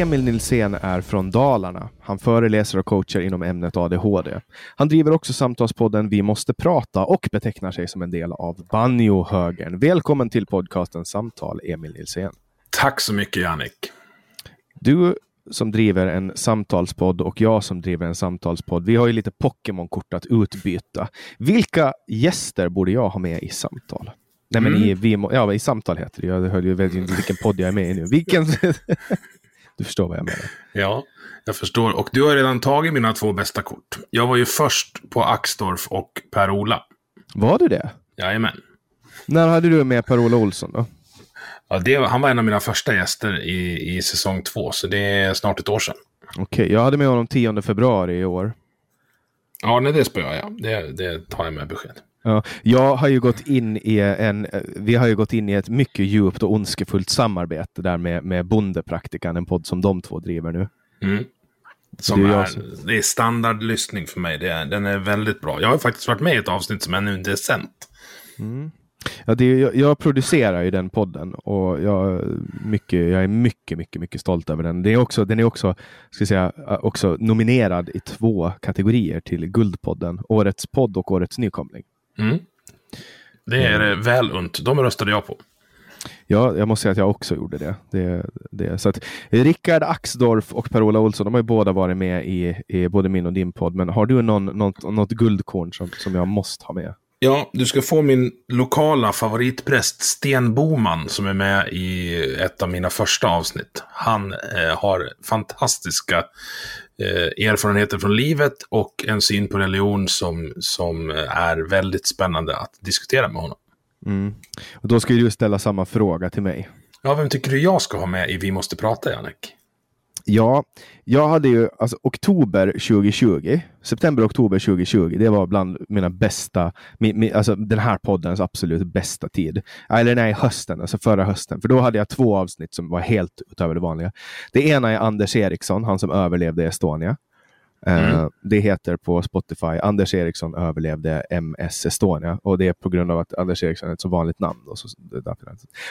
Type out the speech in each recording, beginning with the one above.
Emil Nilsén är från Dalarna. Han föreläser och coachar inom ämnet ADHD. Han driver också samtalspodden Vi måste prata och betecknar sig som en del av Banjohögern. Välkommen till podcasten Samtal, Emil Nilsén. Tack så mycket Jannik. Du som driver en samtalspodd och jag som driver en samtalspodd, vi har ju lite Pokémon-kort att utbyta. Vilka gäster borde jag ha med i samtal? Nej, men Mm. i, vi, ja, i samtal heter det. Jag ju vet ju inte vilken podd jag är med i nu. Vilken... du förstår vad jag menar. Ja, jag förstår. Och du har redan tagit mina två bästa kort. Jag var ju först på Axdorf och Per-Ola. Var du det? Jajamän. När hade du med Per-Ola Olsson då? Ja, det, han var en av mina första gäster i, i säsong två, så det är snart ett år sedan. Okej, jag hade med honom 10 februari i år. Ja, nej, det spöar jag. Det, det tar jag med besked. Ja, jag har ju gått in i en, vi har ju gått in i ett mycket djupt och ondskefullt samarbete där med, med Bondepraktikan, en podd som de två driver nu. Mm. Som Det är som- det är standardlyssning för mig. Det är, den är väldigt bra. Jag har faktiskt varit med i ett avsnitt som ännu inte är sänt. Ja, det är, jag, jag producerar ju den podden och jag, mycket, jag är mycket, mycket, mycket stolt över den. Det är också, den är också, ska säga, också nominerad i två kategorier till Guldpodden. Årets podd och Årets nykomling. Mm. Det är det väl unt. De röstade jag på. Ja, jag måste säga att jag också gjorde det. det, det. Så att, Rickard Axdorff och Per-Ola Olsson, de har ju båda varit med i, i både min och din podd. Men har du någon, något, något guldkorn som, som jag måste ha med? Ja, du ska få min lokala favoritpräst Sten Boman som är med i ett av mina första avsnitt. Han eh, har fantastiska eh, erfarenheter från livet och en syn på religion som, som är väldigt spännande att diskutera med honom. Mm. Och då ska du ställa samma fråga till mig. Ja, vem tycker du jag ska ha med i Vi måste prata, Jannik? Ja, jag hade ju alltså oktober 2020, september-oktober 2020, det var bland mina bästa, min, min, alltså den här poddens absolut bästa tid. Eller nej, hösten, alltså förra hösten. För då hade jag två avsnitt som var helt utöver det vanliga. Det ena är Anders Eriksson, han som överlevde Estonia. Eh, mm. Det heter på Spotify Anders Eriksson överlevde MS Estonia och det är på grund av att Anders Eriksson är ett så vanligt namn. Och, så,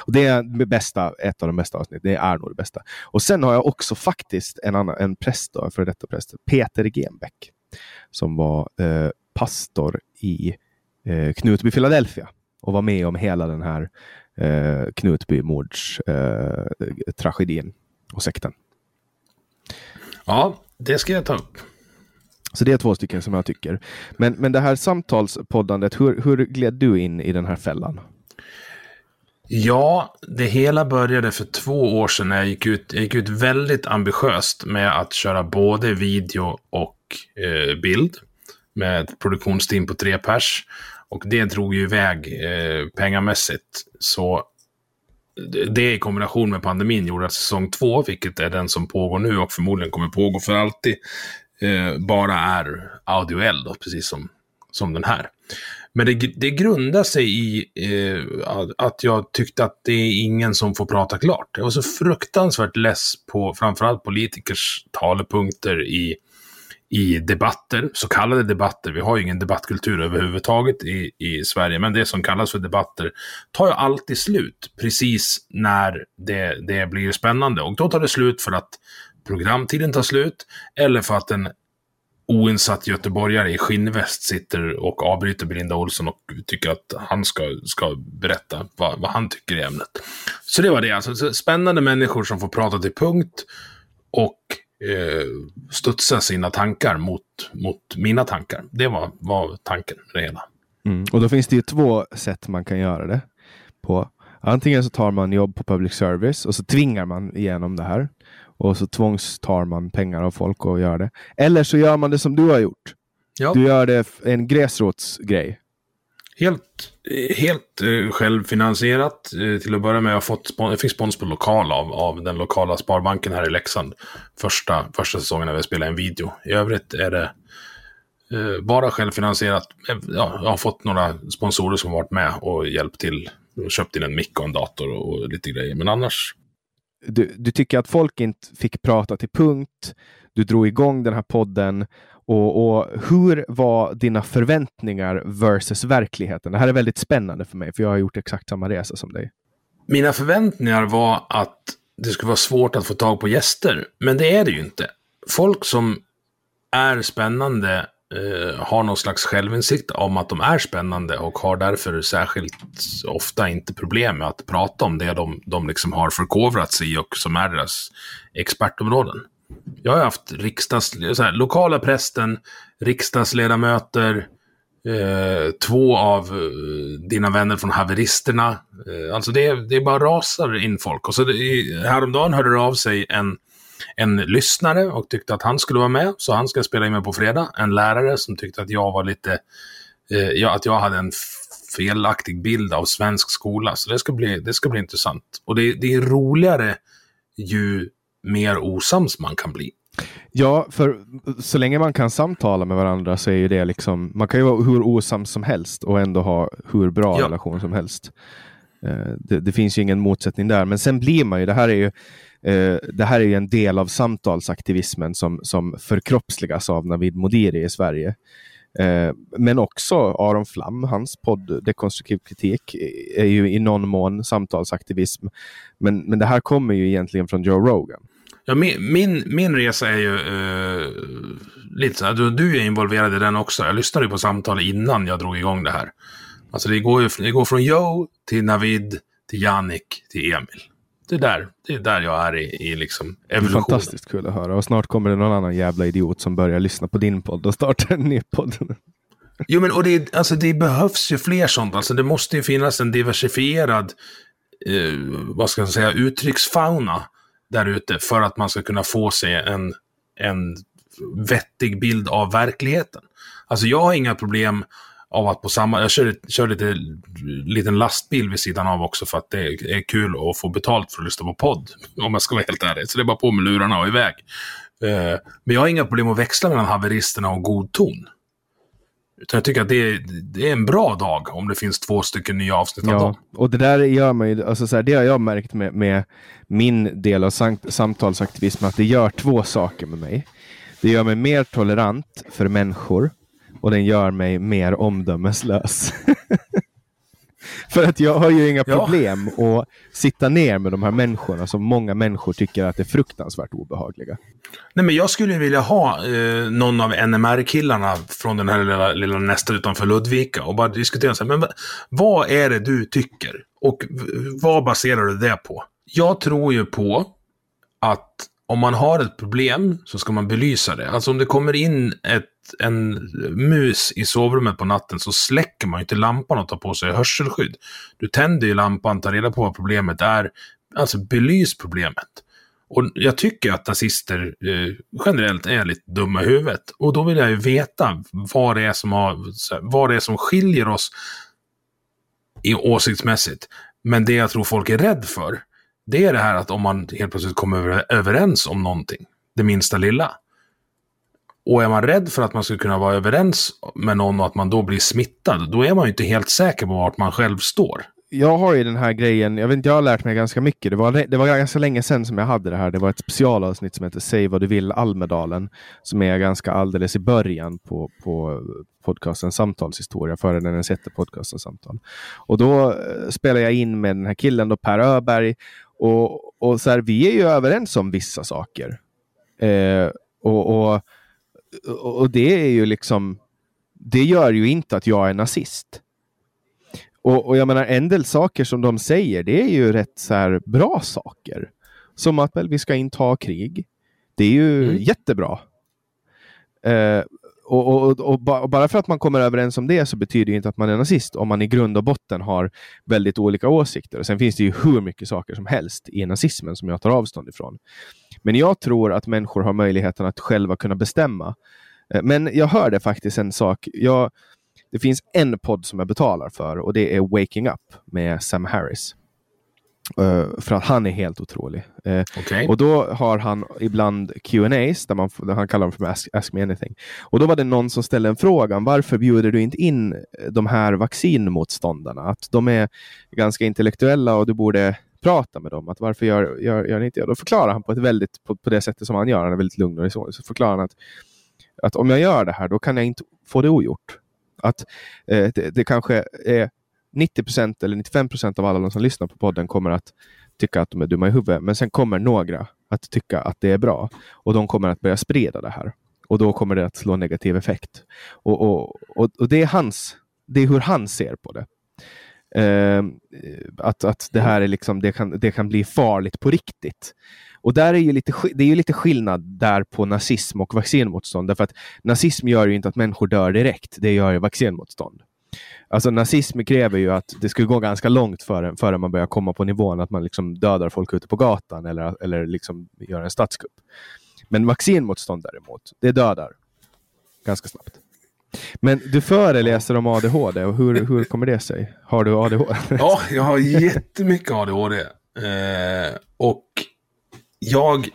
och det är det bästa, ett av de bästa avsnitten. Det är nog det bästa. Och sen har jag också faktiskt en annan, en präst, då, för detta präst, Peter Genbeck, som var eh, pastor i eh, Knutby, Philadelphia och var med om hela den här eh, Knutby-mordstragedin eh, och sekten. Ja, det ska jag ta upp. Så det är två stycken som jag tycker. Men, men det här samtalspoddandet, hur, hur gled du in i den här fällan? Ja, det hela började för två år sedan när jag gick ut, jag gick ut väldigt ambitiöst med att köra både video och eh, bild med ett produktionsteam på tre pers. Och det drog ju iväg eh, pengamässigt. Så det i kombination med pandemin gjorde att säsong två, vilket är den som pågår nu och förmodligen kommer pågå för alltid, eh, bara är audioell, då, precis som, som den här. Men det, det grundar sig i eh, att jag tyckte att det är ingen som får prata klart. Jag var så fruktansvärt less på framförallt politikers talepunkter i i debatter, så kallade debatter. Vi har ju ingen debattkultur överhuvudtaget i, i Sverige, men det som kallas för debatter tar ju alltid slut precis när det, det blir spännande. Och då tar det slut för att programtiden tar slut eller för att en oinsatt göteborgare i skinnväst sitter och avbryter Belinda Olsson och tycker att han ska, ska berätta vad, vad han tycker i ämnet. Så det var det, alltså spännande människor som får prata till punkt och eh, studsa sina tankar mot, mot mina tankar. Det var, var tanken med det hela. Mm. Och då finns det ju två sätt man kan göra det på. Antingen så tar man jobb på public service och så tvingar man igenom det här. Och så tvångstar man pengar av folk och gör det. Eller så gör man det som du har gjort. Ja. Du gör det en gräsrotsgrej. Helt, helt eh, självfinansierat. Eh, till att börja med, jag, har fått, jag fick spons på lokal av, av den lokala Sparbanken här i Leksand. Första, första säsongen när vi spelade en video. I övrigt är det eh, bara självfinansierat. Ja, jag har fått några sponsorer som varit med och hjälpt till. Köpt in en mick och en dator och, och lite grejer. Men annars... Du, du tycker att folk inte fick prata till punkt. Du drog igång den här podden och, och, hur var dina förväntningar versus verkligheten? Det här är väldigt spännande för mig, för jag har gjort exakt samma resa som dig. Mina förväntningar var att det skulle vara svårt att få tag på gäster, men det är det ju inte. Folk som är spännande eh, har någon slags självinsikt om att de är spännande och har därför särskilt ofta inte problem med att prata om det de, de liksom har förkovrat sig i och som är deras expertområden. Jag har haft riksdags, så här, lokala prästen, riksdagsledamöter, eh, två av eh, dina vänner från haveristerna. Eh, alltså det, det bara rasar in folk. Och så det, häromdagen hörde det av sig en, en lyssnare och tyckte att han skulle vara med, så han ska spela in mig på fredag. En lärare som tyckte att jag var lite, eh, att jag hade en felaktig bild av svensk skola. Så det ska bli, det ska bli intressant. Och det, det är roligare ju mer osams man kan bli. Ja, för så länge man kan samtala med varandra så är ju det liksom, man kan ju vara hur osams som helst och ändå ha hur bra ja. relation som helst. Uh, det, det, finns ju ingen motsättning där, men sen blir man ju, det här är ju Eh, det här är ju en del av samtalsaktivismen som, som förkroppsligas av Navid Modiri i Sverige. Eh, men också Aron Flam, hans podd Dekonstruktiv kritik är ju i någon mån samtalsaktivism. Men, men det här kommer ju egentligen från Joe Rogan. Ja, min, min, min resa är ju eh, lite så här, du, du är involverad i den också. Jag lyssnade ju på samtalet innan jag drog igång det här. Alltså det går ju det går från Joe till Navid, till Jannik, till Emil. Det är där, det är där jag är i, i liksom evolutionen. Fantastiskt kul att höra. Och snart kommer det någon annan jävla idiot som börjar lyssna på din podd och startar en ny podd. Jo, men och det, alltså, det behövs ju fler sånt. Alltså, det måste ju finnas en diversifierad, eh, vad ska jag säga, uttrycksfauna där ute för att man ska kunna få sig en, en vettig bild av verkligheten. Alltså jag har inga problem av att på samma, jag kör, kör lite liten lastbil vid sidan av också för att det är, är kul att få betalt för att lyssna på podd. Om jag ska vara helt ärlig. Så det är bara på med lurarna och iväg. Uh, men jag har inga problem att växla mellan haveristerna och god ton. Utan jag tycker att det är, det är en bra dag om det finns två stycken nya avsnitt ja, av dem. Och det där gör man ju, alltså så här, det har jag märkt med, med min del av samtalsaktivism, att det gör två saker med mig. Det gör mig mer tolerant för människor och den gör mig mer omdömeslös. För att jag har ju inga Ja. problem att sitta ner med de här människorna som många människor tycker att är fruktansvärt obehagliga. Nej, men jag skulle vilja ha eh, någon av NMR-killarna från den här lilla, lilla nästa utanför Ludvika och bara diskutera så här, men va- vad är det du tycker? Och vad baserar du det på? Jag tror ju på att om man har ett problem så ska man belysa det. Alltså om det kommer in ett, en mus i sovrummet på natten så släcker man ju inte lampan och tar på sig hörselskydd. Du tänder ju lampan, tar reda på vad problemet är. Alltså belys problemet. Och jag tycker att nazister eh, generellt är lite dumma i huvudet. Och då vill jag ju veta vad det är som, har, vad det är som skiljer oss i åsiktsmässigt. Men det jag tror folk är rädd för, det är det här att om man helt plötsligt kommer överens om någonting, det minsta lilla. Och är man rädd för att man ska kunna vara överens med någon och att man då blir smittad, då är man ju inte helt säker på vart man själv står. Jag har ju den här grejen, jag vet inte, jag har lärt mig ganska mycket. Det var, det var ganska länge sedan som jag hade det här. Det var ett specialavsnitt som heter Säg vad du vill Almedalen. Som är ganska alldeles i början på, på podcasten Samtalshistoria, före den ens hette podcasten Samtal. Och då eh, spelade jag in med den här killen då, Per Öberg. Och, och så här, vi är ju överens om vissa saker. Eh, och, och, och det är ju liksom, det gör ju inte att jag är nazist. Och, och jag menar, en del saker som de säger, det är ju rätt så här bra saker. Som att väl, vi ska inta krig. Det är ju Mm. jättebra. Eh, och, och, och, och, bara för att man kommer överens om det så betyder det inte att man är nazist. Om man i grund och botten har väldigt olika åsikter. Och sen finns det ju hur mycket saker som helst i nazismen som jag tar avstånd ifrån. Men jag tror att människor har möjligheten att själva kunna bestämma. Eh, men jag hörde faktiskt en sak. Jag, det finns en podd som jag betalar för och det är Waking Up med Sam Harris. Eh, för att han är helt otrolig. Eh, Okej? och då har han ibland Q&As där, man, där han kallar dem för ask, ask Me Anything. Och då var det någon som ställde en fråga. Varför bjuder du inte in eh, de här vaccinmotståndarna? Att de är ganska intellektuella och du borde prata med dem. Att varför gör, gör, gör ni inte det? Då förklarar han på ett väldigt, på, på det sättet som han gör. Han är väldigt lugn och resonlig. Så förklarar han att, att om jag gör det här, då kan jag inte få det ogjort. Att eh, det, det kanske är 90 procent eller 95 procent av alla de som lyssnar på podden kommer att tycka att de är dumma i huvudet. Men sen kommer några att tycka att det är bra och de kommer att börja sprida det här. Och då kommer det att slå negativ effekt. Och, och, och, och det är hans, det är hur han ser på det. Eh, att, att det här är liksom, det kan, det kan bli farligt på riktigt. Och där är ju lite, det är ju lite skillnad där på nazism och vaccinmotstånd. Därför att nazism gör ju inte att människor dör direkt. Det gör ju vaccinmotstånd. Alltså nazism kräver ju att det skulle gå ganska långt före, före man börjar komma på nivån att man liksom dödar folk ute på gatan eller, eller liksom gör en statskupp. Men vaccinmotstånd däremot, det dödar ganska snabbt. Men du föreläser om ADHD och hur, hur kommer det sig? Har du ADHD? Ja, jag har jättemycket ADHD. Eh, och jag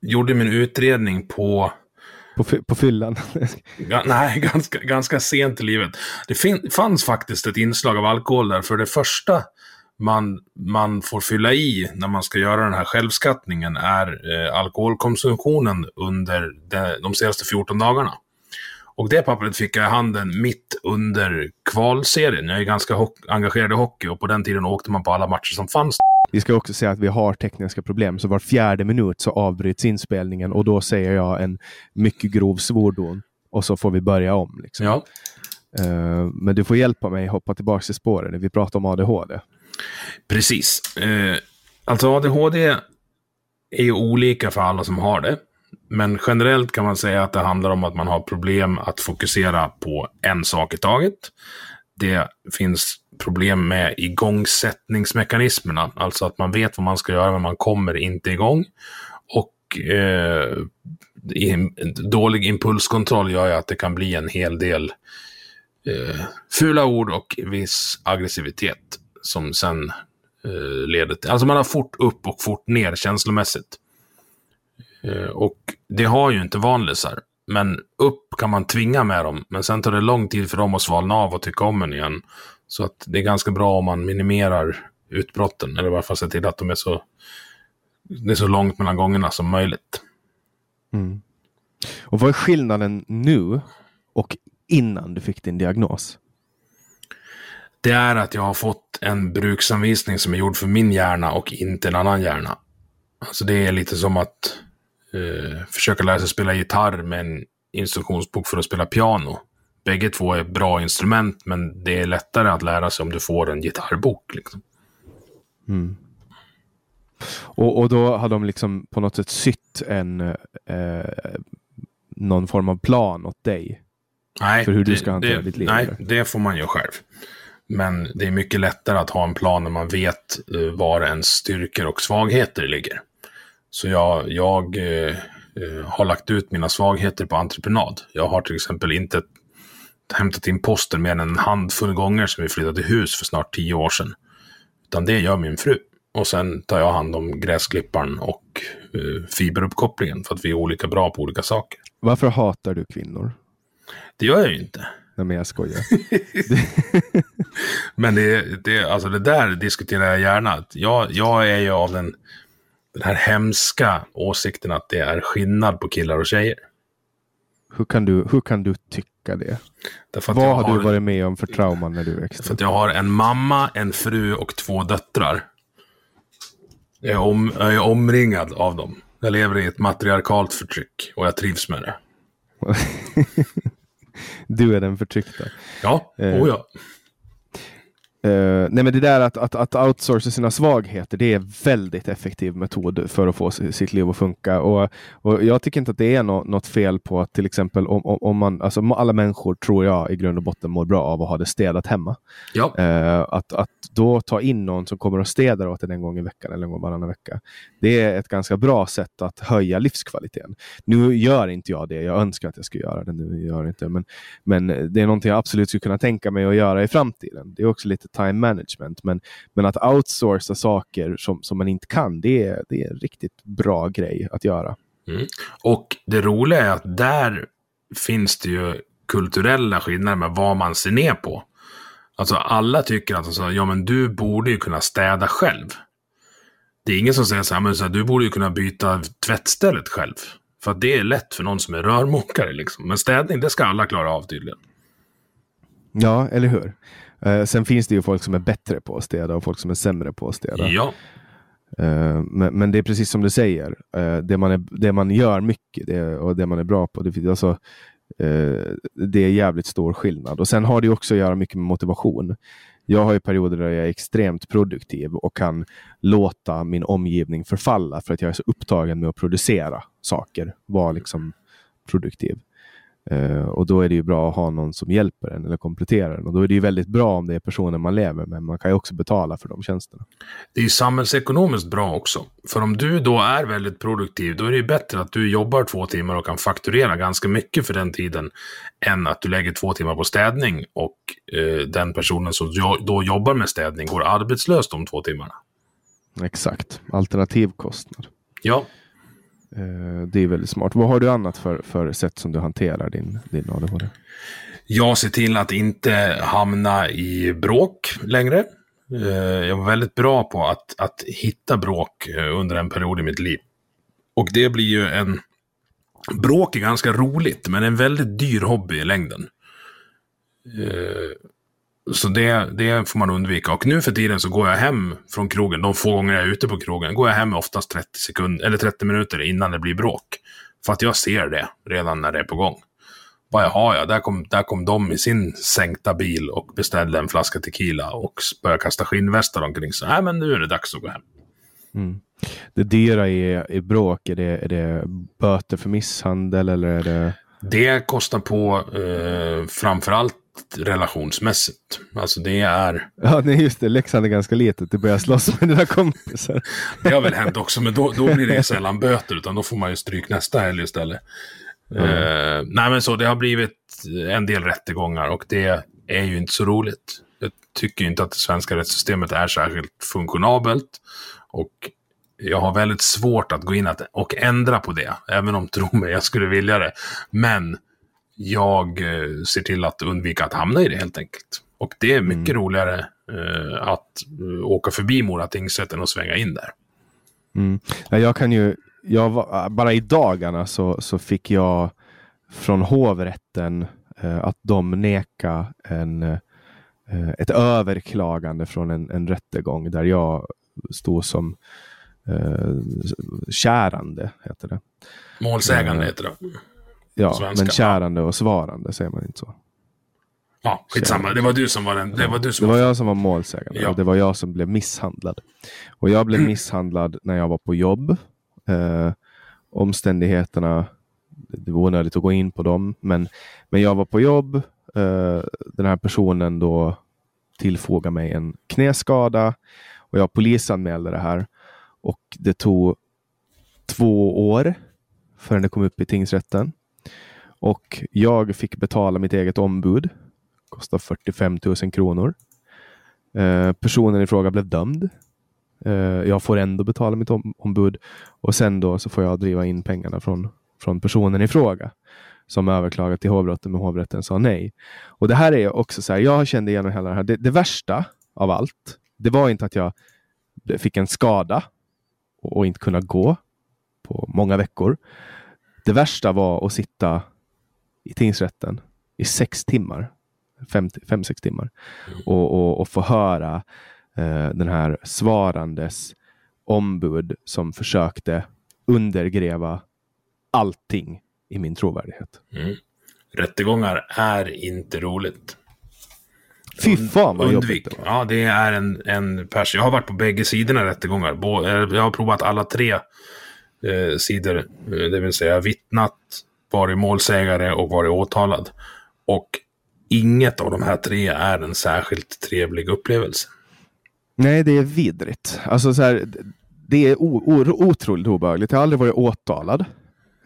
gjorde min utredning på, på, på fyllan? nej, ganska, ganska sent i livet. Det fanns faktiskt ett inslag av alkohol där. För det första man, man får fylla i när man ska göra den här självskattningen är eh, alkoholkonsumtionen under de, de senaste 14 dagarna. Och det pappret fick jag i handen mitt under kvalserien. Jag är ganska engagerad i hockey och på den tiden åkte man på alla matcher som fanns. Vi ska också säga att vi har tekniska problem, så var fjärde minut så avbryts inspelningen och då säger jag en mycket grov svordom och så får vi börja om. Liksom. Ja. Eh, men du får hjälpa mig hoppa tillbaka till spåren när vi pratar om ADHD. Precis. Eh, alltså ADHD är ju olika för alla som har det. Men generellt kan man säga att det handlar om att man har problem att fokusera på en sak i taget. Det finns problem med igångsättningsmekanismerna, alltså att man vet vad man ska göra men man kommer inte igång. Och eh, dålig impulskontroll gör ju att det kan bli en hel del eh, fula ord och viss aggressivitet som sen eh, leder till... Alltså man har fort upp och fort ner känslomässigt. Eh, och det har ju inte vanlisar. Men upp kan man tvinga med dem, men sen tar det lång tid för dem att svalna av och tycka om en igen. Så att det är ganska bra om man minimerar utbrotten, eller i alla fall ser till att de är så, det är så långt mellan gångerna som möjligt. Mm. Och vad är skillnaden nu och innan du fick din diagnos? Det är att jag har fått en bruksanvisning som är gjord för min hjärna och inte en annan hjärna. Alltså det är lite som att eh, försöka lära sig spela gitarr med en instruktionsbok för att spela piano. Bägge två är bra instrument, men det är lättare att lära sig om du får en gitarrbok. Liksom. Mm. Och, och då har de liksom på något sätt sytt en eh, någon form av plan åt dig? Nej, för hur du det, ska hantera det, ditt liv? Nej, eller? det får man ju själv. Men det är mycket lättare att ha en plan när man vet uh, var ens styrkor och svagheter ligger. Så jag, jag uh, har lagt ut mina svagheter på entreprenad. Jag har till exempel inte hämtat in posten mer än en handfull gånger som vi flyttade till hus för snart tio år sedan. Utan det gör min fru. Och sen tar jag hand om gräsklipparen och uh, fiberuppkopplingen för att vi är olika bra på olika saker. Varför hatar du kvinnor? Det gör jag ju inte. Nej, men jag skojar. Men det, det, alltså det där diskuterar jag gärna. Jag, jag är ju av den, den här hemska åsikten att det är skillnad på killar och tjejer. Hur, kan du, hur kan du tycka det? Vad har du varit med om för trauman när du växte upp? jag har en mamma, en fru och två döttrar. Jag är, om, jag är omringad av dem. Jag lever i ett matriarkalt förtryck och jag trivs med det. Du är den förtryckta. Ja, Eh. oh ja. Eh, nej men det där att, att, att outsourca sina svagheter, det är väldigt effektiv metod för att få si- sitt liv att funka. Och, och jag tycker inte att det är nå- något fel på att till exempel om, om, man, alltså alla människor tror jag i grund och botten mår bra av att ha det städat hemma. ja. Eh, att, att då ta in någon som kommer och städar åt en en gång i veckan eller en gång varannan vecka. Det är ett ganska bra sätt att höja livskvaliteten. Nu gör inte jag det. Jag önskar att jag skulle göra det. Nu gör inte. Men, men det är någonting jag absolut skulle kunna tänka mig att göra i framtiden. Det är också lite time management. Men, men att outsourca saker som, som man inte kan, det är, det är en riktigt bra grej att göra. Och det roliga är att där finns det ju kulturella skillnader med vad man ser ner på. Alltså alla tycker att alltså, ja, men du borde ju kunna städa själv. Det är ingen som säger så här, men så här, du borde ju kunna byta tvättstället själv. För att det är lätt för någon som är rörmokare. Liksom. Men städning, det ska alla klara av tydligen. Ja, eller hur? Eh, sen finns det ju folk som är bättre på att städa och folk som är sämre på att städa. Ja, Eh, men, men det är precis som du säger. Eh, det, man är, det man gör mycket det, och det man är bra på, det, alltså, eh, det är jävligt stor skillnad. Och Sen har det också att göra mycket med motivation. Jag har ju perioder där jag är extremt produktiv och kan låta min omgivning förfalla för att jag är så upptagen med att producera saker. Vara liksom produktiv. Eh, och då är det ju bra att ha någon som hjälper en eller kompletterar en. Och då är det ju väldigt bra om det är personer man lever med. Man kan ju också betala för de tjänsterna. det är ju samhällsekonomiskt bra också. För om du då är väldigt produktiv, då är det ju bättre att du jobbar två timmar och kan fakturera ganska mycket för den tiden, än att du lägger två timmar på städning och eh, den personen som då jobbar med städning går arbetslös de två timmarna. Exakt. Alternativkostnad. Ja, Eh, det är väldigt smart. Vad har du annat för, för sätt som du hanterar din, din ADHD? jag ser till att inte hamna i bråk längre. Eh, jag var väldigt bra på att, att hitta bråk eh, under en period i mitt liv. Och det blir ju en... Bråk är ganska roligt, men en väldigt dyr hobby i längden. Så det, det får man undvika. Och nu för tiden så går jag hem från krogen, de få gånger jag är ute på krogen, går jag hem oftast 30, sekund, eller 30 minuter innan det blir bråk. För att jag ser det redan när det är på gång. Vad har jag? Där kom, där kom de i sin sänkta bil och beställde en flaska tequila och började kasta skinnvästar omkring sig. Nej, men nu är det dags att gå hem. Det dyra i, i bråk, är det, är det böter för misshandel eller är det... Det kostar på eh, framförallt relationsmässigt. Alltså det är... Ja, nej just det. Leksand är ganska litet. Du börjar slåss med dina kompisar. Det har väl hänt också, men då, då blir det sällan böter, utan då får man ju stryk nästa helg istället. Eh, nej, men så det har blivit en del rättegångar och det är ju inte så roligt. Jag tycker inte att det svenska rättssystemet är särskilt funktionabelt och jag har väldigt svårt att gå in och ändra på det, även om, tro mig, jag skulle vilja det. Men jag eh, ser till att undvika att hamna i det helt enkelt. Och det är mycket roligare eh, att eh, åka förbi Mora tingsrätt än att svänga in där. Mm. Ja, jag kan ju jag var, bara i dagarna så, så fick jag från hovrätten eh, att de neka en, eh, ett överklagande från en, en rättegång där jag stod som eh, kärande, heter det. Målsägande heter det. Ja, men kärande och svarande säger man inte så. Ja, skitsamma. Det var du som var den. Det var du som Det var jag som var målsägande Ja. och det var jag som blev misshandlad. Och jag blev misshandlad när jag var på jobb. Eh, omständigheterna, det var onödigt att gå in på dem, men, men jag var på jobb. Eh, den här personen då tillfogade mig en knäskada och jag polisanmälde det här. Och det tog två år förrän det kom upp i tingsrätten. Och jag fick betala mitt eget ombud. Kostade 45 000 kronor. Eh, personen i fråga blev dömd. Eh, jag får ändå betala mitt om- ombud och sen då så får jag driva in pengarna från, från personen i fråga som överklagat till hovrätten, men hovrätten sa nej. Och det här är också så här, jag kände igenom hela det här, det, det värsta av allt, det var inte att jag fick en skada och, och inte kunna gå på många veckor. Det värsta var att sitta i tingsrätten i sex timmar, fem, fem sex timmar och, och, och få höra eh, den här svarandes ombud som försökte undergräva allting i min trovärdighet. Mm. Rättegångar är inte roligt. Fy fan vad Undvik. jobbigt det var. Ja, det är en, en pers. Jag har varit på bägge sidorna rättegångar. Bå- eh, Jag har provat alla tre eh, sidor. Eh, Det vill säga vittnat, varit målsägare och varit åtalad. Och inget av de här tre är en särskilt trevlig upplevelse. Nej, det är vidrigt. Alltså så här, det är otroligt obehagligt. Jag har aldrig varit åtalad.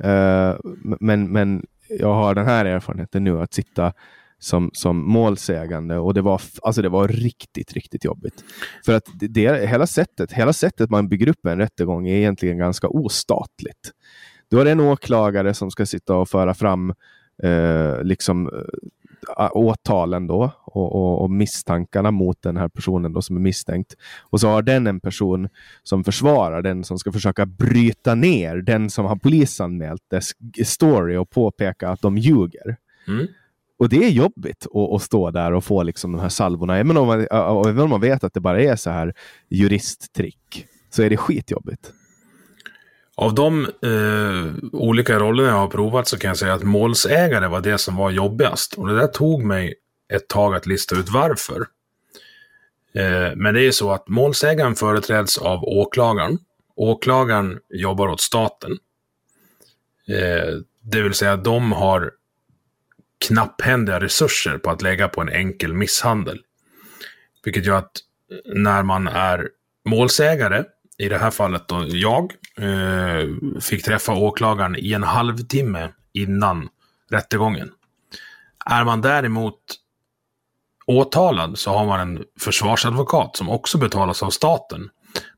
Uh, men, men jag har den här erfarenheten nu att sitta som, som målsägande och det var, alltså det var riktigt, riktigt jobbigt. För att det, det, hela, sättet, hela sättet man bygger upp en rättegång är egentligen ganska ostatligt. Då är det en åklagare som ska sitta och föra fram eh, liksom eh, åtalen då och, och, och misstankarna mot den här personen då som är misstänkt. Och så har den en person som försvarar den som ska försöka bryta ner den som har polisanmält dess story och påpeka att de ljuger. Mm. Och det är jobbigt att, att stå där och få liksom de här salvorna. Även om, man, även om man vet att det bara är så här juristtrick så är det skitjobbigt. Av de eh, olika rollerna jag har provat så kan jag säga att målsägare var det som var jobbigast. Och det där tog mig ett tag att lista ut varför. Eh, men det är ju så att målsägaren företräds av åklagaren. Åklagaren jobbar åt staten. Eh, det vill säga de har knapphändiga resurser på att lägga på en enkel misshandel. Vilket gör att när man är målsägare, i det här fallet då jag, eh, fick träffa åklagaren i en halvtimme innan rättegången. Är man däremot åtalad så har man en försvarsadvokat som också betalas av staten.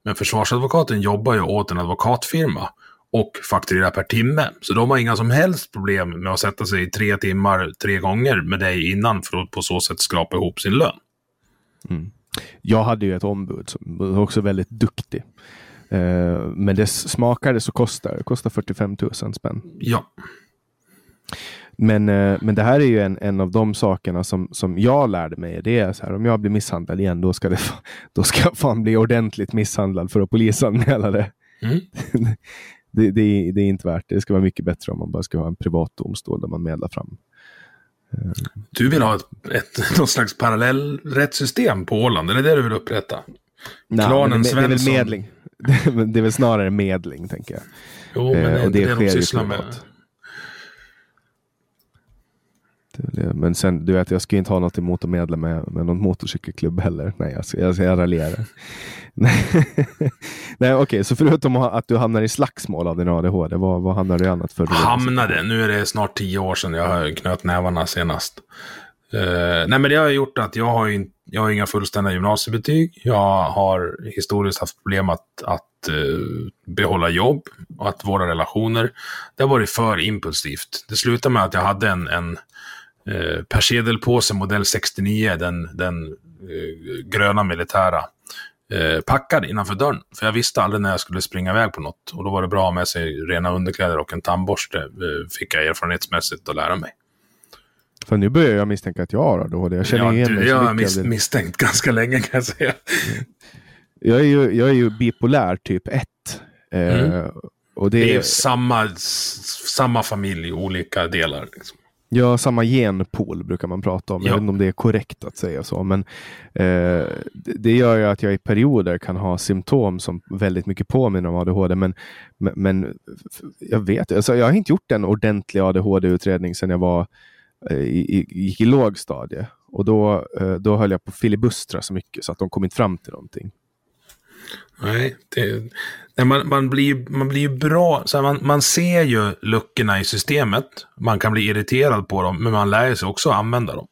Men försvarsadvokaten jobbar ju åt en advokatfirma och fakturerar per timme. Så de har inga som helst problem med att sätta sig i tre timmar tre gånger med dig innan för att på så sätt skrapa ihop sin lön. Mm. Jag hade ju ett ombud som var också väldigt duktig. Eh, men det smakade så kostar det kostar 45 000 spänn. Ja. Men, eh, men det här är ju en, en av de sakerna som, som jag lärde mig. Det är så här, om jag blir misshandlad igen, då ska, det, då ska jag fan bli ordentligt misshandlad för att polisanmäla det. Mm. det, det, är, det är inte värt det. Det ska vara mycket bättre om man bara ska ha en privat domstol där man medlar fram. Du vill ha ett, ett, något slags parallell rättssystem på Åland, är det det du vill upprätta? Nej, Klanen det, det är väl Svensson. medling. Det är väl- snarare medling, tänker jag. Jo, men Eh, det är och det det, sker de sysslar med. privat. Det är det. Men sen, du vet, jag ska inte ha något emot att medla med, med någon motorcykelklubb heller. Nej, jag, ska- jag, jag raljerar. Nej, okej, så förutom att du hamnar i slagsmål av din ADHD, vad, vad hamnar du i annat för? Hamnade, nu är det snart tio år sedan jag knöt nävarna senast. Eh, nej men det har gjort att jag har, in, jag har inga fullständiga gymnasiebetyg. Jag har historiskt haft problem att, att eh, behålla jobb och att våra relationer. Det har varit för impulsivt. Det slutade med att jag hade en, en eh, persedelpåse modell 69, den, den eh, gröna militära. eh, packad innanför dörren. För jag visste aldrig när jag skulle springa iväg på något. Och då var det bra att ha med sig rena underkläder och en tandborste. Eh, fick jag erfarenhetsmässigt att lära mig. För nu börjar jag misstänka att jag har ADHD. Jag känner Ja, igen mig jag har mis misstänkt ganska länge kan jag säga. Jag är ju, jag är ju bipolär typ 1. Eh, Mm. och Det är det är samma, samma familj i olika delar. Liksom. Ja, samma genpool brukar man prata om. Jag Ja. vet inte om det är korrekt att säga så. Men eh, det, gör ju att jag i perioder kan ha symptom som väldigt mycket påminner om ADHD. Men, men, jag vet alltså, Jag har inte gjort en ordentlig ADHD-utredning sedan jag var eh, i, gick i lågstadie. Och då, eh, då höll jag på att filibustra så mycket så att de kom inte fram till någonting. Nej, det, nej man, man, blir, man blir ju bra. Så här, man, man ser ju luckorna i systemet. Man kan bli irriterad på dem, men man lär sig också att använda dem.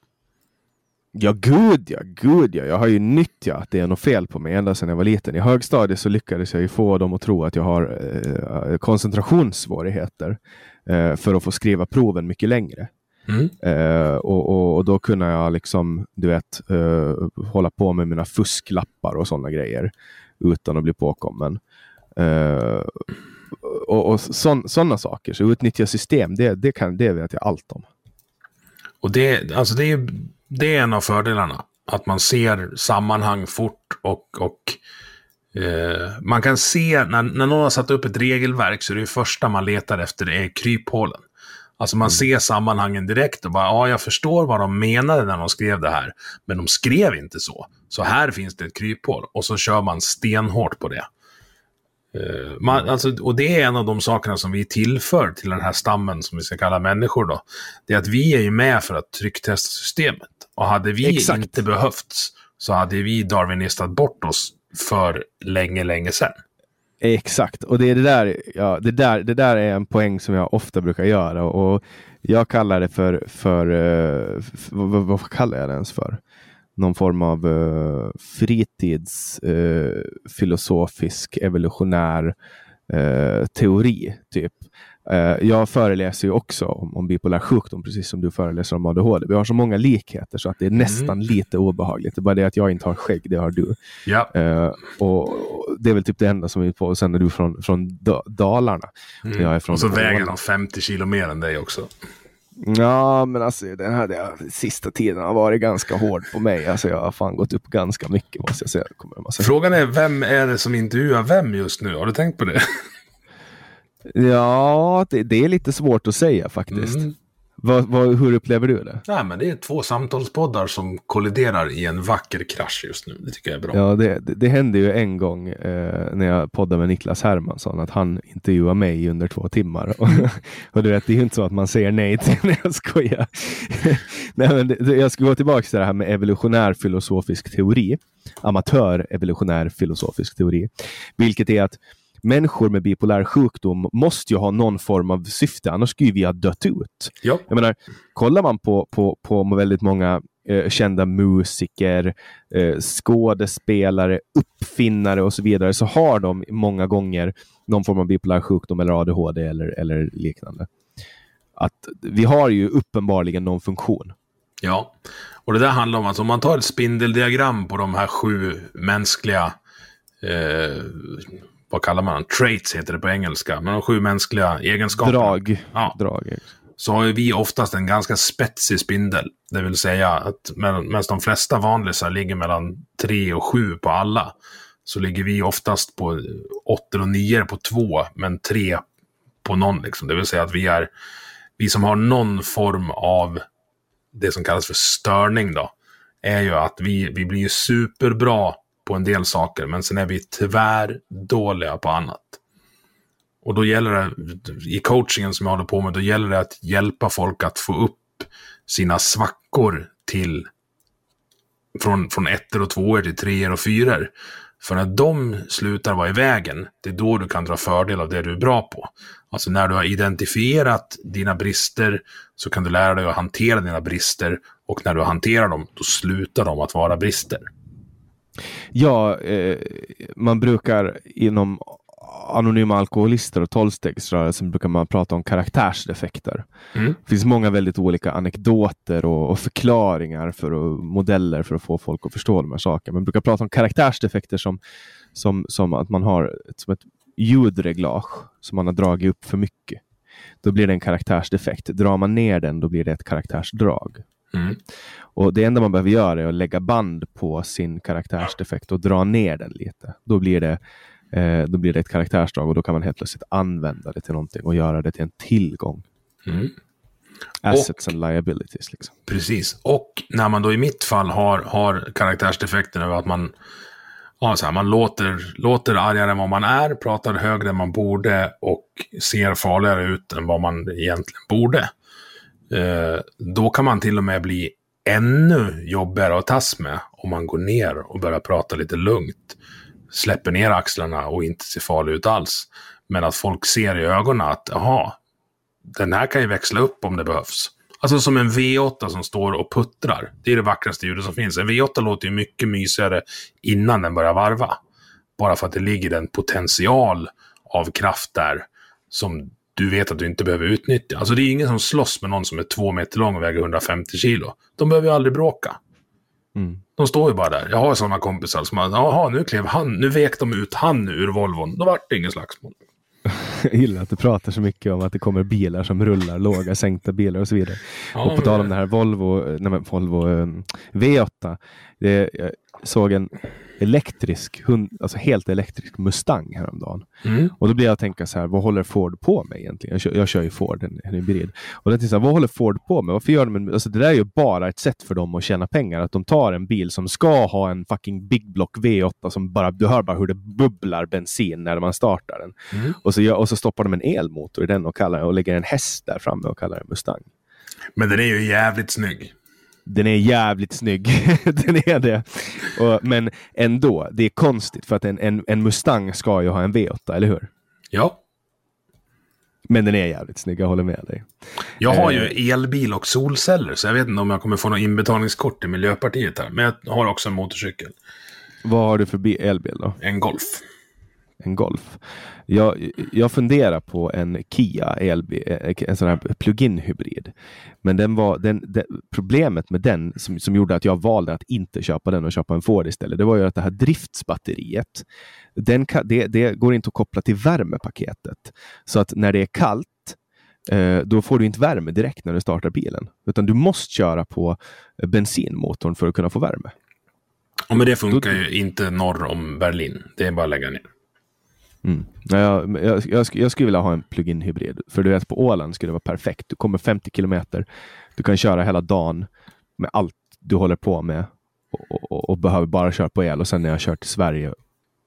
Ja, gud ja, gud ja. Jag har ju nyttjat att det är något fel på mig ända sedan jag var liten. I högstadiet så lyckades jag ju få dem att tro att jag har eh, koncentrationssvårigheter eh, för att få skriva proven mycket längre. Mm. Eh, och, och, och då kunde jag liksom, du vet, eh, hålla på med mina fusklappar och sådana grejer utan att bli påkommen. Eh, och och sådana saker. Så utnyttja system, det, det, kan, det vet jag allt om. Och det, alltså det, är, det är en av fördelarna. Att man ser sammanhang fort och, och eh, man kan se när, när någon har satt upp ett regelverk så är det första man letar efter det är kryphålen. Alltså man ser sammanhangen direkt och bara, ja, jag förstår vad de menade när de skrev det här. Men de skrev inte så. Så här finns det ett kryphål. Och så kör man stenhårt på det. Eh, man, alltså, och det är en av de sakerna som vi tillför till den här stammen som vi ska kalla människor då. Det är att vi är ju med för att trycktesta systemet. Och hade vi Exakt. inte behövts så hade vi darwinistat bort oss för länge, länge sedan. Exakt, och det är det där, ja, det där, det där är en poäng som jag ofta brukar göra och jag kallar det för, för eh, f- vad, vad kallar jag det ens för? Någon form av uh, fritids eh, evolutionär eh, teori, typ. Eh, jag föreläser ju också om, om bipolär sjukdom, precis som du föreläser om ADHD. Vi har så många likheter så att det är nästan lite obehagligt. Det är bara det att jag inte har skägg, det har du. Ja, Eh, och, det är väl typ det enda som vi är på. Och sen är du från, från Da- Dalarna. Jag är från och så väger de 50 kilo mer än dig också. Ja, men alltså den här den sista tiden har varit ganska hård på mig. Alltså jag har fan gått upp ganska mycket måste jag säga. Frågan är, vem är det som intervjuar vem just nu? Har du tänkt på det? Ja, det, det är lite svårt att säga faktiskt. Mm. Vad, vad, hur upplever du det? Nej, men det är två samtalspoddar som kolliderar i en vacker krasch just nu. Det tycker jag är bra. Ja, det, det, det hände ju en gång eh, när jag poddade med Niklas Hermansson att han intervjuade mig under två timmar. Och, och du vet, det är ju inte så att man säger nej till när jag skojar. nej, men det, det, jag ska gå tillbaka till det här med evolutionär filosofisk teori. Amatör evolutionär filosofisk teori. Vilket är att människor med bipolär sjukdom måste ju ha någon form av syfte, annars skulle vi ha dött ut. Ja. Jag menar, kollar man på, på, på väldigt många eh, kända musiker, eh, skådespelare, uppfinnare och så vidare, så har de många gånger någon form av bipolär sjukdom eller ADHD eller, eller liknande. Att vi har ju uppenbarligen någon funktion. Ja, och det där handlar om att om man tar ett spindeldiagram på de här sju mänskliga, eh, vad kallar man Traits heter det på engelska, men de sju mänskliga egenskaperna. Drag. Ja. Drag. Så har ju vi oftast en ganska spetsig spindel. Det vill säga att med- medan de flesta vanlisar ligger mellan tre och sju på alla, så ligger vi oftast på åtta och nio på två, men tre på någon. Liksom. Det vill säga att vi är, vi som har någon form av det som kallas för störning då, är ju att vi, vi blir superbra på en del saker, men sen är vi tyvärr dåliga på annat. Och då gäller det, i coachingen som jag håller på med, då gäller det att hjälpa folk att få upp sina svackor till från, från ettor och tvåor till treor och fyror. För när de slutar vara i vägen, det är då du kan dra fördel av det du är bra på. Alltså när du har identifierat dina brister så kan du lära dig att hantera dina brister och när du hanterar dem, då slutar de att vara brister. Ja, eh, man brukar inom anonyma alkoholister och tolvstegsrörelsen brukar man prata om karaktärsdefekter. Mm. Det finns många väldigt olika anekdoter och, och förklaringar för och modeller för att få folk att förstå de här sakerna. Man brukar prata om karaktärsdefekter som, som, som att man har ett, som ett ljudreglage som man har dragit upp för mycket. Då blir det en karaktärsdefekt. Drar man ner den, då blir det ett karaktärsdrag. Mm. Och Det enda man behöver göra är att lägga band på sin karaktärsdefekt och dra ner den lite. Då blir det, eh, då blir det ett karaktärsdrag och då kan man helt plötsligt använda det till någonting och göra det till en tillgång. Mm. Assets and liabilities. Liksom. Precis. Och när man då i mitt fall har, har karaktärsdefekten över att man, ja, så här, man låter, låter argare än vad man är, pratar högre än man borde och ser farligare ut än vad man egentligen borde. Eh, då kan man till och med bli ännu jobbigare att tas med om man går ner och börjar prata lite lugnt. Släpper ner axlarna och inte ser farlig ut alls. Men att folk ser i ögonen att, jaha, den här kan ju växla upp om det behövs. Alltså som en V8 som står och puttrar. Det är det vackraste ljudet som finns. En V8 låter ju mycket mysigare innan den börjar varva. Bara för att det ligger en potential av kraft där som du vet att du inte behöver utnyttja. Alltså det är ingen som slåss med någon som är två meter lång och väger 150 kilo. De behöver ju aldrig bråka. Mm. De står ju bara där. Jag har sådana kompisar som har, jaha, nu klev han, nu vek de ut han ur Volvon. Då vart det ingen slagsmål. Jag gillar att du pratar så mycket om att det kommer bilar som rullar, låga sänkta bilar och så vidare. Ja, och på tal om det här Volvo, nej men Volvo um, V8. Det, jag såg en elektrisk, hund, alltså helt elektrisk Mustang häromdagen. Mm. Och då blir jag att tänka så här, vad håller Ford på med egentligen? Jag kör, jag kör ju Ford, en, en hybrid. Och då tänkte jag så här, vad håller Ford på med? Varför gör de en, alltså det där är ju bara ett sätt för dem att tjäna pengar. Att de tar en bil som ska ha en fucking Big Block V8 som bara, du hör bara hur det bubblar bensin när man startar den. Mm. Och, så, och så stoppar de en elmotor i den och, kallar, och lägger en häst där framme och kallar den Mustang. Men den är ju jävligt snygg. Den är jävligt snygg. den är det. Och, men ändå, det är konstigt för att en, en, en Mustang ska ju ha en V8, eller hur? Ja. Men den är jävligt snygg, jag håller med dig. Jag har Eh. ju elbil och solceller, så jag vet inte om jag kommer få något inbetalningskort till Miljöpartiet här. Men jag har också en motorcykel. Vad har du för bi- elbil då? En Golf. En Golf? Jag, jag funderar på en Kia elbil, eh, en sån här plug-in hybrid. Men den var, den, den, problemet med den som, som gjorde att jag valde att inte köpa den och köpa en Ford istället, det var ju att det här driftsbatteriet, den kan, det, det går inte att koppla till värmepaketet. Så att när det är kallt, eh, då får du inte värme direkt när du startar bilen. Utan du måste köra på bensinmotorn för att kunna få värme. Ja, men det funkar ju inte norr om Berlin. Det är bara att lägga ner. Mm. Jag, jag, jag, jag skulle vilja ha en plug-in hybrid. För du vet, på Åland skulle det vara perfekt. Du kommer 50 kilometer. Du kan köra hela dagen med allt du håller på med och, och, och behöver bara köra på el. Och sen när jag kör till Sverige,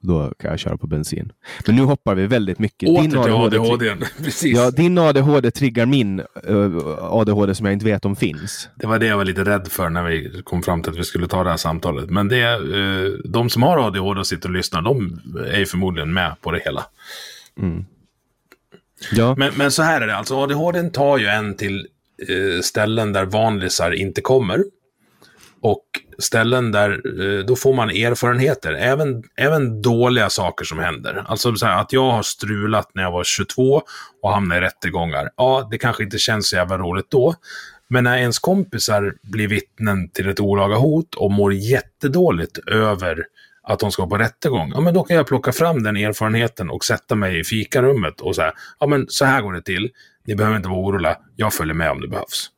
då kan jag köra på bensin. Men nu hoppar vi väldigt mycket. Åter till ADHD ADHD. Precis. Ja, din ADHD triggar min eh, ADHD som jag inte vet om finns. Det var det jag var lite rädd för när vi kom fram till att vi skulle ta det här samtalet. Men det, eh, de som har ADHD och sitter och lyssnar, de är ju förmodligen med på det hela. Ja, Men, men så här är det, alltså ADHD tar ju en till eh, ställen där vanlisar inte kommer. Och ställen där, eh, då får man erfarenheter, även, även dåliga saker som händer. Alltså så här, att jag har strulat när jag var 22 och hamnade i rättegångar. Ja, det kanske inte känns så jävla roligt då. Men när ens kompisar blir vittnen till ett olaga hot och mår jättedåligt över att de ska på rättegång, ja men då kan jag plocka fram den erfarenheten och sätta mig i fikarummet och säga, ja men så här går det till, ni behöver inte vara oroliga, jag följer med om det behövs.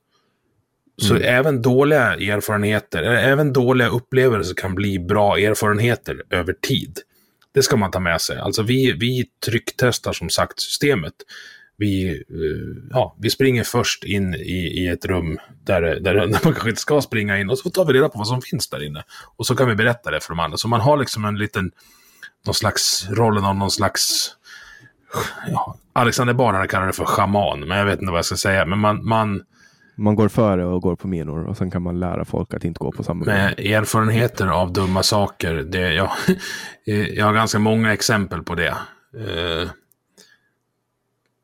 Så även dåliga erfarenheter, eller även dåliga upplevelser kan bli bra erfarenheter över tid. Det ska man ta med sig. Alltså vi, vi trycktestar som sagt systemet. Vi, eh, ja, vi springer först in i, i ett rum där, där, där man kanske inte ska springa in och så tar vi reda på vad som finns där inne. Och så kan vi berätta det för de andra. Så man har liksom en liten, någon slags, rollen av någon slags, ja, Alexander Bard hade kallat det för schaman, men jag vet inte vad jag ska säga. Men man, man, man går före och går på minor och sen kan man lära folk att inte gå på samma med erfarenheter av dumma saker. Det, jag, jag har ganska många exempel på det. Eh,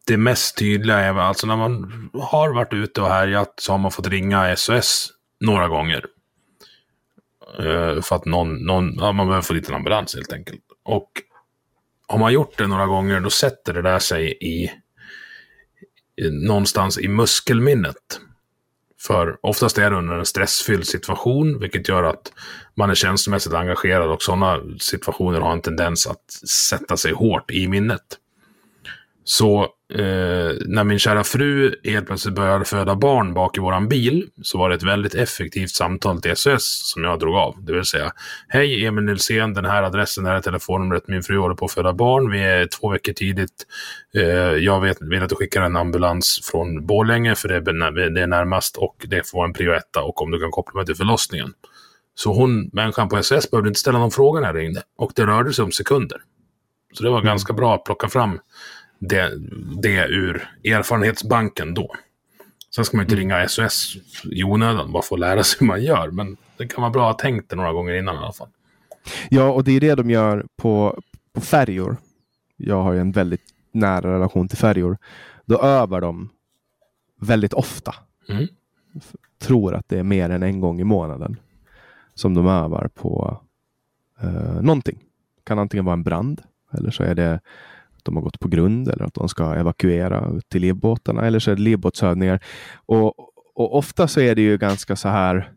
Det mest tydliga är alltså när man har varit ute och härjat så har man fått ringa SOS några gånger. Eh, För att någon, någon ja, man behöver få dit en ambulans helt enkelt. Och har man gjort det några gånger, då sätter det där sig i någonstans i muskelminnet. För oftast är det under en stressfylld situation, vilket gör att man är känslomässigt engagerad och sådana situationer har en tendens att sätta sig hårt i minnet. Så eh, när min kära fru helt plötsligt började föda barn bak i våran bil så var det ett väldigt effektivt samtal till SOS som jag drog av. Det vill säga, hej Emil Nilsén, den här adressen, det här är telefonnumret, min fru håller på att föda barn, vi är två veckor tidigt. Eh, jag vet, vill att du skickar en ambulans från Borlänge för det är, det är närmast och det får vara en prio och om du kan koppla mig till förlossningen. Så hon, människan på SOS, behövde inte ställa någon fråga när jag ringde och det rörde sig om sekunder. Så det var mm. ganska bra att plocka fram det, det ur erfarenhetsbanken då. Sen ska man inte mm. ringa SOS i onödan, bara för att lära sig hur man gör. Men det kan vara bra att ha tänkt det några gånger innan i alla fall. Ja, och det är det de gör på, på färjor. Jag har ju en väldigt nära relation till färjor. Då övar de väldigt ofta. Mm. Tror att det är mer än en gång i månaden som de övar på eh, någonting. Kan antingen vara en brand eller så är det de har gått på grund eller att de ska evakuera till livbåtarna eller så är det livbåtsövningar. Och, och ofta så är det ju ganska så här,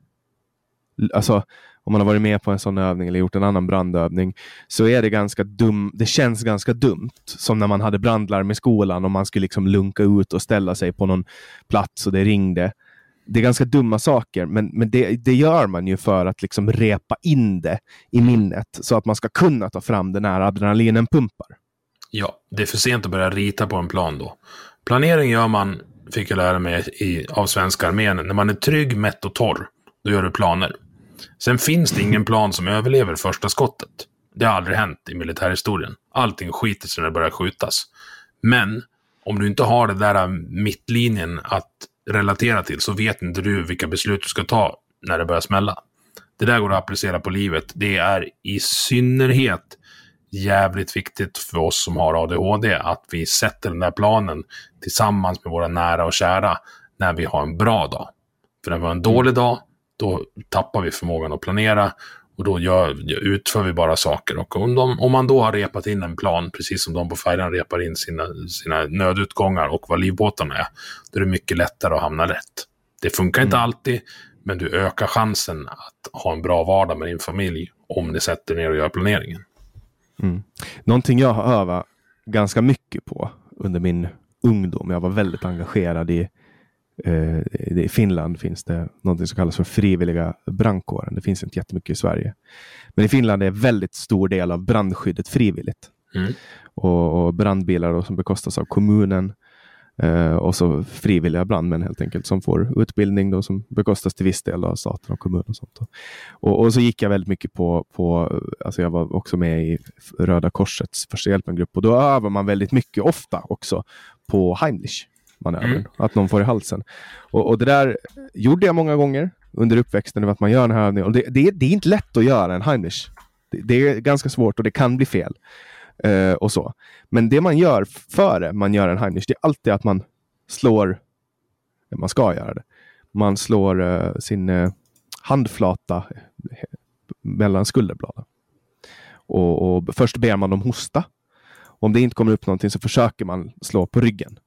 alltså om man har varit med på en sån övning eller gjort en annan brandövning så är det ganska dum. Det känns ganska dumt som när man hade brandlarm i skolan och man skulle liksom lunka ut och ställa sig på någon plats och det ringde. Det är ganska dumma saker, men, men det, det gör man ju för att liksom repa in det i minnet så att man ska kunna ta fram den här adrenalinen pumpar. Ja, det är för sent att börja rita på en plan då. Planering gör man, fick jag lära mig i, av svenska armén, när man är trygg, mätt och torr. Då gör du planer. Sen finns det ingen plan som överlever första skottet. Det har aldrig hänt i militärhistorien. Allting skiter sig när det börjar skjutas. Men om du inte har det där mittlinjen att relatera till så vet inte du vilka beslut du ska ta när det börjar smälla. Det där går att applicera på livet. Det är i synnerhet jävligt viktigt för oss som har ADHD att vi sätter den där planen tillsammans med våra nära och kära när vi har en bra dag. För när vi har en dålig dag, då tappar vi förmågan att planera och då gör, utför vi bara saker. Och om, de, om, man då har repat in en plan, precis som de på färjan repar in sina, sina nödutgångar och vad livbåtarna är, då är det mycket lättare att hamna rätt. Det funkar mm. inte alltid, men du ökar chansen att ha en bra vardag med din familj om ni sätter ner och gör planeringen. Mm. Någonting jag har övat ganska mycket på under min ungdom. Jag var väldigt engagerad i eh, i Finland finns det något som kallas för frivilliga brandkåren. Det finns inte jättemycket i Sverige. Men i Finland är väldigt stor del av brandskyddet frivilligt. Mm. Och, och, brandbilar då, som bekostas av kommunen Eh, och så frivilliga brandmän helt enkelt som får utbildning då, som bekostas till viss del av staten och kommunen. Och, sånt. Och, och, så gick jag väldigt mycket på, på alltså jag var också med i Röda Korsets första hjälpen-grupp och då övar man väldigt mycket, ofta också, på Heimlich manövern, mm. att någon får i halsen. Och, och, det där gjorde jag många gånger under uppväxten, att man gör den här övningen. Och det, det, det är inte lätt att göra en Heimlich. Det, det, är ganska svårt och det kan bli fel. Uh, och så. Men det man gör före man gör en Heimlich, det är alltid att man slår, man ska göra det, man slår uh, sin uh, handflata mellan skulderbladen. Och, och, först ber man dem hosta. Om det inte kommer upp någonting så försöker man slå på ryggen,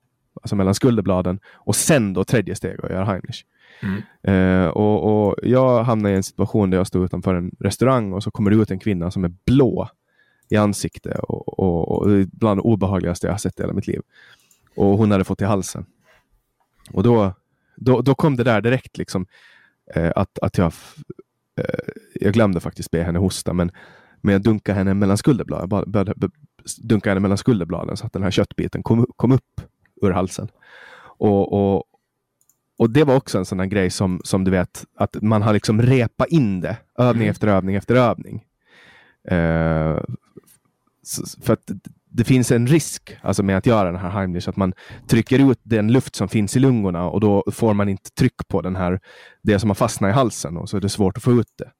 alltså mellan skulderbladen och sen då tredje steg och göra Heimlich. Mm. Uh, och, och, jag hamnade i en situation där jag stod utanför en restaurang och så kommer det ut en kvinna som är blå i ansikte och, och, och bland det obehagligaste jag har sett i hela mitt liv. Och hon hade fått i halsen. Och då, då, då kom det där direkt liksom eh, att, att jag, eh, jag glömde faktiskt be henne hosta, men, men jag dunkade henne mellan skulderbladen, började dunka henne mellan skulderbladen så att den här köttbiten kom, kom upp ur halsen. Och, och, och det var också en sån grej som, som du vet, att man har liksom repat in det, övning mm. efter övning efter övning. Eh, för att det finns en risk alltså med att göra den här Heimlich, att man trycker ut den luft som finns i lungorna och då får man inte tryck på den här, det som har fastnat i halsen och så är det svårt att få ut det.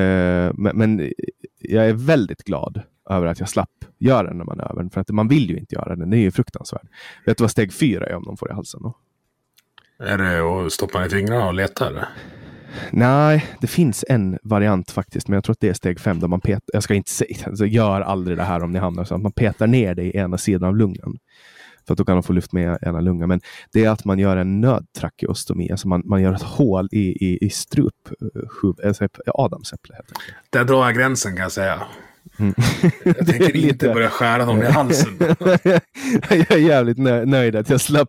Eh, men, men, jag är väldigt glad över att jag slapp göra den här manövern, för att man vill ju inte göra den, det är ju fruktansvärt. Vet du vad steg fyra är om de får i halsen? Då? Är det att stoppa i fingrarna och leta? Eller? Nej, det finns en variant faktiskt, men jag tror att det är steg fem där man petar. Jag ska inte säga, alltså, gör aldrig det här om ni hamnar så att man petar ner det i ena sidan av lungan. För att då kan man få luft med ena lungan. Men det är att man gör en nödtrakeostomi, alltså man, man gör ett hål i, i, i strup, uh, alltså adamsäpple. Där drar jag gränsen kan jag säga. Mm. Jag tänker lite... inte börja skära någon i halsen. jag är jävligt nöjd att jag slapp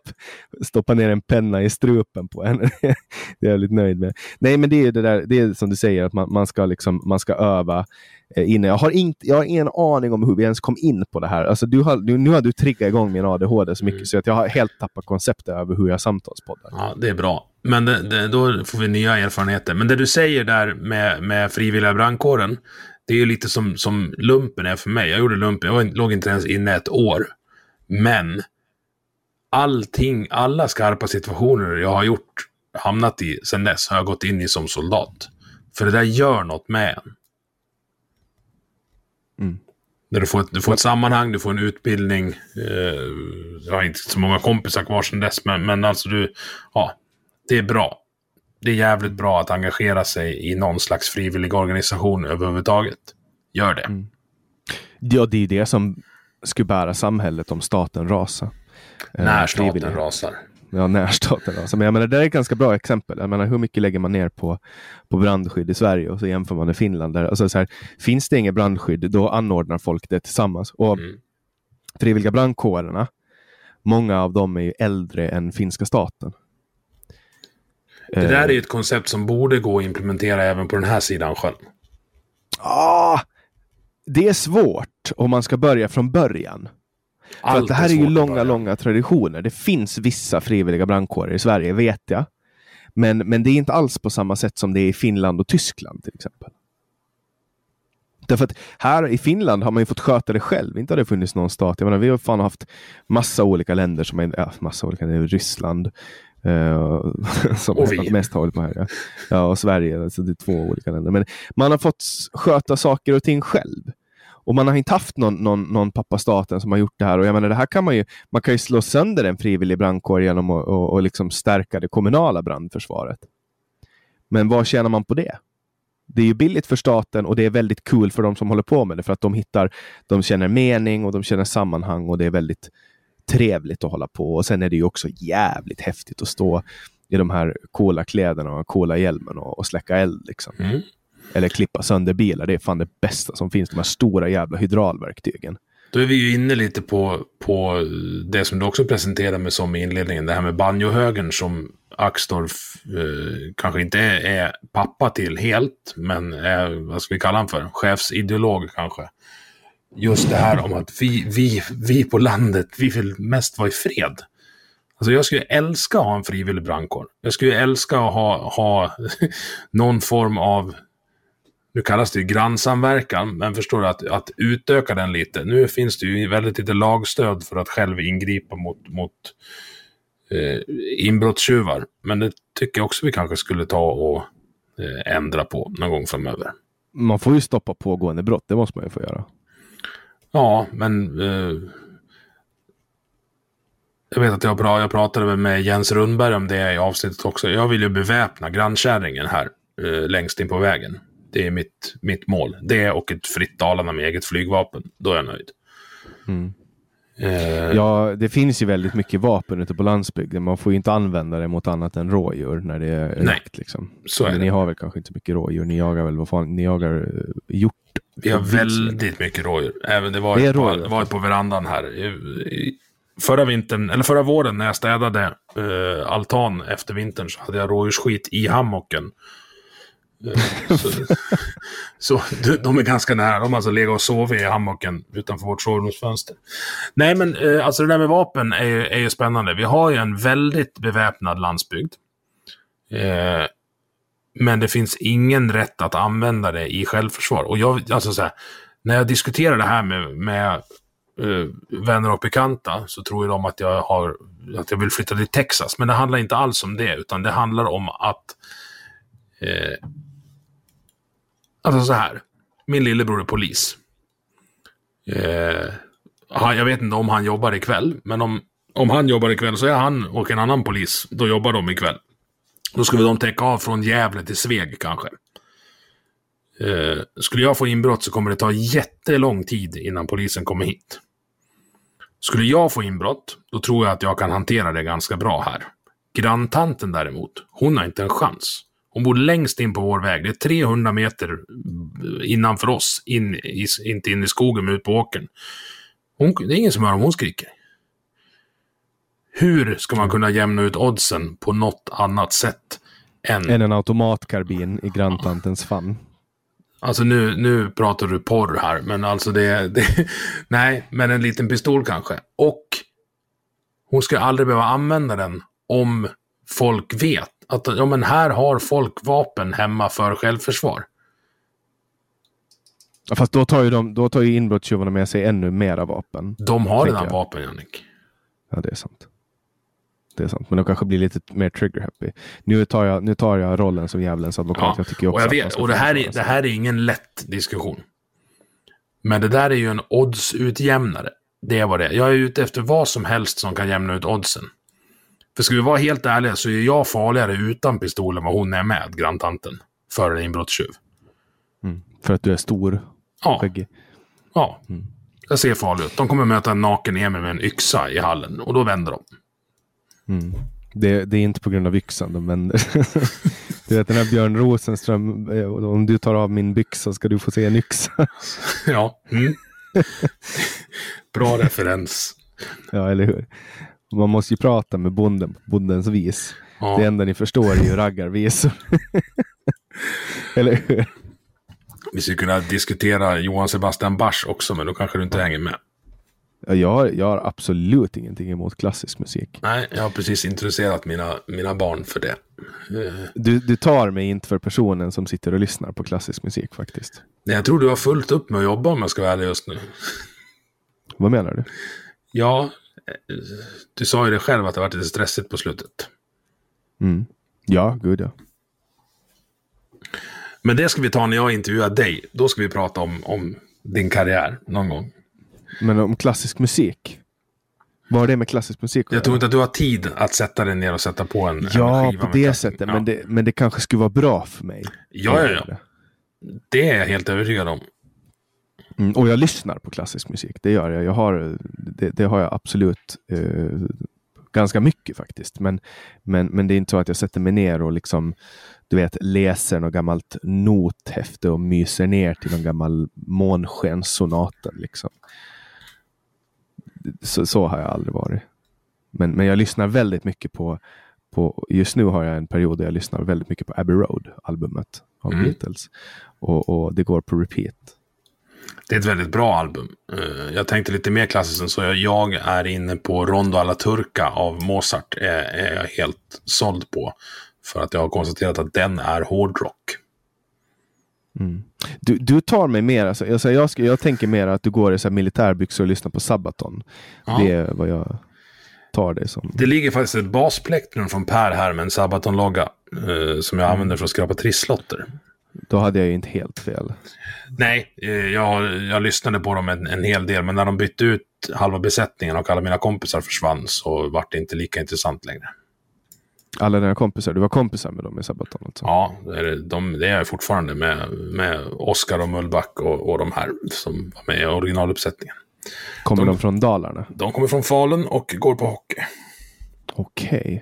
stoppa ner en penna i strupen på henne. det är jag jävligt nöjd med. Nej, men det är det där, det är som du säger, att man, man, ska, liksom, man ska öva eh, inne. Jag har, inte, jag har ingen aning om hur vi ens kom in på det här. Alltså, du har, du, nu har du triggat igång min ADHD så mycket mm. så att jag har helt tappat konceptet över hur jag samtalspoddar. Ja, det är bra. Men det, det, då får vi nya erfarenheter. Men det du säger där med, med frivilliga brandkåren, det är ju lite som, som lumpen är för mig. Jag gjorde lumpen, jag låg inte ens inne ett år. Men allting, alla skarpa situationer jag har gjort, hamnat i sen dess, har jag gått in i som soldat. För det där gör något med en. Mm. När du får, ett, du får ett sammanhang, du får en utbildning. Eh, jag har inte så många kompisar kvar sedan dess, men, men alltså du, ja, det är bra det är jävligt bra att engagera sig i någon slags frivillig organisation överhuvudtaget. Gör det. Mm. Ja, det är det som skulle bära samhället om staten rasar. Eh, när staten rasar. Ja, när staten rasar. Men jag menar, det är ett ganska bra exempel. Jag menar, hur mycket lägger man ner på, på brandskydd i Sverige och så jämför man med Finland. Där, alltså så här, finns det inget brandskydd, då anordnar folk det tillsammans. Och mm. Frivilliga brandkårerna, många av dem är ju äldre än finska staten. Det där är ju ett koncept som borde gå att implementera även på den här sidan sjön. Ah, det är svårt om man ska börja från början. För att det här är, är ju långa, långa traditioner. Det finns vissa frivilliga brandkårer i Sverige, vet jag. Men, men det är inte alls på samma sätt som det är i Finland och Tyskland till exempel. Därför att här i Finland har man ju fått sköta det själv. Inte har det funnits någon stat. Jag menar, vi har fan haft massa olika länder som är, ja, massa olika, Ryssland, Uh, som och vi. mest hållit på här. Ja. ja, och Sverige. Alltså det är två olika länder. Men man har fått sköta saker och ting själv. Och man har inte haft någon, någon, någon pappa staten som har gjort det här. Och jag menar, det här kan man ju, man kan ju slå sönder en frivillig brandkår genom att och, och liksom stärka det kommunala brandförsvaret. Men vad tjänar man på det? Det är ju billigt för staten och det är väldigt kul för de som håller på med det för att de hittar, de känner mening och de känner sammanhang och det är väldigt trevligt att hålla på. Och sen är det ju också jävligt häftigt att stå i de här coola kläderna och coola hjälmen och, och släcka eld. Liksom. Mm. Eller klippa sönder bilar. Det är fan det bästa som finns. De här stora jävla hydraulverktygen. Då är vi ju inne lite på, på det som du också presenterade med som i inledningen. Det här med banjohögern som Axdorff eh, kanske inte är, är, pappa till helt. Men är, vad ska vi kalla honom för? Chefsideolog kanske just det här om att vi, vi, vi på landet, vi vill mest vara i fred. Alltså jag skulle älska att ha en frivillig brandkår. Jag skulle älska att ha, ha någon form av, nu kallas det ju grannsamverkan, men förstår du, att, att utöka den lite. Nu finns det ju väldigt lite lagstöd för att själv ingripa mot, mot eh, inbrottstjuvar. Men det tycker jag också vi kanske skulle ta och eh, ändra på någon gång framöver. Man får ju stoppa pågående brott, det måste man ju få göra. Ja, men... Eh, jag vet att jag, pra jag pratade med Jens Rundberg om det i avsnittet också. Jag vill ju beväpna grannkärringen här eh, längst in på vägen. Det är mitt, mitt mål. Det och ett fritt Dalarna med eget flygvapen. Då är jag nöjd. Mm. Eh, ja, det finns ju väldigt mycket vapen ute på landsbygden. Man får ju inte använda det mot annat än rådjur när det är jakt. Liksom. Så är det. Ni har väl kanske inte mycket rådjur. Ni jagar väl vad fan, ni jagar uh, hjort vi har väldigt mycket rådjur. Även det var, det ett, par, var ett på verandan här. Förra vintern, eller förra våren när jag städade uh, altan efter vintern så hade jag rådjursskit i hammocken. Uh, så, så de är ganska nära. De har alltså legat och sovit i hammocken utanför vårt sovrumsfönster. Nej, men uh, alltså det där med vapen är, är ju spännande. Vi har ju en väldigt beväpnad landsbygd. Uh, men det finns ingen rätt att använda det i självförsvar. Och jag, alltså så här, när jag diskuterar det här med, med uh, vänner och bekanta så tror ju de att jag, har, att jag vill flytta till Texas. Men det handlar inte alls om det, utan det handlar om att... Uh, alltså så här. Min lillebror är polis. Uh, jag vet inte om han jobbar ikväll, men om, om han jobbar ikväll så är han och en annan polis, då jobbar de ikväll. Då skulle de täcka av från Gävle till Sveg kanske. Eh, skulle jag få inbrott så kommer det ta jättelång tid innan polisen kommer hit. Skulle jag få inbrott, då tror jag att jag kan hantera det ganska bra här. Granntanten däremot, hon har inte en chans. Hon bor längst in på vår väg. Det är 300 meter innanför oss, in i, inte in i skogen men ut på åkern. Hon, det är ingen som hör om hon skriker. Hur ska man kunna jämna ut oddsen på något annat sätt än... Än en automatkarbin i granntantens famn. Alltså nu, nu pratar du porr här, men alltså det, det... Nej, men en liten pistol kanske. Och hon ska aldrig behöva använda den om folk vet att ja, men här har folk vapen hemma för självförsvar. Ja, fast då tar ju, de, då tar ju inbrottstjuvarna med sig ännu mera vapen. De har redan jag. vapen, Jannik. Ja, det är sant. Det är sant, men de kanske blir lite mer trigger happy. Nu tar jag, nu tar jag rollen som djävulens advokat. Ja, jag tycker också och jag vet, och det här, är, det här är ingen lätt diskussion. Men det där är ju en oddsutjämnare. Det är vad det är. Jag är ute efter vad som helst som kan jämna ut oddsen. För ska vi vara helt ärliga så är jag farligare utan pistol än vad hon är med, granntanten. För en inbrottstjuv. Mm. För att du är stor? Ja. Skäggig. Ja. Mm. Jag ser farlig ut. De kommer möta en naken Emil med en yxa i hallen och då vänder de. Mm. Det, det, är inte på grund av yxan, men du vet den här Björn Rosenström, eh, om du tar av min byxa ska du få se en yxa. ja. Mm. Bra referens. Ja, eller hur? Man måste ju prata med bonden på bondens vis. Ja. Det enda ni förstår är ju raggarvisor. eller hur? Vi skulle kunna diskutera Johan Sebastian Bach också, men då kanske du inte hänger med. Jag har, jag har absolut ingenting emot klassisk musik. Nej, jag har precis introducerat mina, mina barn för det. Du, du tar mig inte för personen som sitter och lyssnar på klassisk musik faktiskt. Nej, jag tror du har fullt upp med att jobba om jag ska vara ärlig just nu. Vad menar du? Ja, du sa ju det själv att det var lite stressigt på slutet. Mm. Ja, gud ja. Men det ska vi ta när jag intervjuar dig. Då ska vi prata om, om din karriär någon gång. Men om klassisk musik? Vad har det med klassisk musik Jag tror inte att du har tid att sätta dig ner och sätta på en, ja, en på det sättet. Ja. Men, det, men det kanske skulle vara bra för mig. Ja, ja, ja. Det är jag helt övertygad om. Mm, och jag lyssnar på klassisk musik. Det gör jag. jag har, det, det har jag absolut eh, ganska mycket faktiskt. Men, men, men det är inte så att jag sätter mig ner och liksom du vet, läser något gammalt nothäfte och myser ner till någon gammal månskenssonaten. Liksom så, så, har jag aldrig varit. Men, men jag lyssnar väldigt mycket på, på, just nu har jag en period där jag lyssnar väldigt mycket på Abbey Road, albumet av mm. Beatles. Och, och, det går på repeat. Det är ett väldigt bra album. Eh, jag tänkte lite mer klassiskt än så. Jag är inne på Rondo alla Turca av Mozart. Är, är jag helt såld på. För att jag har konstaterat att den är hårdrock. Mm. Du, du tar mig mer, alltså, alltså jag, ska, jag tänker mer att du går i så militärbyxor och lyssnar på Sabaton. Ja. Det är vad jag tar det som. Det ligger faktiskt ett basplektrum från Per här med en Sabaton-logga. Eh, som jag mm. använder för att skrapa trisslotter. Då hade jag ju inte helt fel. Nej, eh, jag, jag lyssnade på dem en, en hel del. Men när de bytte ut halva besättningen och alla mina kompisar försvann så var det inte lika intressant längre. Alla dina kompisar? Du var kompisar med dem i Sabaton? Alltså. Ja, det är, de, det är jag fortfarande med, med Oskar och Mullback och, och de här som var med i originaluppsättningen. Kommer de, de från Dalarna? De kommer från Falun och går på hockey. Okej. Okay.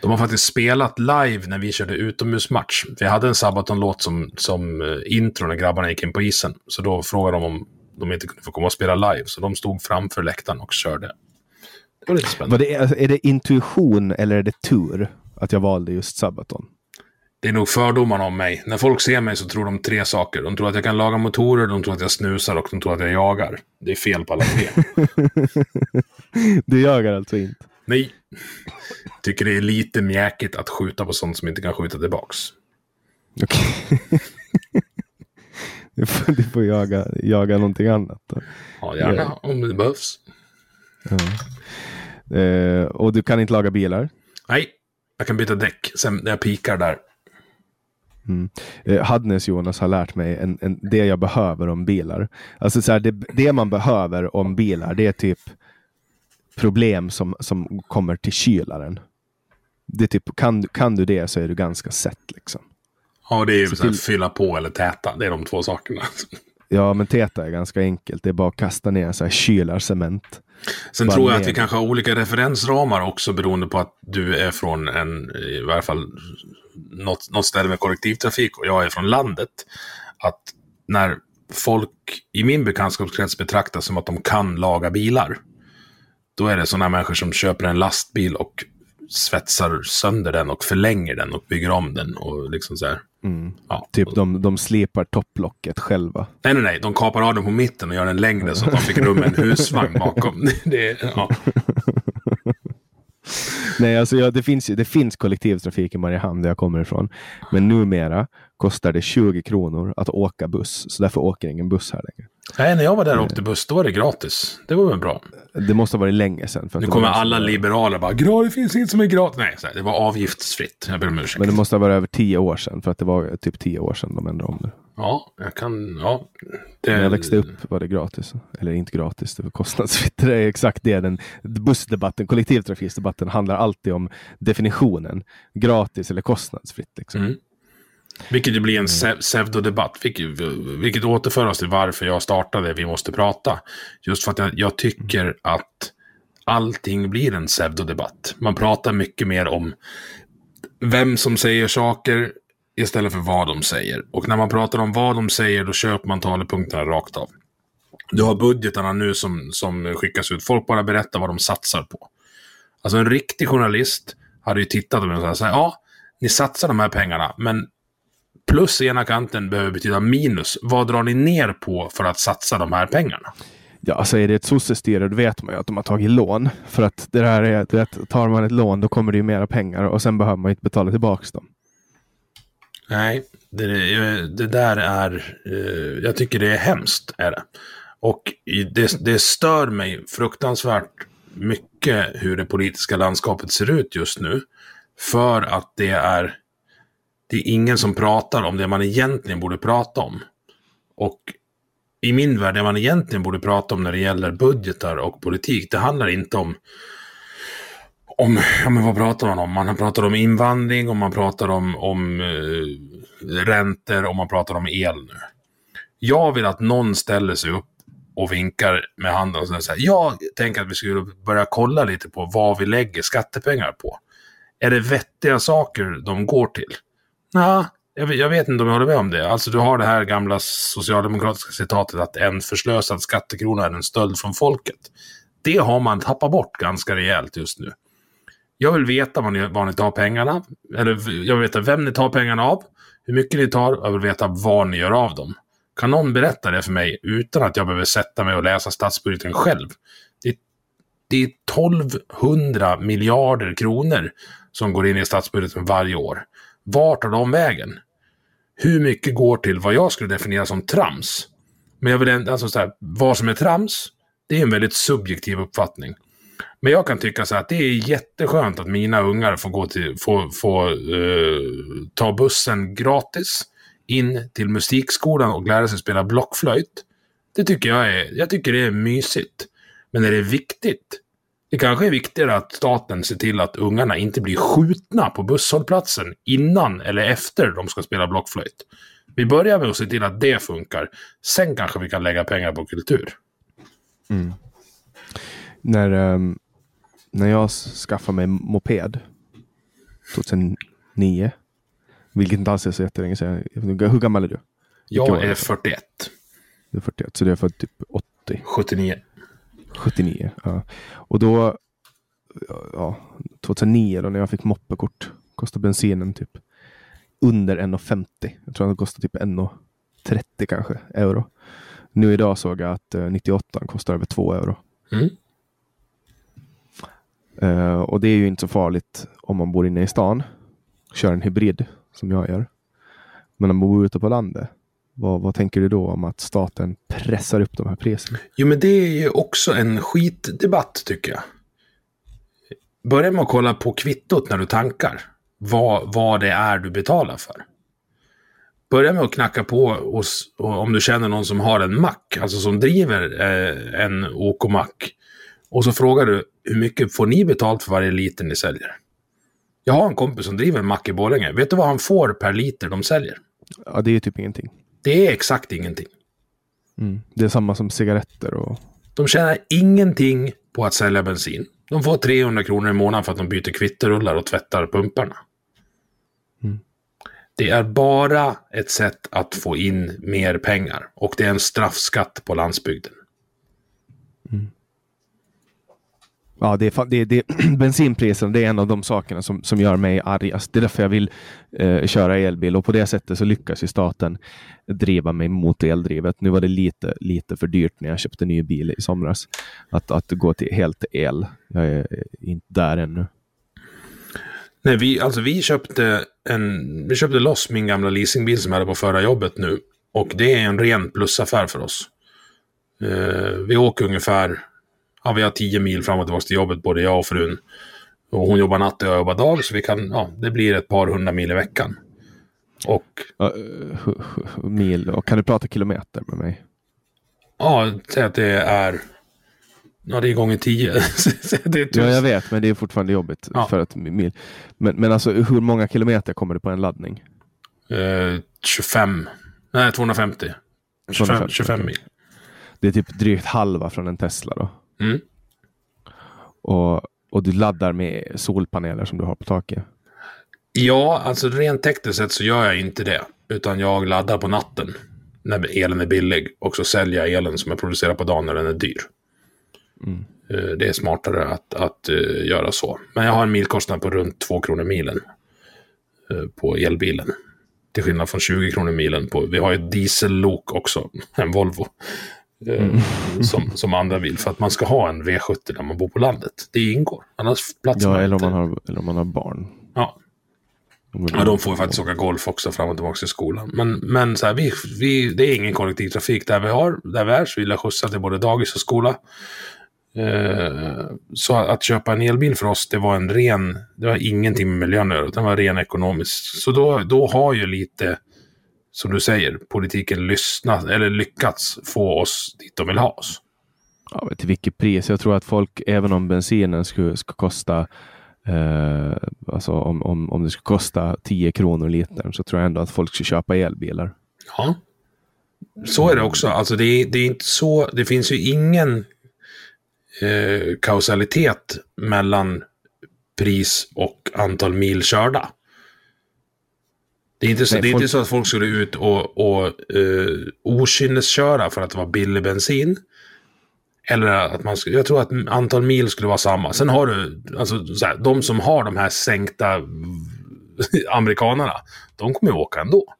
De har faktiskt spelat live när vi körde utomhusmatch. Vi hade en Sabaton-låt som, som eh, intro när grabbarna gick in på isen. Så då frågade de om de inte kunde få komma och spela live. Så de stod framför läktaren och körde. Var lite spännande. Det, är det intuition eller är det tur att jag valde just Sabaton? Det är nog fördomarna om mig. När folk ser mig så tror de tre saker. De tror att jag kan laga motorer, de tror att jag snusar och de tror att jag jagar. Det är fel på alla tre. du jagar alltså inte? Nej. Tycker det är lite mjäkigt att skjuta på sånt som inte kan skjuta tillbaks. Okej. Okay. du, får, du får jaga, jaga någonting annat. Då. Ja, gärna ja. om det behövs. Ja. Eh, och du kan inte laga bilar? Nej, jag kan byta däck sen när jag pikar där. Mm. Eh, Hadnes Jonas har lärt mig en, en, det jag behöver om bilar. Alltså så här, det, det, man behöver om bilar, det är typ problem som, som kommer till kylaren. Det är typ, kan, kan du det så är du ganska sett liksom. Ja, det är ju Så till- fylla på eller täta. Det är de två sakerna. Ja, men teta är ganska enkelt. Det är bara att kasta ner så här kylarcement. Sen Bara tror jag att med. vi kanske har olika referensramar också beroende på att du är från en, i varje fall, något, något ställe med kollektivtrafik och jag är från landet. Att när folk i min bekantskapskrets betraktas som att de kan laga bilar, då är det sådana människor som köper en lastbil och svetsar sönder den och förlänger den och bygger om den och liksom så här. Ja. Typ de, de slipar topplocket själva. Nej, nej, nej. De kapar av den på mitten och gör den längre så att de fick rum med en husvagn bakom. Det, ja. Nej, alltså ja, det, finns, det finns kollektivtrafik i Mariehamn där jag kommer ifrån. Men numera kostar det 20 kronor att åka buss. Så därför åker ingen buss här längre. Nej, när jag var där och åkte buss, då var det gratis. Det var väl bra. Det måste ha varit länge sedan. Nu kommer alla som- liberaler bara, "Gra, det finns inget som är gratis. Nej, här, det var avgiftsfritt. Jag ber om ursäkt. Men det måste ha varit över tio år sedan. För att det var typ tio år sedan de ändrade om det. Ja, jag kan, ja. Det, När jag växte upp var det gratis. Eller inte gratis, det var kostnadsfritt. Det är exakt det den bussdebatten, kollektivtrafikdebatten handlar alltid om definitionen. Gratis eller kostnadsfritt. Liksom. Mm. Vilket ju blir en se- pseudodebatt. Vilket, vilket återför oss till varför jag startade Vi måste prata. Just för att jag, jag tycker att allting blir en pseudodebatt. Man pratar mycket mer om vem som säger saker istället för vad de säger. Och när man pratar om vad de säger, då köper man talepunkterna rakt av. Du har budgetarna nu som, som skickas ut. Folk bara berättar vad de satsar på. Alltså en riktig journalist hade ju tittat och sagt så här, ja, ni satsar de här pengarna, men plus ena kanten behöver betyda minus. Vad drar ni ner på för att satsa de här pengarna? Ja, alltså är det ett sossestyre då vet man ju att de har tagit lån. För att det där är, vet, tar man ett lån då kommer det ju mera pengar och sen behöver man inte betala tillbaka dem. Nej, det, det där är... eh, Jag tycker det är hemskt, är det. Och i- det, det stör mig fruktansvärt mycket hur det politiska landskapet ser ut just nu. För att det är... Det är ingen som pratar om det man egentligen borde prata om. Och i min värld, det man egentligen borde prata om när det gäller budgetar och politik, det handlar inte om om, ja men vad pratar man om? Man pratar om invandring och man pratar om, om eh, räntor och man pratar om el nu. Jag vill att någon ställer sig upp och vinkar med handen och säger jag tänker att vi skulle börja kolla lite på vad vi lägger skattepengar på. Är det vettiga saker de går till? Ja, jag, vet- jag vet inte om jag håller med om det. Alltså du har det här gamla socialdemokratiska citatet att en förslösad skattekrona är en stöld från folket. Det har man tappat bort ganska rejält just nu. Jag vill veta var ni, var ni tar pengarna. Eller jag vill veta vem ni tar pengarna av. Hur mycket ni tar. och Jag vill veta vad ni gör av dem. Kan någon berätta det för mig utan att jag behöver sätta mig och läsa statsbudgeten själv? Det, det är 1200 miljarder kronor som går in i statsbudgeten varje år. Vart tar de vägen? Hur mycket går till vad jag skulle definiera som trams? Men jag vill ändå, alltså så här, vad som är trams, det är en väldigt subjektiv uppfattning. Men jag kan tycka så här att det är jätteskönt att mina ungar får, gå till, får, får eh, ta bussen gratis in till musikskolan och lära sig spela blockflöjt. Det tycker jag är, jag tycker det är mysigt. Men är det viktigt? Det kanske är viktigare att staten ser till att ungarna inte blir skjutna på busshållplatsen innan eller efter de ska spela blockflöjt. Vi börjar med att se till att det funkar. Sen kanske vi kan lägga pengar på kultur. När, ehm, när jag skaffade mig moped 2009, vilket inte alls är så jättelänge sedan. Hur gammal är du? Jag är det? 41. Du är 41, så du är född typ 80. 79. 79. Ja. Och då, ja, 2009 då när jag fick moppekort, kostade bensinen typ under 1,50. Jag tror den kostade typ 1,30 kanske, euro. Nu idag såg jag att eh, 98 kostar över 2 euro. Mm. Eh, och det är ju inte så farligt om man bor inne i stan. Kör en hybrid som jag gör. Men om man bor ute på landet, vad, vad tänker du då om att staten pressar upp de här priserna? Jo, men det är ju också en skitdebatt tycker jag. Börja med att kolla på kvittot när du tankar. Vad, vad det är du betalar för. Börja med att knacka på hos, om du känner någon som har en mack, alltså som driver eh, en OK-mack. Och så frågar du, hur mycket får ni betalt för varje liter ni säljer? Jag har en kompis som driver en mack i Borlänge. Vet du vad han får per liter de säljer? Ja, det är ju typ ingenting. Det är exakt ingenting. Mm. Det är samma som cigaretter och... De tjänar ingenting på att sälja bensin. De får 300 kronor i månaden för att de byter kvitterullar och tvättar pumparna. Mm. Det är bara ett sätt att få in mer pengar. Och det är en straffskatt på landsbygden. Ja, det är, det, det, bensinpriserna det är en av de sakerna som, som gör mig argast. Alltså, det är därför jag vill eh, köra elbil och på det sättet så lyckas ju staten driva mig mot eldrivet. Nu var det lite, lite för dyrt när jag köpte ny bil i somras att, att gå till helt el. Jag är inte där ännu. Nej, vi, alltså vi köpte en, vi köpte loss min gamla leasingbil som jag hade på förra jobbet nu. Och det är en ren plusaffär för oss. Eh, vi åker ungefär, ja vi har 10 mil fram och tillbaka till jobbet, både jag och frun. Och hon jobbar natt och jag jobbar dag, så vi kan, ja, det blir ett par hundra mil i veckan. Och eh, mil. Och kan du prata kilometer med mig? ja, säg att det är, ja det är gånger 10. det är Ja, jag vet, men det är fortfarande jobbigt. Ja. För att mil. Men, men alltså, hur många kilometer kommer det på en laddning? Eh, 25, nej 250. 25, 250, 25 okej. mil. Det är typ drygt halva från en Tesla då. Mm. Och, och du laddar med solpaneler som du har på taket. Ja, alltså rent tekniskt sett så gör jag inte det. Utan jag laddar på natten när elen är billig. Och så säljer jag elen som jag producerar på dagen när den är dyr. Mm. Eh, Det är smartare att, att eh, göra så. Men jag har en milkostnad på runt 2 kronor milen eh, på elbilen. Till skillnad från 20 kronor milen på, vi har ju ett diesellok också, en Volvo. Eh, Som, som andra bil, för att man ska ha en V70 när man bor på landet. Det ingår, annars platsar Ja, eller om man har, eller om man har barn. Ja. Ja, de får ju faktiskt åka golf också fram och tillbaka till skolan. Men, men så här, vi, vi, det är ingen kollektivtrafik där vi, har, där vi är, så vi vill skjutsa till både dagis och skola. Eh, så att köpa en elbil för oss, det var en ren, det var ingenting med miljön att utan det var ren ekonomisk. Så då, då har ju lite, som du säger, politiken lyssnat, eller lyckats få oss dit de vill ha oss. Ja, men till vilket pris? Jag tror att folk, även om bensinen skulle, ska kosta eh, alltså om, om, om det skulle kosta 10 kronor litern så tror jag ändå att folk skulle köpa elbilar. Ja. Så är det också. Alltså det, är, det är inte så, det finns ju ingen eh, kausalitet mellan pris och antal mil körda. Det är inte så, Nej, det är folk- inte så att folk skulle ut och, och eh, okynnesköra för att det var billig bensin. Eller att man skulle, jag tror att antal mil skulle vara samma. Sen har du, alltså så här, de som har de här sänkta amerikanerna, de kommer ju åka ändå.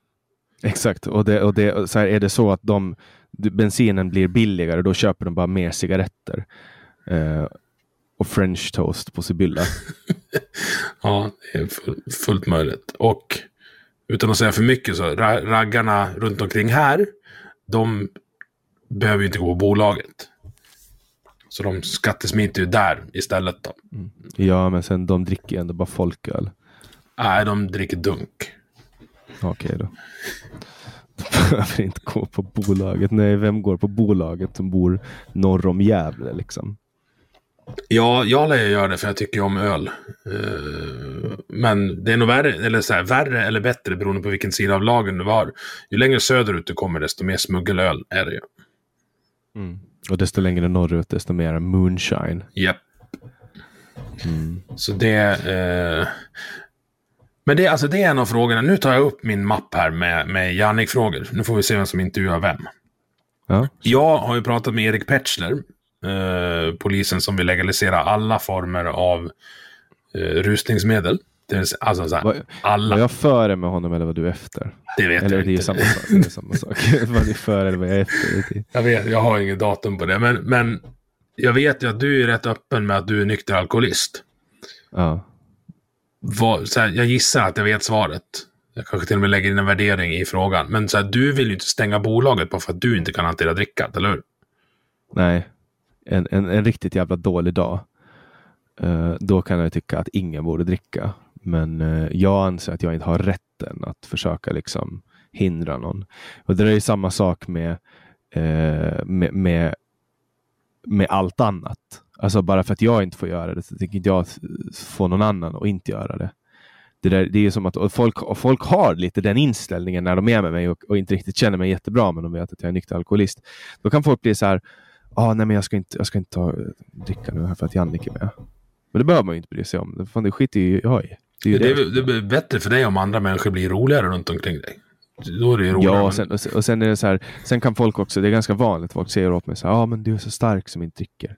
Exakt, och, det, och det, så här, är det så att de, bensinen blir billigare, då köper de bara mer cigaretter. Eh, och french toast på Sibylla. Ja, det är full, fullt möjligt. Och utan att säga för mycket så, ra- raggarna runt omkring här, de behöver ju inte gå på bolaget. Så de skattesmiter ju där istället då. ja, men sen de dricker ju ändå bara folköl. Nej, de dricker dunk. Okej då. De behöver inte gå på bolaget. Nej, vem går på bolaget som bor norr om Gävle liksom? Ja, jag lär göra det för jag tycker om öl. Eh, Men det är nog värre, eller så här, värre eller bättre beroende på vilken sida av lagen du var. Ju längre söderut du kommer, desto mer smuggelöl är det ju. Och desto längre norrut, desto mer moonshine. Japp. Så det... Eh... Men det, alltså det är en av frågorna. Nu tar jag upp min mapp här med, med Jannik-frågor. Nu får vi se vem som intervjuar vem. Ja. Jag har ju pratat med Erik Petschler, eh, polisen som vill legalisera alla former av eh, rusningsmedel. Alltså så här, Vad- alla. Var jag före med honom eller var du efter? det vet Eller jag det är inte. samma sak. Det är samma sak. var du före eller var jag efter? Jag vet, jag har inget datum på det. Men, men jag vet ju att du är rätt öppen med att du är nykter alkoholist. Ja. vad, så här, jag gissar att jag vet svaret. Jag kanske till och med lägger in en värdering i frågan. Men så här, du vill ju inte stänga bolaget bara för att du inte kan hantera drickat, eller hur? Nej. En, en, en riktigt jävla dålig dag. Eh, då kan jag tycka att ingen borde dricka. Men eh, jag anser att jag inte har rätten att försöka liksom hindra någon. Och det är ju samma sak med, eh, med, med, med allt annat. Alltså bara för att jag inte får göra det så tänker inte jag få någon annan att inte göra det. det, där, det är som att folk, och folk har lite den inställningen när de är med mig och, och, inte riktigt känner mig jättebra, men de vet att jag är nykter alkoholist. Då kan folk bli så här, ah, nej men jag ska inte, jag ska inte ta, dricka nu här för att Jannik är med. Men det behöver man ju inte bry sig om. Fan, det skiter ju jag i. Det, är det, det, det är bättre för dig om andra människor blir roligare runt omkring dig. Då är det ju roligare. Ja, och sen, och sen, är det så här, sen kan folk också, det är ganska vanligt, folk säger åt mig så här, ja ah, men du är så stark som inte dricker.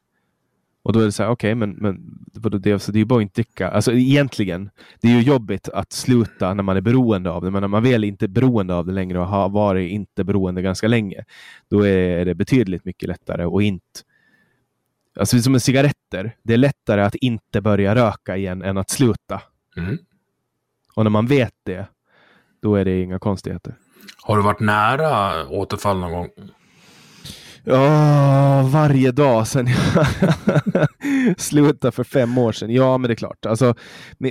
Och då är det så här, okej, okay, men, men vadå, det, alltså, det är ju bara att inte dricka. Alltså egentligen, det är ju jobbigt att sluta när man är beroende av det, men när man väl inte är beroende av det längre och har varit inte beroende ganska länge, då är det betydligt mycket lättare att inte Alltså som med cigaretter, det är lättare att inte börja röka igen än att sluta. Mm. Och när man vet det, då är det inga konstigheter. Har du varit nära återfall någon gång? Ja, varje dag sedan jag slutade för fem år sedan. Ja, men det är klart. Alltså,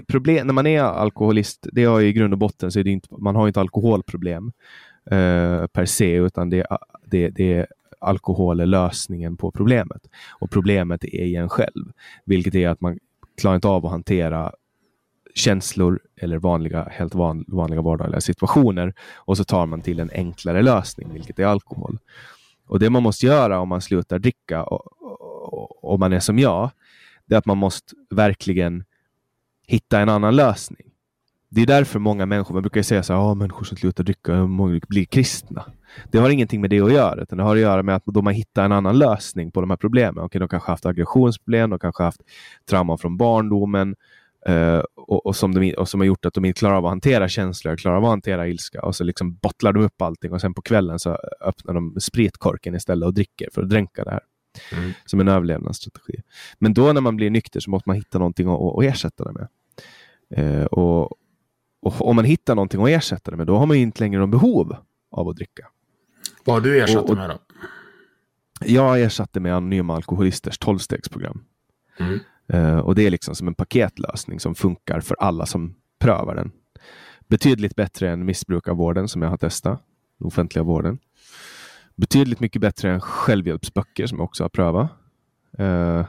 problem, när man är alkoholist, det har i grund och botten så är det inte, man har inte alkoholproblem eh, per se, utan det, det, det är alkohol är lösningen på problemet. Och problemet är i en själv, vilket är att man klarar inte av att hantera känslor eller vanliga, helt van, vanliga vardagliga situationer och så tar man till en enklare lösning, vilket är alkohol. Och det man måste göra om man slutar dricka och, och, och man är som jag, det är att man måste verkligen hitta en annan lösning. Det är därför många människor, man brukar säga så här, människor som slutar dricka blir kristna. Det har ingenting med det att göra, utan det har att göra med att då man hittar en annan lösning på de här problemen. Okej, de kanske haft aggressionsproblem, de kanske haft trauma från barndomen uh, och, och, som de, och som har gjort att de inte klarar av att hantera känslor, klarar av att hantera ilska och så liksom bottlar de upp allting och sen på kvällen så öppnar de spritkorken istället och dricker för att dränka det här. Mm. Som en överlevnadsstrategi. Men då när man blir nykter så måste man hitta någonting att, att ersätta det med. Uh, och, och om man hittar någonting att ersätta det med, då har man inte längre någon behov av att dricka. Vad har du ersatt det med då? Jag ersatte med Anonyma Alkoholisters tolvstegsprogram. Mm. Eh, och det är liksom som en paketlösning som funkar för alla som prövar den. Betydligt bättre än missbrukarvården som jag har testat, den offentliga vården. Betydligt mycket bättre än självhjälpsböcker som jag också har prövat. Eh,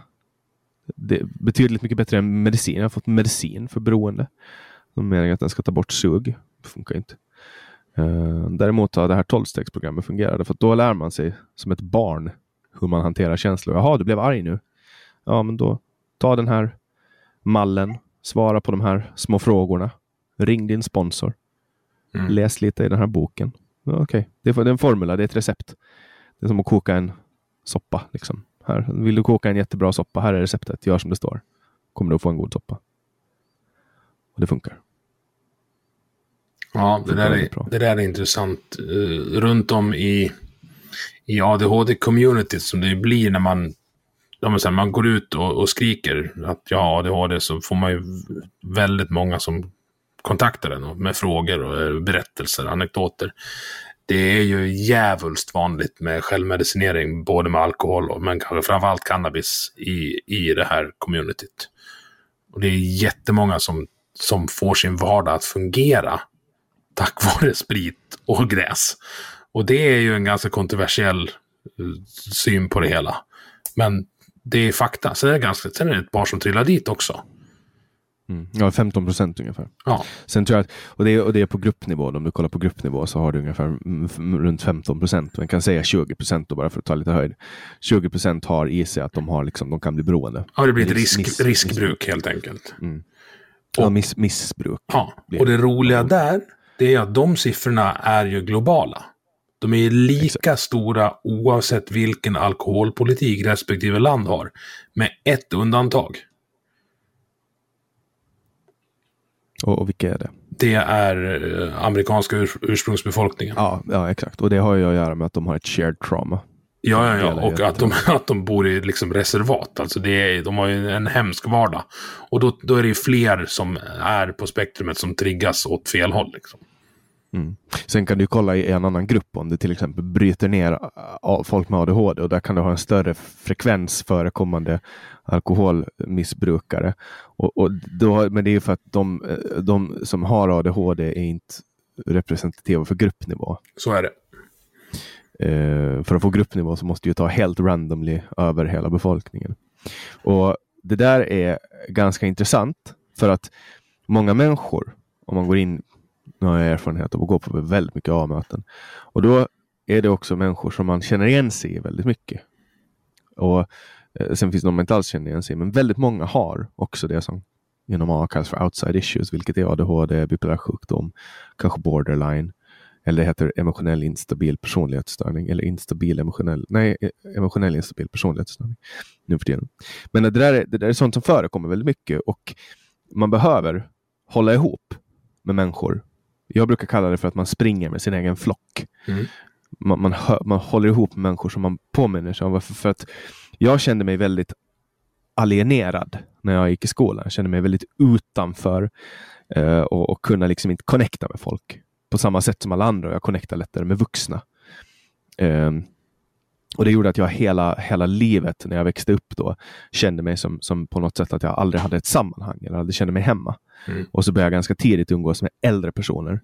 det betydligt mycket bättre än medicin. Jag har fått medicin för beroende. De menar att den ska ta bort sug. Det funkar inte. Eh, däremot har det här tolvstegsprogrammet fungerat, för då lär man sig som ett barn hur man hanterar känslor. Jaha, du blev arg nu. Ja, men då ta den här mallen, svara på de här små frågorna. Ring din sponsor. Mm. Läs lite i den här boken. Okej, okay. det är en formula, det är ett recept. Det är som att koka en soppa. Liksom. Här, vill du koka en jättebra soppa? Här är receptet. Gör som det står. Kommer du att få en god soppa. Och det funkar. Ja, det, där, är, det där är intressant. Uh, runt om i, i ADHD-communityt som det blir när man, här, man går ut och, och, skriker att jag har ADHD så får man ju väldigt många som kontaktar en med frågor och eh, berättelser, anekdoter. Det är ju jävulst vanligt med självmedicinering, både med alkohol och men kanske framförallt cannabis i, i det här communityt. Och det är jättemånga som, som får sin vardag att fungera tack vare sprit och gräs. Och det är ju en ganska kontroversiell eh, syn på det hela. Men det är fakta. Sen är det, ganska, sen är det ett par som trillar dit också. Mm. Ja, 15 procent ungefär. Ja. Sen tror jag att, och, det är, och det är på gruppnivå, om du kollar på gruppnivå så har du ungefär runt 15 procent. Man kan säga 20 procent bara för att ta lite höjd. 20 procent har i sig att de, har liksom, de kan bli beroende. Ja, det blir ett risk, miss, riskbruk miss, helt enkelt. Mm. Och, ja, miss, missbruk. Ja, och det roliga där det är att de siffrorna är ju globala. De är lika Exakt. stora oavsett vilken alkoholpolitik respektive land har. Med ett undantag. Och, och vilka är det? Det är eh, amerikanska ur, ursprungsbefolkningen. Ja, ja, exakt. Och det har ju att göra med att de har ett shared trauma. Ja, ja, ja. och att de, att de bor i liksom reservat. Alltså det är, de har ju en hemsk vardag. Och då, då är det ju fler som är på spektrumet som triggas åt fel håll. Liksom. Mm. Sen kan du kolla i en annan grupp om du till exempel bryter ner folk med ADHD och där kan du ha en större frekvens förekommande alkoholmissbrukare. Och, och då, men det är för att de, de som har ADHD är inte representativa för gruppnivå. Så är det. Uh, för att få gruppnivå så måste du ta helt randomly över hela befolkningen. Och Det där är ganska intressant för att många människor om man går in, nu har jag erfarenhet av att gå på väldigt mycket A-möten. Och då är det också människor som man känner igen sig i väldigt mycket. Och eh, Sen finns det de man inte alls känner igen sig i, men väldigt många har också det som inom A kallas för outside issues, vilket är ADHD, bipolär sjukdom, kanske borderline, eller det heter emotionell instabil personlighetsstörning eller instabil emotionell, nej, e-, emotionell instabil personlighetsstörning nu för tiden. Men det där, är, det där är sånt som förekommer väldigt mycket och man behöver hålla ihop med människor. Jag brukar kalla det för att man springer med sin egen flock. Mm. Man, man, hör, man håller ihop människor som man påminner sig om. För, för att jag kände mig väldigt alienerad när jag gick i skolan. Jag kände mig väldigt utanför eh, och, och kunna liksom inte connecta med folk på samma sätt som alla andra. Jag connectar lättare med vuxna. Eh, och Det gjorde att jag hela, hela livet när jag växte upp då kände mig som, som på något sätt att jag aldrig hade ett sammanhang eller aldrig kände mig hemma. Mm. Och så började jag ganska tidigt umgås med äldre personer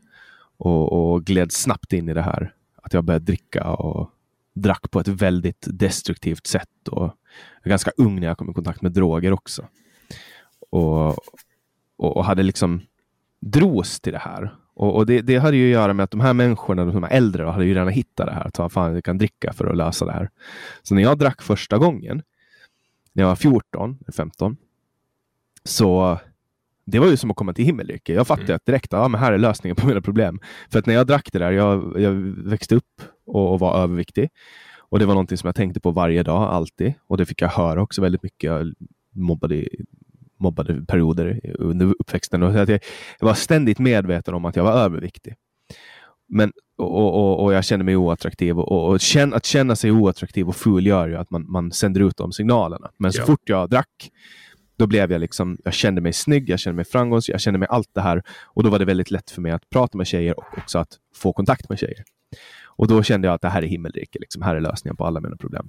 och, och gled snabbt in i det här. Att jag började dricka och drack på ett väldigt destruktivt sätt. Och ganska ung när jag kom i kontakt med droger också. Och, och, och hade liksom dros till det här. Och, och det, det, hade ju att göra med att de här människorna, de här äldre, hade ju redan hittat det här. Att fan, jag kan dricka för att lösa det här. Så när jag drack första gången, när jag var 14, 15, så det var ju som att komma till himmelriket. Jag fattade mm. direkt att ja, här är lösningen på mina problem. För att när jag drack det där, jag, jag växte upp och, och, var överviktig. Och det var någonting som jag tänkte på varje dag, alltid. Och det fick jag höra också väldigt mycket. Jag mobbade, mobbade perioder under uppväxten. Och jag, jag var ständigt medveten om att jag var överviktig. Men, och, och, och jag kände mig oattraktiv. Och, och känn, att känna sig oattraktiv och ful gör ju att man, man sänder ut de signalerna. Men så ja. fort jag drack då blev jag liksom, jag kände mig snygg, jag kände mig framgångsrik, jag kände mig allt det här. Och då var det väldigt lätt för mig att prata med tjejer och också att få kontakt med tjejer. Och då kände jag att det här är himmelrike, liksom. här är lösningen på alla mina problem.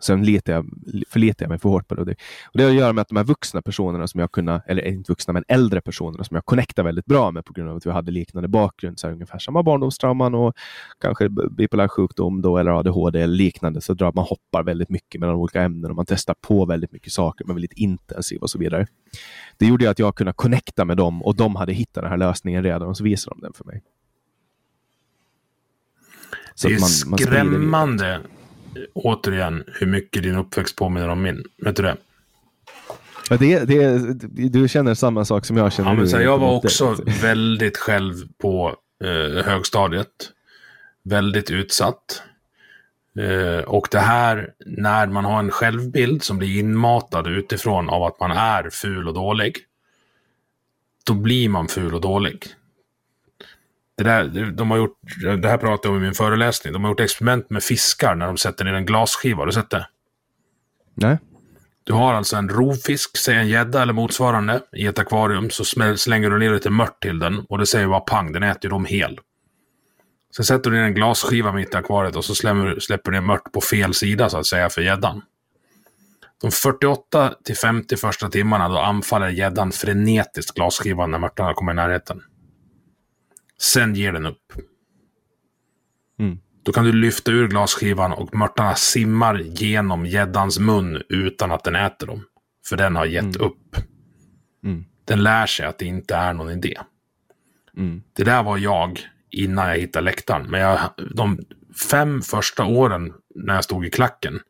Sen letar jag, förlitar jag mig för hårt på det. Och det, har att göra med att de här vuxna personerna som jag kunde, eller inte vuxna, men äldre personerna som jag connectar väldigt bra med på grund av att vi hade liknande bakgrund, så här, ungefär samma barndomstrauman och kanske bipolär sjukdom då, eller ADHD eller liknande, så drar man hoppar väldigt mycket mellan olika ämnen och man testar på väldigt mycket saker, men väldigt intensivt och så vidare. Det gjorde att jag kunde connecta med dem och de hade hittat den här lösningen redan och så visade de den för mig. Så det är man, man skrämmande återigen, hur mycket din uppväxt påminner om min. Vet du det? Ja, det, det, du känner samma sak som jag känner ja, men så Jag var också det. väldigt själv på eh, högstadiet. Väldigt utsatt. Eh, och det här, när man har en självbild som blir inmatad utifrån av att man är ful och dålig. Då blir man ful och dålig. Det, där, de har gjort, det här pratade jag om i min föreläsning. De har gjort experiment med fiskar när de sätter ner en glasskiva. Har du sett det? Nej. Du har alltså en rovfisk, säg en gädda eller motsvarande, i ett akvarium. Så slänger du ner lite mört till den och det säger bara pang, den äter ju dem hel. Sen sätter du ner en glasskiva mitt i akvariet och så släpper, släpper du ner mört på fel sida så att säga för gäddan. De 48 till 50 första timmarna då anfaller gäddan frenetiskt glasskivan när mörtarna kommer i närheten. Sen ger den upp. Mm. Då kan du lyfta ur glasskivan och mörtarna simmar genom gäddans mun utan att den äter dem. För den har gett mm. upp. Mm. Den lär sig att det inte är någon idé. Mm. Det där var jag innan jag hittade läktaren. Men jag, de fem första åren när jag stod i klacken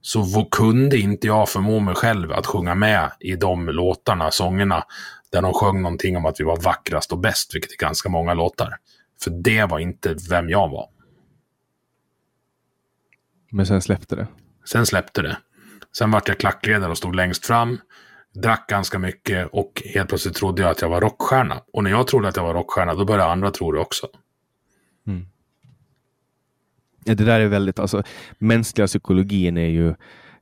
så kunde inte jag förmå mig själv att sjunga med i de låtarna, sångerna, där de sjöng någonting om att vi var vackrast och bäst, vilket är ganska många låtar. För det var inte vem jag var. Men sen släppte det? Sen släppte det. Sen vart jag klackledare och stod längst fram, drack ganska mycket och helt plötsligt trodde jag att jag var rockstjärna. Och när jag trodde att jag var rockstjärna, då började andra tro det också. Mm. Ja, det där är väldigt, alltså mänskliga psykologin är ju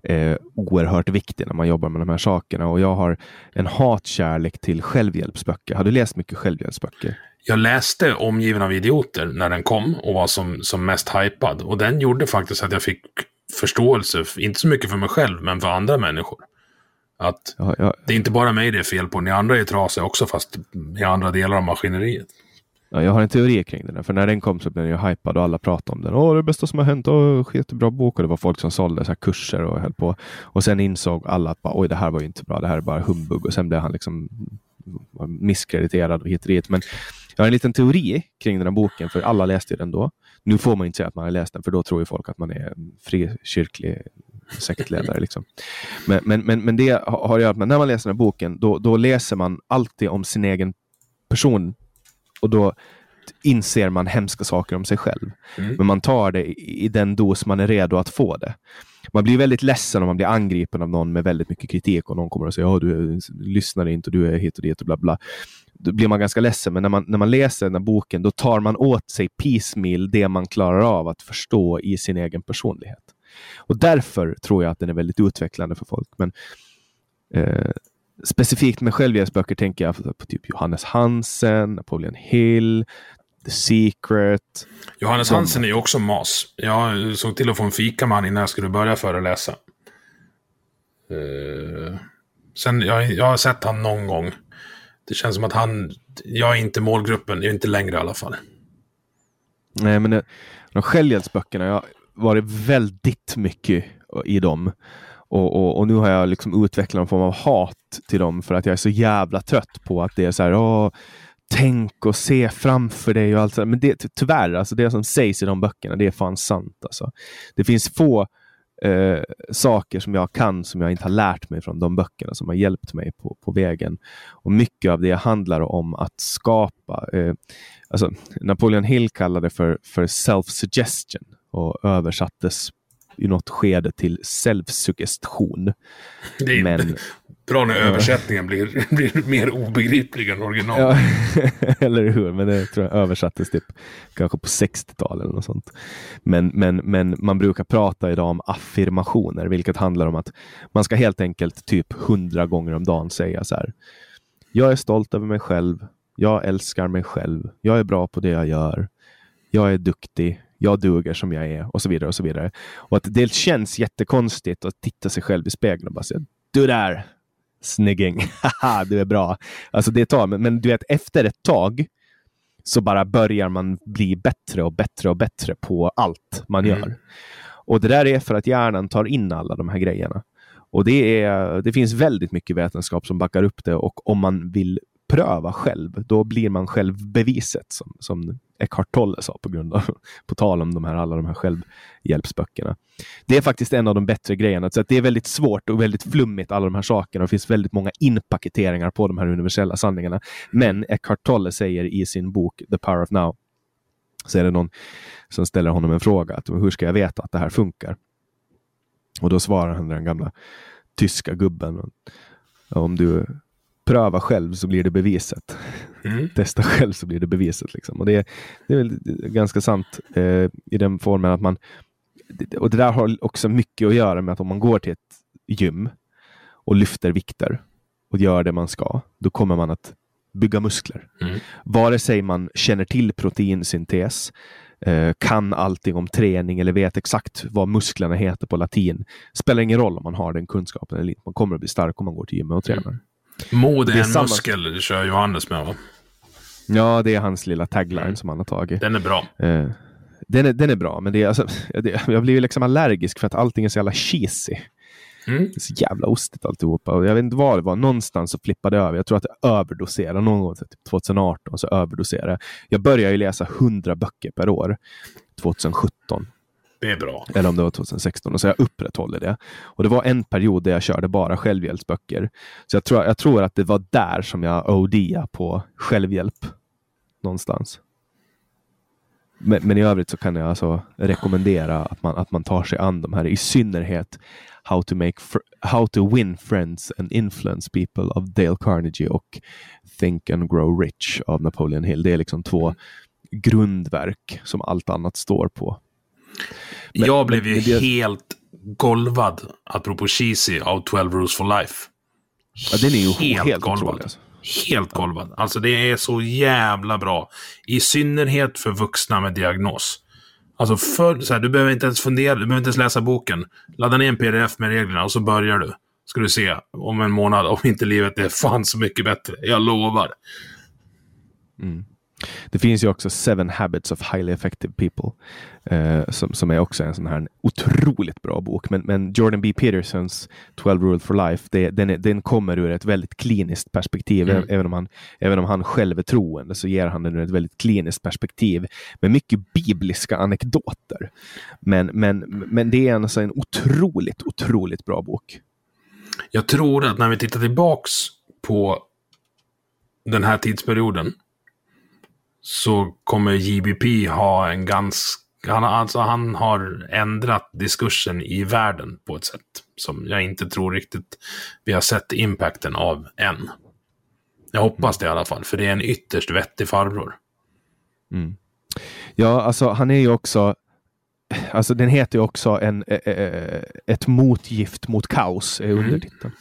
eh, oerhört viktig när man jobbar med de här sakerna. Och jag har en hatkärlek till självhjälpsböcker. Har du läst mycket självhjälpsböcker? Jag läste Omgiven av idioter när den kom och var som, som mest hypad. Och den gjorde faktiskt att jag fick förståelse, inte så mycket för mig själv, men för andra människor. Att ja, ja. det är inte bara mig det är fel på, ni andra är trasiga också, fast i andra delar av maskineriet. Ja, jag har en teori kring den, för när den kom så blev den ju hypad och alla pratade om den. Åh, det bästa som har hänt, åh, jättebra bok. Och det var folk som sålde så här kurser och höll på. Och sen insåg alla att bara, oj, det här var ju inte bra, det här är bara humbug. Och sen blev han liksom misskrediterad och hit och dit. Men jag har en liten teori kring den här boken, för alla läste den då. Nu får man inte säga att man har läst den, för då tror ju folk att man är en frikyrklig sektledare. Liksom. Men, men, men, men det har att göra med när man läser den här boken, då, då läser man alltid om sin egen person. Och då inser man hemska saker om sig själv. Mm. Men man tar det i, i den dos man är redo att få det. Man blir väldigt ledsen om man blir angripen av någon med väldigt mycket kritik och någon kommer och säger att du lyssnar inte och du är hit och dit och bla bla. Då blir man ganska ledsen. Men när man, när man läser den här boken, då tar man åt sig piecemeal det man klarar av att förstå i sin egen personlighet. Och därför tror jag att den är väldigt utvecklande för folk. Men eh, specifikt med självhjälpsböcker tänker jag på, typ Johannes Hansen, Napoleon Hill, The Secret. Johannes Hansen är ju också mas. Jag såg till att få en fika med honom innan jag skulle börja föreläsa. Uh, sen, jag, jag har sett honom någon gång. Det känns som att han, jag är inte målgruppen, jag är inte längre i alla fall. Nej, men det, de självhjälpsböckerna, jag har varit väldigt mycket i dem. Och, och, och, nu har jag liksom utvecklat en form av hat till dem för att jag är så jävla trött på att det är så här, åh, tänk och se framför dig och allt sådär. Men det, tyvärr, alltså det som sägs i de böckerna, det är fan sant. Alltså. Det finns få eh, saker som jag kan som jag inte har lärt mig från de böckerna som har hjälpt mig på, på vägen. Och mycket av det handlar om att skapa, eh, alltså Napoleon Hill kallade det för, för self-suggestion och översattes i något skede till självsuggestion. Det är Men, bra när översättningen blir, blir mer obegriplig än original. Ja, eller hur? Men det tror jag översattes typ kanske på 60-talet eller något sånt. Men, men, men man brukar prata idag om affirmationer, vilket handlar om att man ska helt enkelt typ hundra gånger om dagen säga så här. Jag är stolt över mig själv. Jag älskar mig själv. Jag är bra på det jag gör. Jag är duktig jag duger som jag är och så vidare och så vidare. Och att det känns jättekonstigt att titta sig själv i spegeln och bara säga du där, snygging, haha, du är bra. Alltså det tar, men, men du vet efter ett tag så bara börjar man bli bättre och bättre och bättre på allt man mm. gör. Och det där är för att hjärnan tar in alla de här grejerna. Och det, är, det finns väldigt mycket vetenskap som backar upp det och om man vill pröva själv, då blir man själv beviset som, som Eckhart Tolle sa på grund av, på tal om de här, alla de här självhjälpsböckerna. Det är faktiskt en av de bättre grejerna. Så att det är väldigt svårt och väldigt flummigt alla de här sakerna. Det finns väldigt många inpaketeringar på de här universella sanningarna. Men Eckhart Tolle säger i sin bok The Power of Now, så är det någon som ställer honom en fråga. Att, hur ska jag veta att det här funkar? Och då svarar han den gamla tyska gubben. Om du pröva själv så blir det beviset. Mm. Testa själv så blir det beviset. Liksom. Och det, det är väl ganska sant eh, i den formen att man... Och det där har också mycket att göra med att om man går till ett gym och lyfter vikter och gör det man ska, då kommer man att bygga muskler. Mm. Vare sig man känner till proteinsyntes, eh, kan allting om träning eller vet exakt vad musklerna heter på latin. Spelar ingen roll om man har den kunskapen eller inte. Man kommer att bli stark om man går till gymmet och tränar. Mm. Mod är en samma... muskel, det kör Johannes med va? Ja, det är hans lilla tagline mm. som han har tagit. Den är bra. Eh, den, är, den är bra, men det är, alltså, det, jag blir liksom allergisk för att allting är så jävla cheesy. Mm. Det är så jävla ostigt alltihopa. Och jag vet inte vad det var. Någonstans så flippade jag över. Jag tror att jag överdoserade någon gång, typ 2018, så överdoserade jag. började ju läsa 100 böcker per år 2017. Det är bra. Eller om det var 2016. Och så jag upprätthåller det. Och det var en period där jag körde bara självhjälpsböcker. Så jag tror, jag tror att det var där som jag odia på självhjälp. Någonstans. Men, men, i övrigt så kan jag alltså rekommendera att man, att man tar sig an de här, i synnerhet How to, make How to Win Friends and Influence People av Dale Carnegie och Think and Grow Rich av Napoleon Hill. Det är liksom två grundverk som allt annat står på. Men, jag blev ju det... helt golvad, apropå cheesy, av 12 Rules for Life. Ja, den är ju helt, helt golvad. Alltså. Helt golvad. Alltså det är så jävla bra. I synnerhet för vuxna med diagnos. Alltså för, så här, du behöver inte ens fundera, du behöver inte ens läsa boken. Ladda ner en pdf med reglerna och så börjar du. Ska du se om en månad, om inte livet är fan så mycket bättre. Jag lovar. Mm. Det finns ju också Seven Habits of Highly Effective People eh, som, som är också en sån här otroligt bra bok. Men, men Jordan B. Petersons 12 Rules for Life, det, den, är, den kommer ur ett väldigt kliniskt perspektiv. Mm. Även, om han, även om han själv är troende så ger han den ur ett väldigt kliniskt perspektiv med mycket bibliska anekdoter. Men, men, men det är alltså en otroligt, otroligt bra bok. Jag tror att när vi tittar tillbaks på den här tidsperioden så kommer JBP ha en ganska... Han, alltså, han har ändrat diskursen i världen på ett sätt som jag inte tror riktigt vi har sett impacten av än. Jag hoppas det i alla fall, för det är en ytterst vettig farbror. Mm. Ja, alltså han är ju också Alltså den heter ju också en, ä, ä, ett motgift mot kaos, är undertiteln.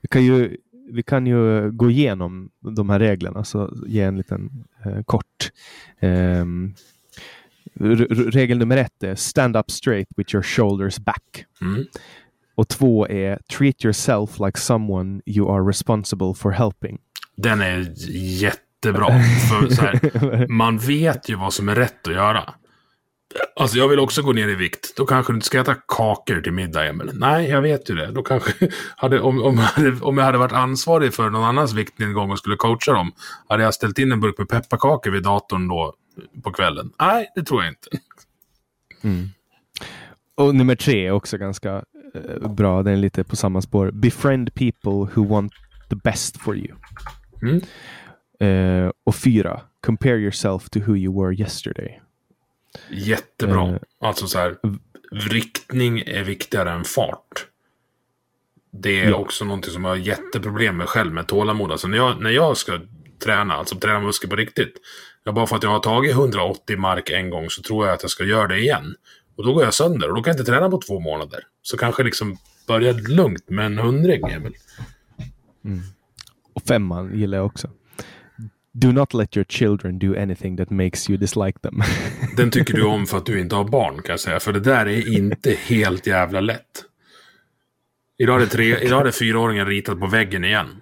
Vi kan ju vi kan ju gå igenom de här reglerna, så ge en liten eh, kort. Um, regel nummer ett är stand up straight with your shoulders back. Mm. Och två är treat yourself like someone you are responsible for helping. Den är jättebra. För så här, man vet ju vad som är rätt att göra. Alltså jag vill också gå ner i vikt. Då kanske du inte ska äta kakor till middag, Emil. Nej, jag vet ju det. Då kanske, hade, om, om, jag hade, om jag hade varit ansvarig för någon annans viktnedgång och skulle coacha dem, hade jag ställt in en burk med pepparkakor vid datorn då på kvällen? Nej, det tror jag inte. Mm. Och nummer tre är också ganska uh, bra. Den är lite på samma spår. Befriend people who want the best for you. Mm. Uh, och fyra, compare yourself to who you were yesterday. Jättebra. Uh, alltså så här, riktning är viktigare än fart. Det är ja. också någonting som jag har jätteproblem med själv med tålamod. Alltså när jag, när jag ska träna, alltså träna muskler på riktigt. Ja, bara för att jag har tagit 180 mark en gång så tror jag att jag ska göra det igen. Och då går jag sönder och då kan jag inte träna på två månader. Så kanske liksom börja lugnt med en hundring, Emil. Mm. Och femman gillar jag också. Do not let your children do anything that makes you dislike them. Den tycker du om för att du inte har barn kan jag säga. För det där är inte helt jävla lätt. Idag är det, tre, idag är det fyraåringen ritat på väggen igen.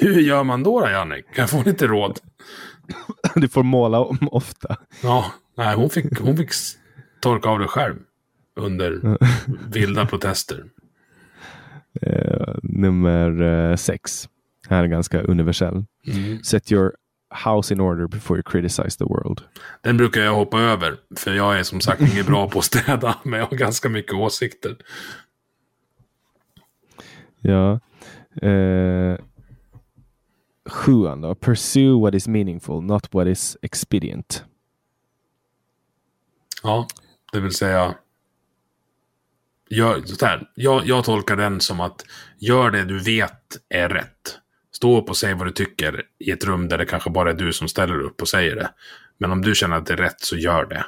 Hur gör man då, då Janne? Kan jag få lite råd? Du får måla om ofta. Ja, nej, hon fick, hon fick torka av det själv. Under vilda protester. Uh, nummer uh, sex. Här är ganska universell. Mm. Set your house in order before you criticize the world. Den brukar jag hoppa över. För jag är som sagt inte bra på att städa. Men jag har ganska mycket åsikter. Ja. Uh, sjuan då. Pursue what is meaningful, not what is expedient. Ja, det vill säga. Gör, så här, jag, jag tolkar den som att gör det du vet är rätt. Stå upp och säg vad du tycker i ett rum där det kanske bara är du som ställer upp och säger det. Men om du känner att det är rätt så gör det.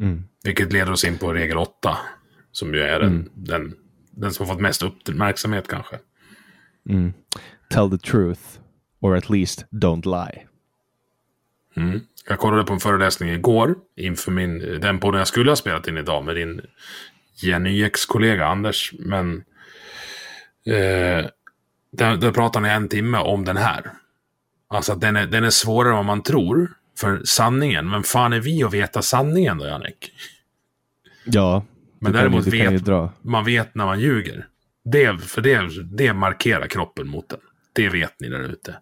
Mm. Vilket leder oss in på regel 8. Som ju är den, Mm. den, den som har fått mest uppmärksamhet kanske. Mm. Tell the truth, or at least don't lie. Mm. Jag kollade på en föreläsning igår inför min, den podden jag skulle ha spelat in idag med din Jenny X-kollega Anders. Men eh, där, där pratar ni en timme om den här. Alltså att den är, den är svårare än vad man tror. För sanningen, men fan är vi att veta sanningen då, Jannik? Ja, Men däremot ju vet man vet när man ljuger. Det, för det, det markerar kroppen mot den. Det vet ni där ute.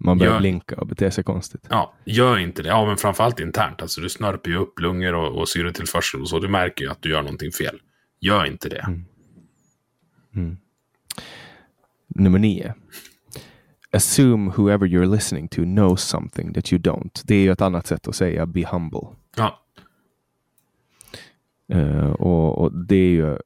Man börjar Ja. blinka och bete sig konstigt. Ja, gör inte det. Ja, men framförallt internt. Alltså du snörper ju upp lungor och, och syretillförsel och så. Du märker ju att du gör någonting fel. Gör inte det. Nummer nio. Assume whoever you're listening to knows something that you don't. Det är ju ett annat sätt att säga be humble. Ja, Eh, och, och det är ju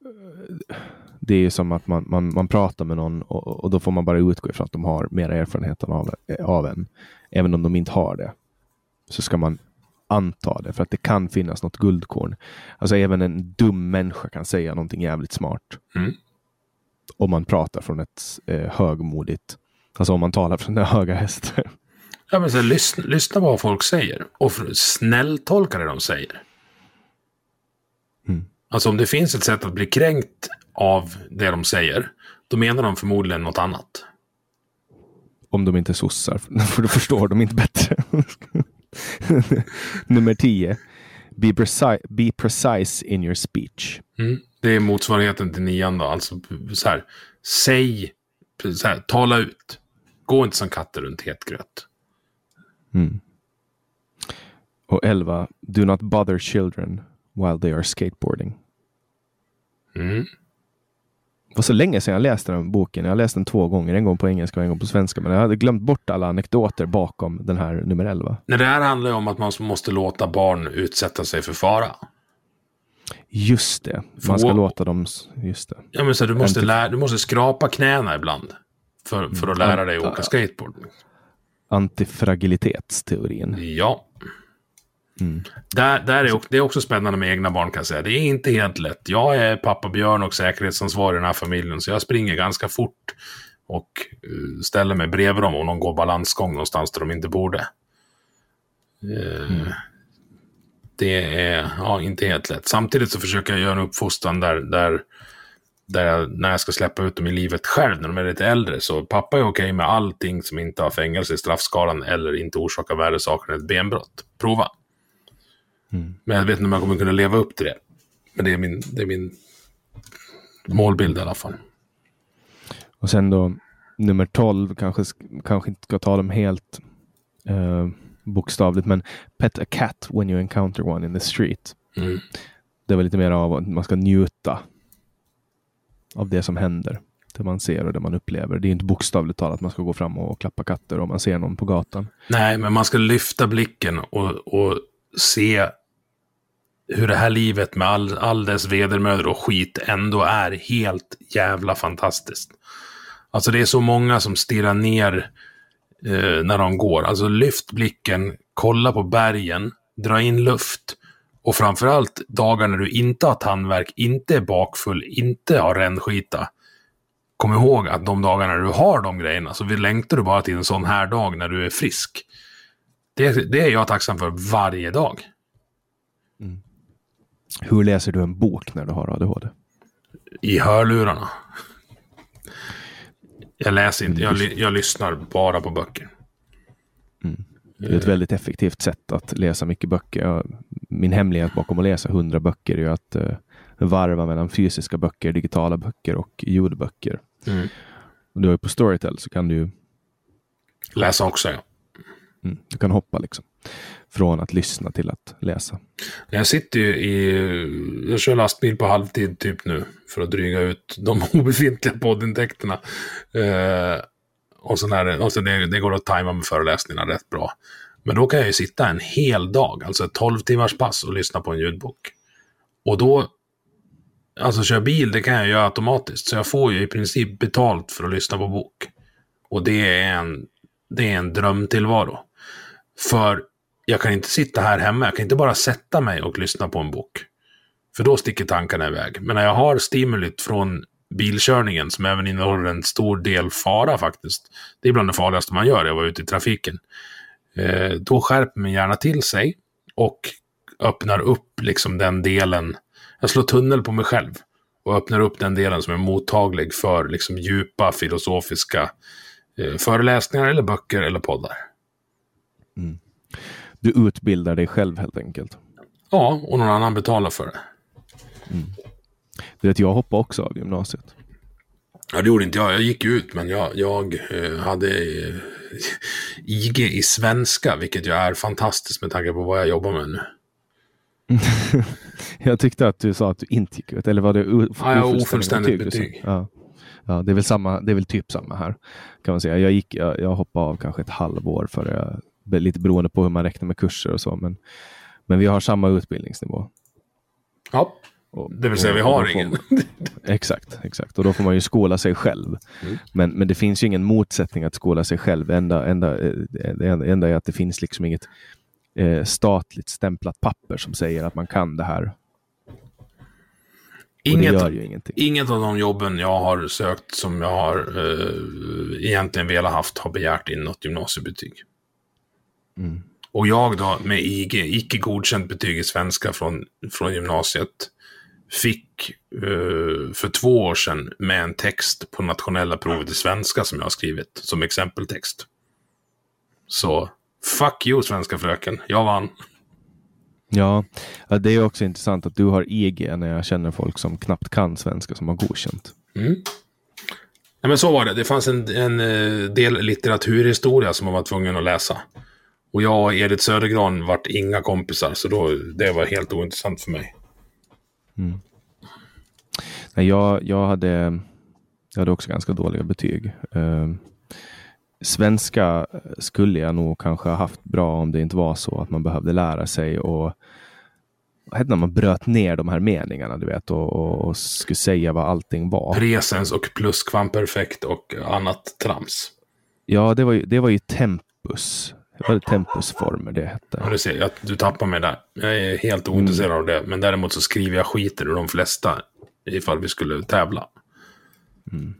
det är ju som att man, man, man pratar med någon och, och då får man bara utgå ifrån att de har mer erfarenhet av, av en. Även om de inte har det. Så ska man anta det för att det kan finnas något guldkorn. Alltså även en dum människa kan säga någonting jävligt smart. Mm. Om man pratar från ett eh, högmodigt, alltså om man talar från den höga hästen. ja men så lyssna, lyssna på vad folk säger. Och snälltolka det de säger. Mm. Alltså om det finns ett sätt att bli kränkt av det de säger. Då menar de förmodligen något annat. Om de inte är sossar, för då förstår de inte bättre. Nummer 10. Be, preci be precise in your speech. Mm. Det är motsvarigheten till nian då. Alltså så här, säg, så här, tala ut. Gå inte som katter runt het gröt. Mm. Och 11. Do not bother children while they are skateboarding. Mm. Det var så länge sedan jag läste den boken. Jag har läst den två gånger, en gång på engelska och en gång på svenska. Men jag hade glömt bort alla anekdoter bakom den här nummer 11. Nej, det här handlar ju om att man måste låta barn utsätta sig för fara. Just det, man ska För- låta dem... Just det. Ja, men så du, måste lära, du måste skrapa knäna ibland. För, för att lära dig Mm. åka skateboard. Antifragilitetsteorin. Ja. Där, där är, det är också spännande med egna barn kan jag säga. Det är inte helt lätt. Jag är pappa Björn och säkerhetsansvarig i den här familjen. Så jag springer ganska fort. Och eh, ställer mig bredvid dem om de går balansgång någonstans där de inte borde. Eh, Det är ja, inte helt lätt. Samtidigt så försöker jag göra en uppfostran där, där, där jag, när jag ska släppa ut dem i livet själv när de är lite äldre. Så pappa är okej med allting som inte har fängelse i straffskalan eller inte orsakar värre saker än ett benbrott. Prova. Men jag vet inte om jag kommer kunna leva upp till det. Men det är min, det är min målbild i alla fall. Och sen då nummer 12, kanske, sk- kanske inte ska ta dem helt eh, bokstavligt, men pet a cat when you encounter one in the street. Mm. Det var lite mer av att man ska njuta av det som händer. Det man ser och det man upplever. Det är inte bokstavligt talat att man ska gå fram och klappa katter om man ser någon på gatan. Nej, men man ska lyfta blicken och, och se hur det här livet med all, all dess vedermödor och skit ändå är helt jävla fantastiskt. Alltså det är så många som stirrar ner eh, när de går. Alltså lyft blicken, kolla på bergen, dra in luft. Och framförallt dagar när du inte har tandvärk, inte är bakfull, inte har rännskita. Kom ihåg att de dagarna du har de grejerna så vi längtar du bara till en sån här dag när du är frisk. Det, det är jag tacksam för varje dag. Hur läser du en bok när du har ADHD? I hörlurarna. Jag läser inte, jag, ly- jag lyssnar bara på böcker. Det är ett väldigt effektivt sätt att läsa mycket böcker. Min hemlighet bakom att läsa hundra böcker är att eh, varva mellan fysiska böcker, digitala böcker och ljudböcker. Mm. Och du är på Storytel så kan du, Läsa också, ja. mm, du kan hoppa liksom. Från att lyssna till att läsa. Jag sitter ju i... Jag kör lastbil på halvtid typ nu. För att dryga ut de obefintliga poddintäkterna. Eh, och så när det, och så det, det går att tajma med föreläsningarna rätt bra. Men då kan jag ju sitta en hel dag, alltså ett 12 timmars pass och lyssna på en ljudbok. Och då... Alltså köra bil, det kan jag göra automatiskt. Så jag får ju i princip betalt för att lyssna på bok. Och det är en, det är en drömtillvaro. För jag kan inte sitta här hemma. Jag kan inte bara sätta mig och lyssna på en bok. För då sticker tankarna iväg. Men när jag har stimulit från bilkörningen, som även innehåller en stor del fara faktiskt. Det är bland det farligaste man gör, jag var ute i trafiken. Eh, då skärper min hjärna till sig och öppnar upp liksom den delen. Jag slår tunnel på mig själv. Och öppnar upp den delen som är mottaglig för liksom djupa filosofiska eh, föreläsningar eller böcker eller poddar. Mm. Du utbildar dig själv helt enkelt. Ja, och någon annan betalar för det. Du vet, jag hoppade också av gymnasiet. Ja, det gjorde inte jag. Jag gick ut, men jag, jag eh, hade eh, IG i svenska, vilket ju är fantastiskt med tanke på vad jag jobbar med nu. Jag tyckte att du sa att du inte gick ut. Eller var det u- Ja, jag ofullständigt sa? betyg. Ja. Ja, det är väl samma, det är väl typ samma här. Kan man säga. Jag, gick, jag, jag hoppade av kanske ett halvår för jag, lite beroende på hur man räknar med kurser och så. Men, men vi har samma utbildningsnivå. Ja, det vill säga vi har ingen. man- Exakt, exakt. Och då får man ju skola sig själv. Mm. Men, men det finns ju ingen motsättning att skola sig själv. Enda, enda, eh, det enda, är att det finns liksom inget eh, statligt stämplat papper som säger att man kan det här. Inget, inget av de jobben jag har sökt som jag har eh, egentligen velat haft har begärt in något gymnasiebetyg. Mm. Och jag då med IG, icke godkänt betyg i svenska från, från gymnasiet, fick uh, för två år sedan med en text på nationella provet i svenska som jag har skrivit som exempeltext. Så fuck you svenska fröken, jag vann. Ja, det är också intressant att du har IG när jag känner folk som knappt kan svenska som har godkänt. Mm. Ja, men så var det. Det fanns en, en eh, del litteraturhistoria som man var tvungen att läsa. Och jag och Edith Södergran vart inga kompisar, så då, det var helt ointressant för mig. Mm. Nej, jag, jag, hade, jag hade också ganska dåliga betyg. Uh, svenska skulle jag nog kanske ha haft bra om det inte var så att man behövde lära sig och vad hette när man bröt ner de här meningarna du vet och, och, och skulle säga vad allting var. Presens och pluskvamperfekt och annat trams. Ja, det var ju, det var ju tempus. Det var det tempusformer det hette. Ja, du ser, jag, du tappar mig där. Jag är helt ointresserad mm. av det. Men däremot så skriver jag skiter ur de flesta ifall vi skulle tävla. Mm.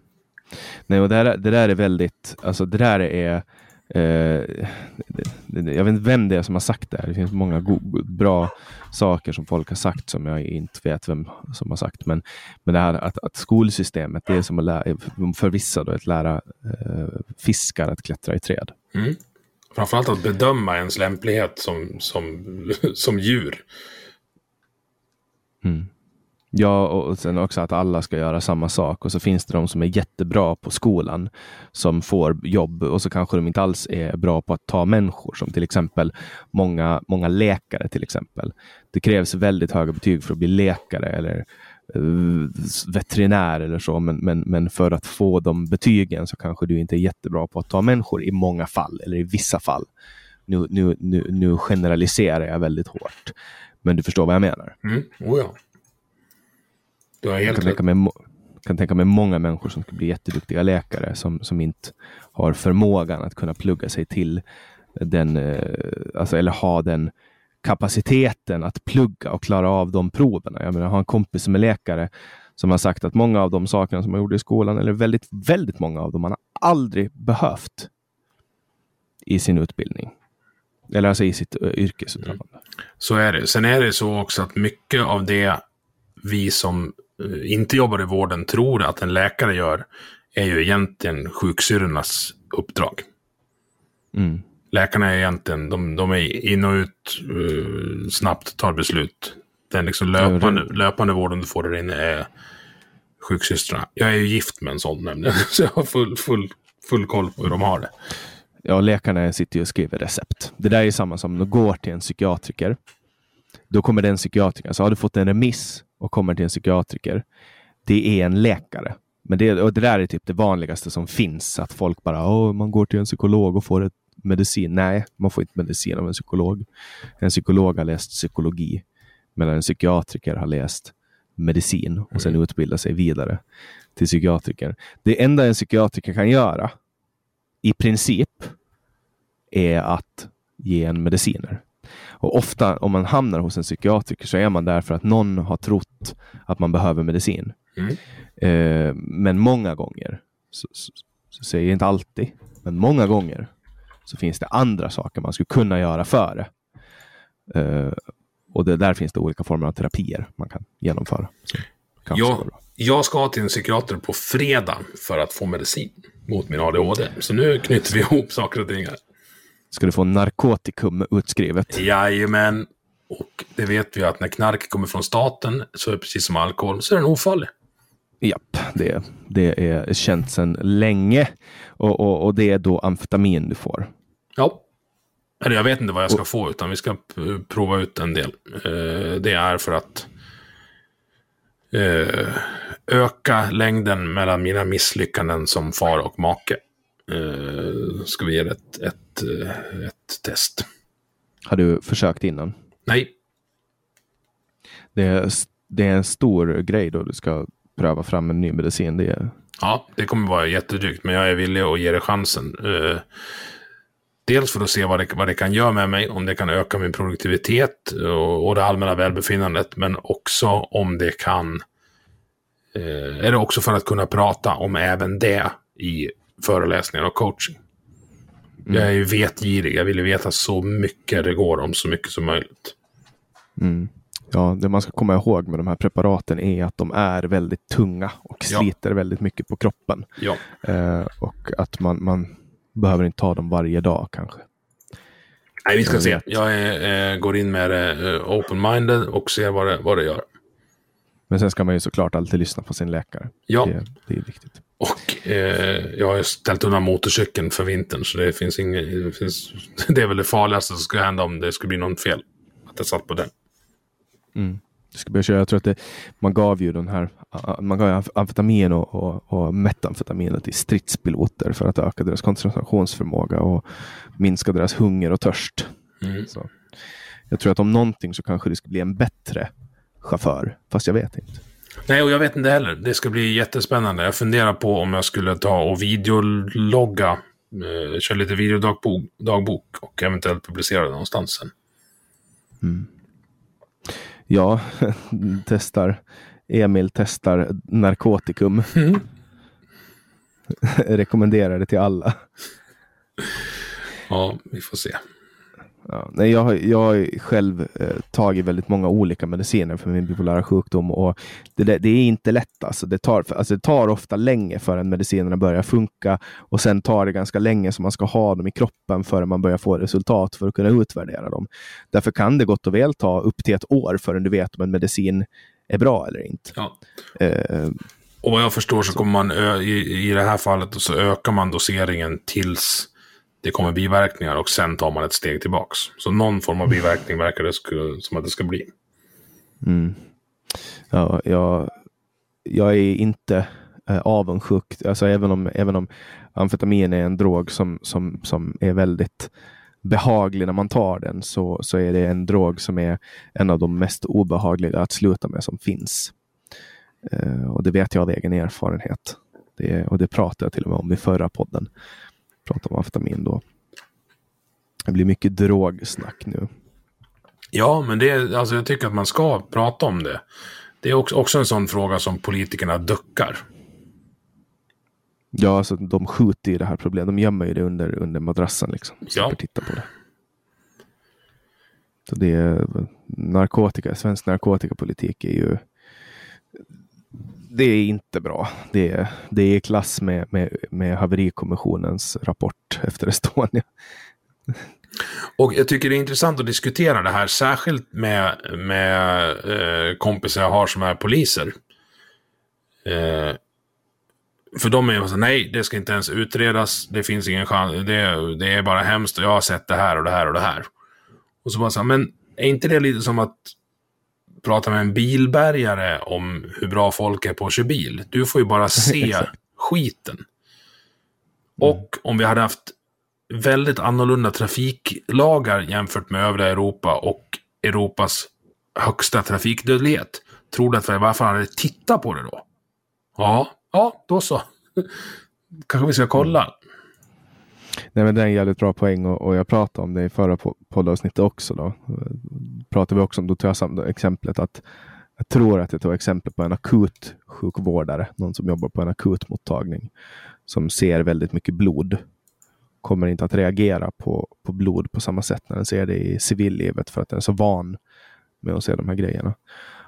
Nej, och det, här, det där är väldigt, alltså det där är eh, jag vet inte vem det är som har sagt det här. Det finns många bra saker som folk har sagt som jag inte vet vem som har sagt. Men, men det här att, att skolsystemet, det är som att lära, för vissa då, att lära eh, fiskar att klättra i träd. Mm. Framförallt att bedöma ens lämplighet som, som, som djur. Mm. Ja, och sen också att alla ska göra samma sak och så finns det de som är jättebra på skolan som får jobb och så kanske de inte alls är bra på att ta människor som till exempel många, många läkare till exempel. Det krävs väldigt höga betyg för att bli läkare eller veterinär eller så, men, men, men för att få de betygen så kanske du inte är jättebra på att ta människor i många fall eller i vissa fall. Nu, nu, nu, nu generaliserar jag väldigt hårt, men du förstår vad jag menar. Mm. Oh ja. Du har helt jag kan tänka, mig, kan tänka mig många människor som skulle bli jätteduktiga läkare som, som inte har förmågan att kunna plugga sig till den, eh, alltså, eller ha den kapaciteten att plugga och klara av de proven. Jag, menar, jag har en kompis som är läkare som har sagt att många av de sakerna som man gjorde i skolan, eller väldigt, väldigt många av dem, man har aldrig behövt i sin utbildning. Eller alltså i sitt uh, yrkesutövande. Mm. Så är det. Sen är det så också att mycket av det vi som Eh, inte jobbar i vården tror att en läkare gör är ju egentligen sjuksyrrornas uppdrag. Mm. Läkarna är egentligen, de, de är in och ut, uh, snabbt tar beslut. Den liksom löpande, löpande vården du får där inne är sjuksystrarna. Jag är ju gift med en sån nämligen, så jag har full, full, full koll på hur de har det. Ja, läkarna sitter ju och skriver recept. Det där är samma som när du går till en psykiatriker. Då kommer den psykiatrikern, så har du fått en remiss och kommer till en psykiatriker, det är en läkare. Men det, och det där är typ det vanligaste som finns, att folk bara, Åh, man går till en psykolog och får ett medicin. Nej, man får inte medicin av en psykolog. En psykolog har läst psykologi, medan en psykiatriker har läst medicin och sen mm. sig vidare till psykiatriker. Det enda en psykiatriker kan göra, i princip, är att ge en mediciner. Och ofta om man hamnar hos en psykiatriker så är man där för att någon har trott att man behöver medicin. Mm. Eh, men många gånger, så, så, så säger jag inte alltid, men många gånger så finns det andra saker man skulle kunna göra före. Eh, och det, där finns det olika former av terapier man kan genomföra. Jag, jag ska till en psykiater på fredag för att få medicin mot min ADHD. Så nu knyter vi ihop saker och ting här ska du få narkotikum utskrivet. Jajamän. Och det vet vi att när knark kommer från staten så är det precis som alkohol, så är den ofarlig. Japp, det, det är känt sedan länge. Och, och, och, det är då amfetamin du får. Ja. Eller jag vet inte vad jag ska och, få, utan vi ska prova ut en del. Uh, det är för att uh, öka längden mellan mina misslyckanden som far och make. Uh, ska vi ge ett, ett, ett test. Har du försökt innan? Nej. Det är, det är en stor grej då du ska pröva fram en ny medicin. Det är... Ja, det kommer vara jättedrygt, men jag är villig att ge det chansen. Uh, dels för att se vad det, vad det kan göra med mig, om det kan öka min produktivitet och, och det allmänna välbefinnandet, men också om det kan... Eh, eller också för att kunna prata om även det i föreläsningar och coaching. Mm. Jag är ju vetgirig. Jag vill veta så mycket det går om så mycket som möjligt. Mm. Ja, det man ska komma ihåg med de här preparaten är att de är väldigt tunga och sliter ja. väldigt mycket på kroppen. Ja. Eh, och att man, man behöver inte ta dem varje dag kanske. Nej, vi ska jag se. Jag är, eh, går in med det eh, open-minded och ser vad det, vad det gör. Men sen ska man ju såklart alltid lyssna på sin läkare. Ja. Det, det är viktigt. Och eh, jag har ställt undan motorcykeln för vintern, så det finns inget... Det, finns, det är väl det farligaste som skulle hända om det skulle bli något fel. Att jag satt på den. Mm. Jag, ska börja köra. jag tror att det, man gav ju den här man gav amfetamin och, och, och metamfetamin till stridspiloter för att öka deras koncentrationsförmåga och minska deras hunger och törst. Mm. Så. Jag tror att om någonting så kanske det skulle bli en bättre chaufför, fast jag vet inte. Nej, och jag vet inte heller. Det ska bli jättespännande. Jag funderar på om jag skulle ta och videologga, eh, köra lite videodagbok och eventuellt publicera det någonstans sen. Mm. Ja, testar. Emil testar narkotikum. Mm. Rekommenderar det till alla. Ja, vi får se. Ja, nej, jag, har, jag har själv eh, tagit väldigt många olika mediciner för min bipolära sjukdom och det, det, det är inte lätt. Alltså. Det, tar, alltså, det tar ofta länge förrän medicinerna börjar funka och sen tar det ganska länge som man ska ha dem i kroppen förrän man börjar få resultat för att kunna utvärdera dem. Därför kan det gott och väl ta upp till ett år förrän du vet om en medicin är bra eller inte. Ja. Eh, och vad jag förstår så kommer man i, i det här fallet så ökar man doseringen tills det kommer biverkningar och sen tar man ett steg tillbaks. Så någon form av biverkning verkar det som att det ska bli. Mm. Ja, jag, jag är inte eh, avundsjuk. Alltså, även, om, även om amfetamin är en drog som, som, som är väldigt behaglig när man tar den så, så är det en drog som är en av de mest obehagliga att sluta med som finns. Eh, och det vet jag av egen erfarenhet. Det, och det pratade jag till och med om i förra podden prata om amfetamin då. Det blir mycket drogsnack nu. Ja, men det, alltså jag tycker att man ska prata om det. Det är också, också en sån fråga som politikerna duckar. Ja, alltså de skjuter ju det här problemet. De gömmer ju det under, under madrassen liksom. Ja. titta på det. Så det är narkotika, svensk narkotikapolitik är ju det är inte bra. Det är, det är i klass med, med, med haverikommissionens rapport efter Estonia. Och jag tycker det är intressant att diskutera det här, särskilt med, med eh, kompisar jag har som är poliser. Eh, för de är ju så nej, det ska inte ens utredas, det finns ingen chans, det, det är bara hemskt och jag har sett det här och det här och det här. Och så bara så här, men är inte det lite som att prata med en bilbärgare om hur bra folk är på att köra bil. Du får ju bara se skiten. Mm. Och om vi hade haft väldigt annorlunda trafiklagar jämfört med övriga Europa och Europas högsta trafikdödlighet. Tror du att vi i alla fall hade tittat på det då? Ja, ja, då så. Kanske vi ska kolla. Nej, men det är en jävligt bra poäng och, och jag pratade om det i förra poddavsnittet också. Då. Pratade vi också om, då tog jag exemplet att jag tror att jag tog exempel på en akut sjukvårdare, någon som jobbar på en akutmottagning, som ser väldigt mycket blod. Kommer inte att reagera på, på blod på samma sätt när den ser det i civillivet för att den är så van med att se de här grejerna.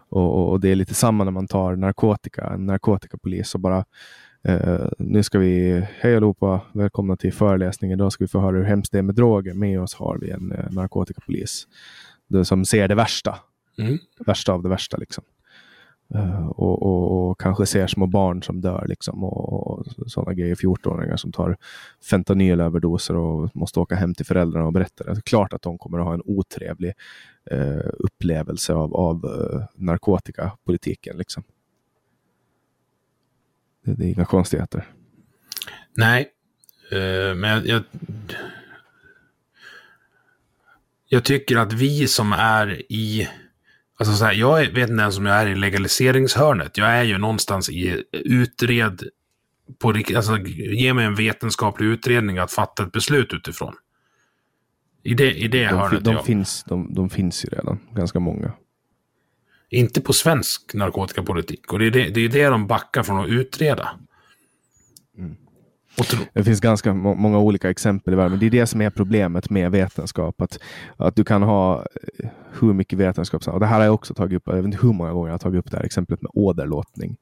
Och, och, och det är lite samma när man tar narkotika, en narkotikapolis och bara Uh, nu ska vi, hej allihopa, välkomna till föreläsningen. Idag ska vi få höra hur hemskt det är med droger. Med oss har vi en uh, narkotikapolis det som ser det värsta. Mm. Värsta av det värsta. Liksom. Uh, och, och, och, kanske ser små barn som dör liksom, och, och sådana grejer. 14-åringar som tar fentanylöverdoser och måste åka hem till föräldrarna och berätta det. är klart att de kommer att ha en otrevlig upplevelse av, av narkotikapolitiken. Liksom. Det, det är inga konstigheter. Nej, uh, men jag, jag, jag, tycker att vi som är i... Alltså så här, jag vet inte ens om jag är i legaliseringshörnet. Jag är ju någonstans i utred... På, alltså, ge mig en vetenskaplig utredning att fatta ett beslut utifrån. I det, i det de, hörnet, de, ja. finns, de, de finns ju redan, ganska många. Inte på svensk narkotikapolitik. Och det är det, det, är det de backar från att utreda. Mm. Det finns ganska må många olika exempel i världen. Det är det som är problemet med vetenskap. Att, att du kan ha eh, hur mycket vetenskap som Det här har jag också tagit upp. Jag vet inte hur många gånger jag har tagit upp det här exemplet med åderlåtning.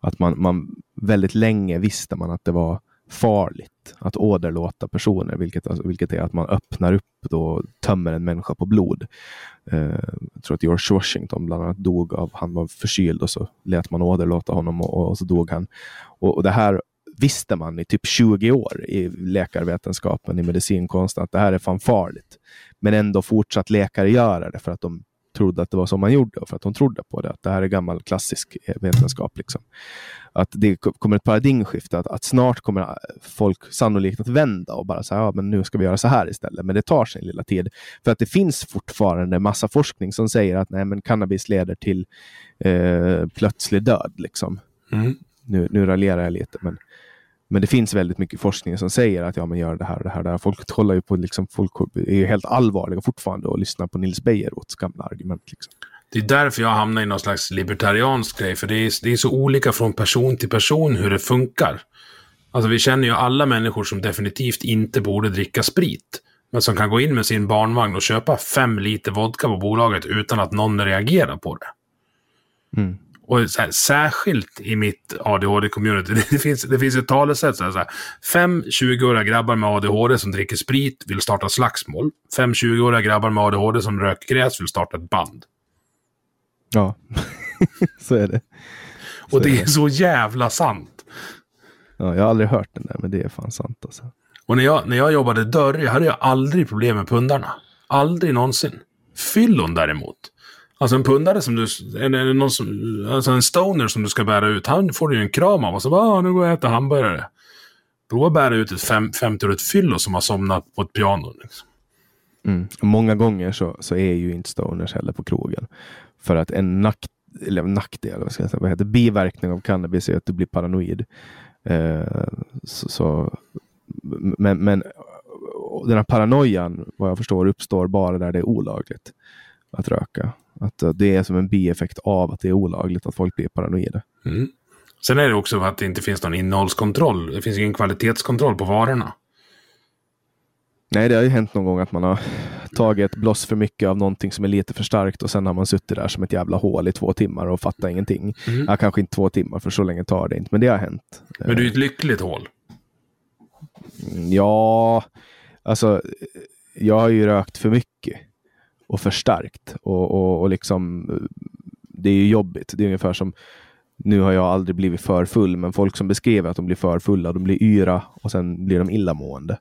Att man, man väldigt länge visste man att det var farligt att åderlåta personer, vilket, alltså, vilket är att man öppnar upp och tömmer en människa på blod. Eh, jag tror att George Washington bland annat dog av, han var förkyld och så lät man åderlåta honom och, och så dog han. Och, och, det här visste man i typ 20 år i läkarvetenskapen, i medicinkonsten, att det här är fan farligt. Men ändå fortsatt läkare göra det för att de trodde att det var så man gjorde och för att de trodde på det. Att det här är gammal klassisk eh, vetenskap. Liksom. Att det kommer ett paradigmskifte. Att, att snart kommer folk sannolikt att vända och bara säga ja, men nu ska vi göra så här istället. Men det tar sin lilla tid. För att det finns fortfarande massa forskning som säger att nej, men cannabis leder till eh, plötslig död. Liksom. Mm. Nu, nu raljerar jag lite, men men det finns väldigt mycket forskning som säger att ja, men gör det här och det här. Det här. Folk kollar ju på, liksom, folk är helt allvarliga fortfarande och lyssnar på Nils Bejerots gamla argument. Liksom. Det är därför jag hamnar i någon slags libertariansk grej, för det är, det är så olika från person till person hur det funkar. Alltså vi känner ju alla människor som definitivt inte borde dricka sprit. Men som kan gå in med sin barnvagn och köpa fem liter vodka på bolaget utan att någon reagerar på det. Mm. Och här, särskilt i mitt ADHD-community. Det finns, det finns ett talesätt så här, så här. Fem 20-åriga grabbar med ADHD som dricker sprit vill starta slagsmål. Fem 20-åriga grabbar med ADHD som röker gräs vill starta ett band. Ja, så är det. Så och det är, det. så jävla sant. Ja, jag har aldrig hört den där, men det är fan sant alltså. Och när jag, när jag jobbade dörr, hade jag aldrig problem med pundarna. Aldrig någonsin. Fyllon däremot. Alltså en pundare som du, eller någon som, alltså en stoner som du ska bära ut, han får du ju en kram av och så bara, ah, nu går jag och äter hamburgare. Prova att bära ut ett fem, 50-årigt fyllo som har somnat på ett piano. Liksom. Mm. Många gånger så, så är ju inte stoners heller på krogen. För att en nack, eller nackdel, vad ska jag säga, vad heter biverkning av cannabis är att du blir paranoid. Eh, så, så, men, men den här paranoian, vad jag förstår, uppstår bara där det är olagligt att röka. Att eh, det är som en bieffekt av att det är olagligt, att folk blir paranoida. Mm. Sen är det också att det inte finns någon innehållskontroll. Det finns ingen kvalitetskontroll på varorna. Nej, det har ju hänt någon gång att man har tagit bloss för mycket av någonting som är lite för starkt och sen har man suttit där som ett jävla hål i två timmar och fattat ingenting. Mm. Ja, kanske inte två timmar, för så länge tar det inte, men det har hänt. Men du är ett lyckligt hål? Ja, alltså, jag har ju rökt för mycket och för starkt. Och, och, och liksom, det är ju jobbigt. Det är ungefär som, nu har jag aldrig blivit för full, men folk som beskriver att de blir för fulla, de blir yra och sen blir de illamående.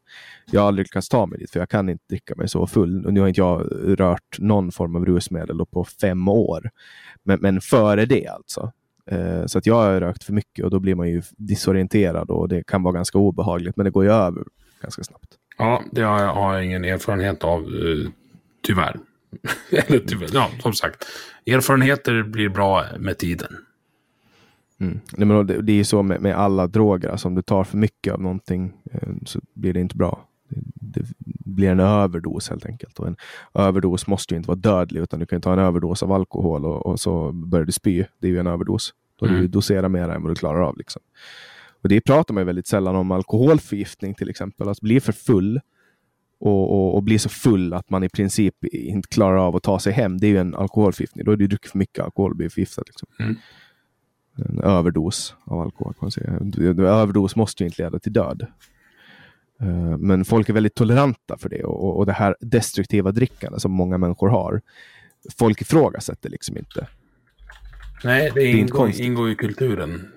Jag har aldrig lyckats ta mig dit, för jag kan inte dricka mig så full. Och nu har inte jag rört någon form av rusmedel på fem år. Men, men före det alltså. Eh, så att jag har rökt för mycket och då blir man ju disorienterad och det kan vara ganska obehagligt, men det går ju över ganska snabbt. Ja, det har jag, har jag ingen erfarenhet av, eh, tyvärr. Eller tyvärr, ja, som sagt. Erfarenheter blir bra med tiden. Mm. Nej, men det, är ju så med, med, alla droger. Alltså, om du tar för mycket av någonting eh, så blir det inte bra. Det, det, blir en överdos helt enkelt. Och en överdos måste ju inte vara dödlig, utan du kan ta en överdos av alkohol och, och så börjar du spy. Det är ju en överdos. Då mm. du doserar mer än vad du klarar av. Liksom. Och Det pratar man ju väldigt sällan om alkoholförgiftning till exempel. Att bli för full och, och, och blir så full att man i princip inte klarar av att ta sig hem. Det är ju en alkoholförgiftning. Då har du druckit för mycket alkohol och blivit förgiftad. Liksom. Mm. En överdos av alkohol. Kan man säga. Överdos måste ju inte leda till död. Uh, men folk är väldigt toleranta för det och, och det här destruktiva drickandet som många människor har. Folk ifrågasätter liksom inte. Nej, det, det ingår, ingår i kulturen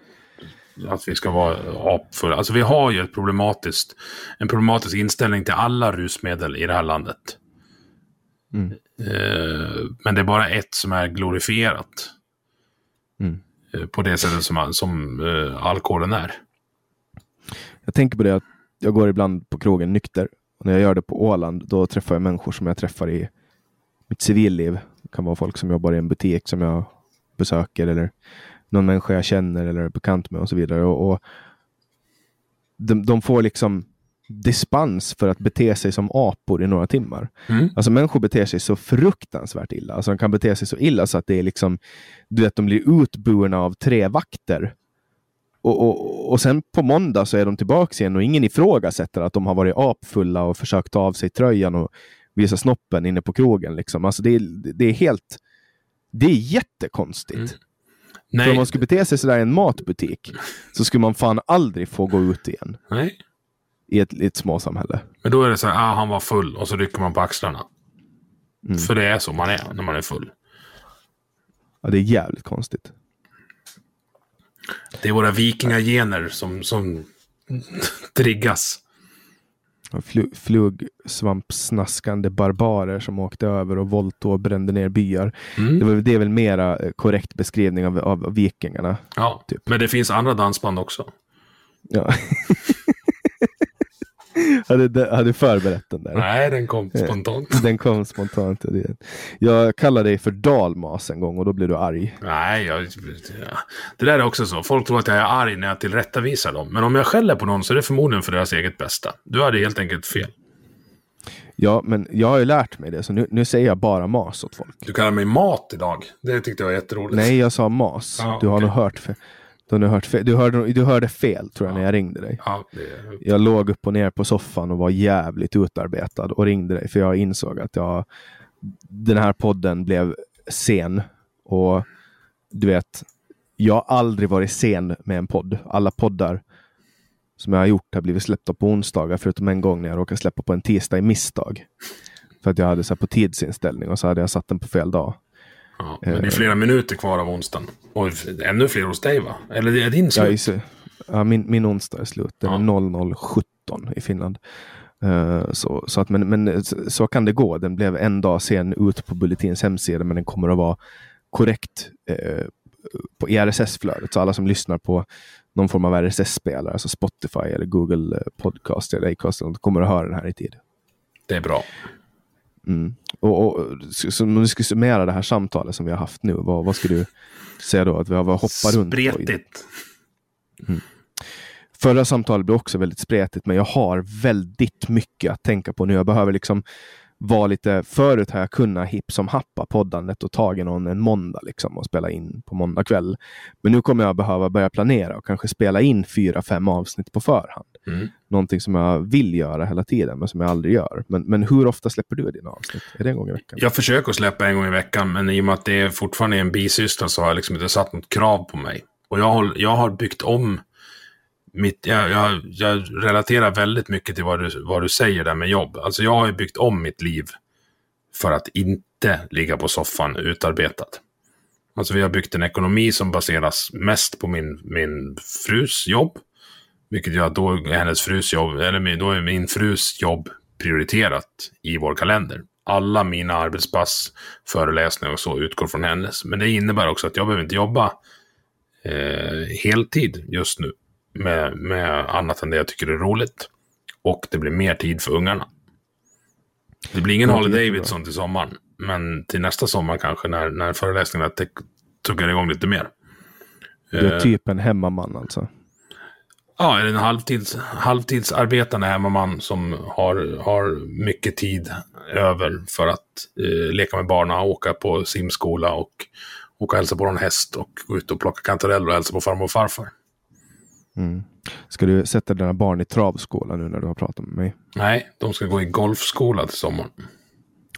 att vi ska vara apfulla. Alltså vi har ju ett problematiskt, en problematisk inställning till alla rusmedel i det här landet. Mm. Eh, men det är bara ett som är glorifierat. Mm. Eh, på det sättet som, som eh, alkoholen är. Jag tänker på det att jag går ibland på krogen nykter. Och när jag gör det på Åland, då träffar jag människor som jag träffar i mitt civilliv. Det kan vara folk som jobbar i en butik som jag besöker eller någon människa jag känner eller är bekant med och så vidare. Och, och de, de, får liksom dispens för att bete sig som apor i några timmar. Mm. Alltså människor beter sig så fruktansvärt illa. Alltså de kan bete sig så illa så att det är liksom, du vet, de blir utburna av tre vakter. och, och, och sen på måndag så är de tillbaka igen och ingen ifrågasätter att de har varit apfulla och försökt ta av sig tröjan och visa snoppen inne på krogen. Liksom. Alltså det, är, det är helt... Det är jättekonstigt. Mm. Nej. För om man skulle bete sig sådär i en matbutik så skulle man fan aldrig få gå ut igen. Nej. I ett, i ett småsamhälle. Men då är det så här, ah, han var full och så rycker man på axlarna. Mm. För det är så man är när man är full. Ja, det är jävligt konstigt. Det är våra vikingagener som, som triggas. Fl flugsvampsnaskande barbarer som åkte över och våldtog och brände ner byar. Mm. Det, var, det är väl mera eh, korrekt beskrivning av, av vikingarna. Ja, typ. men det finns andra dansband också. Ja. hade, hade förberett den där. Nej, den kom eh, spontant. Den kom spontant. Jag kallade dig för dalmas en gång och då blev du arg. Nej, jag, det där är också så. Folk tror att jag är arg när jag tillrättavisar dem. Men om jag skäller på någon så är det förmodligen för deras eget bästa. Du hade helt enkelt fel. Ja, men jag har ju lärt mig det, så nu, nu säger jag bara mas åt folk. Du kallar mig mat idag. Det tyckte jag var jätteroligt. Nej, jag sa mas. Ah, du har okay. nog hört fel. Du, har hört fel. Du, hörde, du hörde fel tror jag ja. när jag ringde dig. Ja, det... Jag låg upp och ner på soffan och var jävligt utarbetad och ringde dig för jag insåg att jag, den här podden blev sen. Och du vet, jag har aldrig varit sen med en podd. Alla poddar som jag har gjort har blivit släppta på onsdagar förutom en gång när jag råkade släppa på en tisdag i misstag. För att jag hade så på tidsinställning och så hade jag satt den på fel dag. Ja, men det är flera minuter kvar av onsdagen. Och ännu fler hos dig va? Eller är din slut? Ja, ja, min, min onsdag är slut. Den ja. är 00.17 i Finland. Uh, så, så, att, men, men så kan det gå. Den blev en dag sen ut på Bulletins hemsida men den kommer att vara korrekt uh, på RSS-flödet. Så alla som lyssnar på någon form av RSS-spelare, alltså Spotify eller Google Podcast eller Acast, kommer att höra den här i tid. Det är bra. Mm. Och, och, så, om du skulle summera det här samtalet som vi har haft nu, vad, vad skulle du säga då? Att vi har hoppat runt Spretigt. Mm. Förra samtalet blev också väldigt spretigt, men jag har väldigt mycket att tänka på nu. Jag behöver liksom var lite, förut har jag kunnat hipp som happa poddandet och tagit någon en måndag liksom och spela in på måndag kväll. Men nu kommer jag behöva börja planera och kanske spela in fyra, fem avsnitt på förhand. Mm. Någonting som jag vill göra hela tiden, men som jag aldrig gör. Men, men hur ofta släpper du dina avsnitt? Är det en gång i veckan? Jag försöker släppa en gång i veckan, men i och med att det är fortfarande är en bisyssla så har jag liksom inte satt något krav på mig. Och jag har, jag har byggt om mitt, jag, jag, jag, relaterar väldigt mycket till vad du, vad du säger där med jobb. Alltså jag har ju byggt om mitt liv för att inte ligga på soffan utarbetat. Alltså vi har byggt en ekonomi som baseras mest på min, min frus jobb. Vilket gör att då är hennes frus jobb, eller då är min frus jobb prioriterat i vår kalender. Alla mina arbetspass, föreläsningar och så utgår från hennes. Men det innebär också att jag behöver inte jobba eh, heltid just nu med, med annat än det jag tycker är roligt. Och det blir mer tid för ungarna. Det blir ingen Harley Davidson till sommaren. Men till nästa sommar kanske när, när föreläsningarna tuggar igång lite mer. Du är eh, typ en hemmaman alltså? Ja, en halvtids, halvtidsarbetande hemmaman som har, har mycket tid över för att eh, leka med barnen, åka på simskola och åka och hälsa på någon häst och gå ut och plocka kantareller och hälsa på farmor och farfar. Mm. Ska du sätta dina barn i travskola nu när du har pratat med mig? Nej, de ska gå i golfskola till sommaren.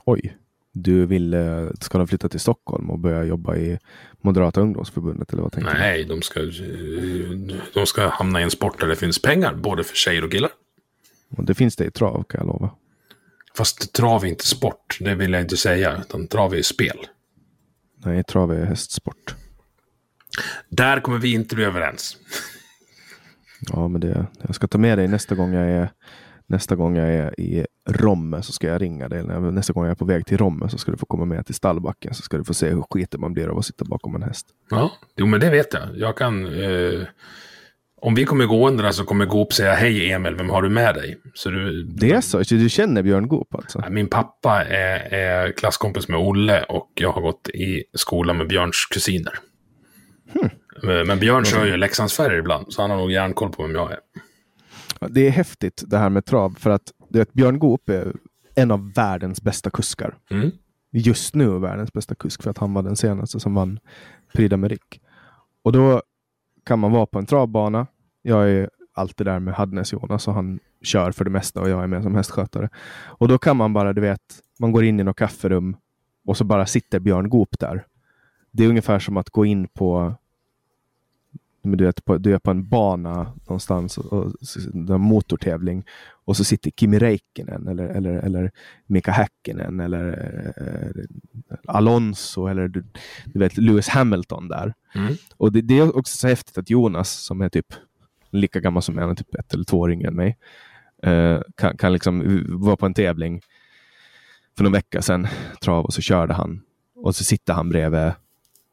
Oj. Du vill, eh, ska de flytta till Stockholm och börja jobba i Moderata ungdomsförbundet? Eller vad tänker Nej, du? de ska, de ska hamna i en sport där det finns pengar, både för tjejer och killar. Och det finns det i trav, kan jag lova. Fast trav är inte sport, det vill jag inte säga. Utan trav är spel. Nej, trav är hästsport. Där kommer vi inte bli överens. Ja, men det, jag ska ta med dig nästa gång jag är Nästa gång jag är i Romme så ska jag ringa dig. Nästa gång jag är på väg till Romme så ska du få komma med till stallbacken så ska du få se hur skiten man blir av att sitta bakom en häst. Ja, jo, men det vet jag. Jag kan... Eh, om vi kommer gående så kommer Goop säga hej Emil, vem har du med dig? Så du, det är så? så du känner Björn Goop alltså? Min pappa är, är klasskompis med Olle och jag har gått i skola med Björns kusiner. Hmm. Eh, men Björn kör ju Leksandsfärger ibland, så han har nog järnkoll på vem jag är. Det är häftigt det här med trav, för att du vet, Björn Goop är en av världens bästa kuskar. Mm. Just nu världens bästa kusk, för att han var den senaste som vann Prix d'Amérique. Och då kan man vara på en travbana. Jag är alltid där med Hadnes-Jonas och han kör för det mesta och jag är med som hästskötare. Och då kan man bara, du vet, man går in i något kafferum och så bara sitter Björn Goop där. Det är ungefär som att gå in på du, vet, på, du är på en bana någonstans, och, och, en motortävling och så sitter Kimi Räikkönen eller, eller, eller Mika Häkkinen eller eh, Alonso eller du, du, vet Lewis Hamilton där. Mm. Och det, det, är också så häftigt att Jonas som är typ lika gammal som jag, typ ett eller två år yngre än mig, eh, kan, kan liksom vara på en tävling för någon vecka sedan, trav, och så körde han. Och så sitter han bredvid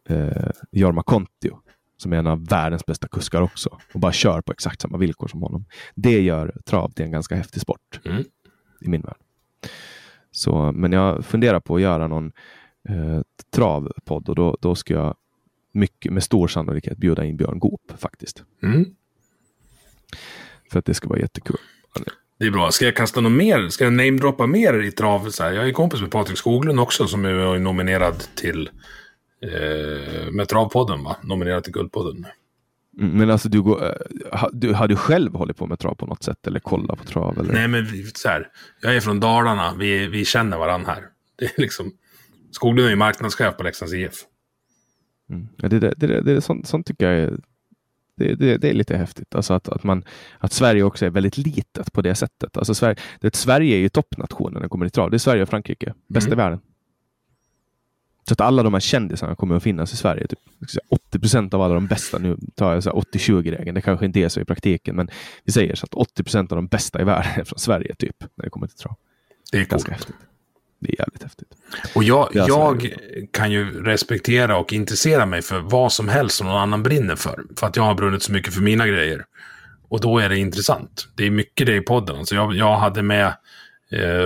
eh, Jorma Kontio som är en av världens bästa kuskar också och bara kör på exakt samma villkor som honom. Det gör trav till en ganska häftig sport mm. i min värld. Så, men jag funderar på att göra någon eh, travpodd och då, då ska jag mycket, med stor sannolikhet bjuda in Björn Goop faktiskt. Mm. För att det ska vara jättekul. Det är bra. Ska jag kasta något mer? Ska jag namedroppa mer i trav? Så här? Jag är kompis med Patrik Skoglund också som är nominerad till eh, med Travpodden, va? Nominerad till Guldpodden. Mm, men alltså du, går, eh, du, har du själv hållit på med trav på något sätt eller kollat på trav? Eller? Nej, men så här. Jag är från Dalarna. Vi, vi känner varandra här. Det är liksom, Skoglund är ju marknadschef på Leksands IF. Mm. Ja, det, det, det, det, sånt, sånt tycker jag är det, det, det, är lite häftigt. Alltså att, att, man, att Sverige också är väldigt litet på det sättet. Alltså Sverige, det, Sverige är ju toppnationen när det kommer till trav. Det är Sverige och Frankrike. Bäst mm. i världen. Så att alla de här kändisarna kommer att finnas i Sverige. Typ 80 procent av alla de bästa, nu tar jag 80-20-regeln, det kanske inte är så i praktiken, men vi säger så att 80 procent av de bästa i världen är från Sverige, typ, när det kommer till trav. Det är ganska häftigt. Det är jävligt häftigt. Och jag, jag kan ju respektera och intressera mig för vad som helst som någon annan brinner för. För att jag har brunnit så mycket för mina grejer. Och då är det intressant. Det är mycket det i podden. Alltså jag, jag hade med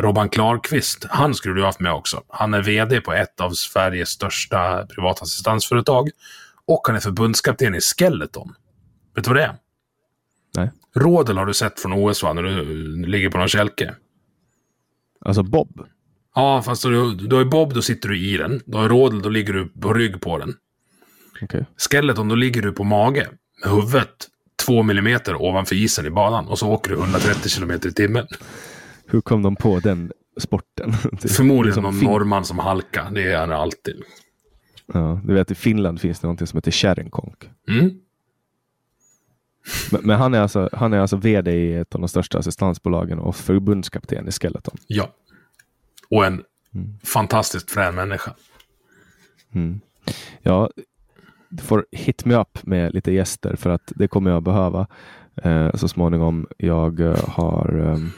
Robban Klarqvist. Han skulle du haft med också. Han är vd på ett av Sveriges största privata assistansföretag. Och han är förbundskapten i Skeleton. Vet du vad det är? Nej. Rådel har du sett från OS va? När du ligger på någon kälke. Alltså Bob? Ja, fast du, du har Bob, då sitter du i den. Du har Rådel, då ligger du på rygg på den. Okay. Skeleton, då ligger du på mage med huvudet två millimeter ovanför isen i banan och så åker du 130 kilometer i timmen. Hur kom de på den sporten? Förmodligen liksom någon fin norrman som halka. Det är han alltid. Ja, du vet i Finland finns det någonting som heter kärringkonk. Mm. Men, men, han, är alltså, han är alltså vd i ett av de största assistansbolagen och förbundskapten i Skeleton. Ja. Och en mm. fantastiskt frän människa. Mm. Ja, du får hit me up med lite gäster för att det kommer jag behöva eh, så småningom. Jag eh, har um,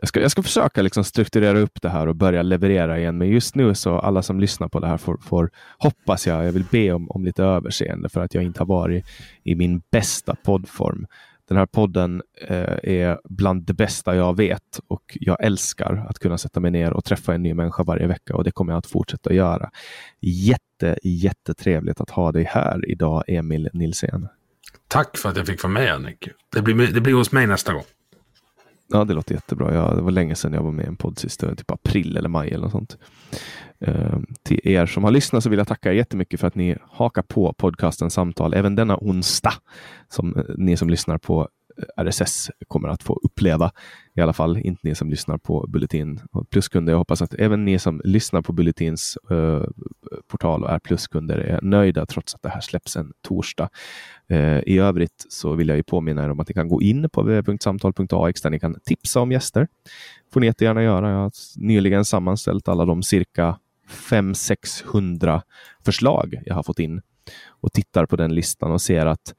jag ska, jag ska försöka liksom strukturera upp det här och börja leverera igen. Men just nu så alla som lyssnar på det här får, får hoppas jag, jag vill be om, om lite överseende för att jag inte har varit i min bästa poddform. Den här podden eh, är bland det bästa jag vet och jag älskar att kunna sätta mig ner och träffa en ny människa varje vecka och det kommer jag att fortsätta göra. Jätte, jättetrevligt att ha dig här idag, Emil Nilsén. Tack för att jag fick vara med, Henrik. Det blir, det blir hos mig nästa gång. Ja, det låter jättebra. Ja, det var länge sedan jag var med i en podd sist, typ april eller maj eller något sånt. Eh, till er som har lyssnat så vill jag tacka er jättemycket för att ni hakar på podcasten Samtal även denna onsdag. Som eh, ni som lyssnar på RSS kommer att få uppleva. I alla fall inte ni som lyssnar på Bulletin och pluskunder. Jag hoppas att även ni som lyssnar på Bulletins uh, eh, portal och är pluskunder är nöjda trots att det här släpps en torsdag. Uh, I övrigt så vill jag ju påminna er om att ni kan gå in på www.samtal.ax där ni kan tipsa om gäster. får ni jättegärna göra. Jag har nyligen sammanställt alla de cirka 500-600 förslag jag har fått in och tittar på den listan och ser att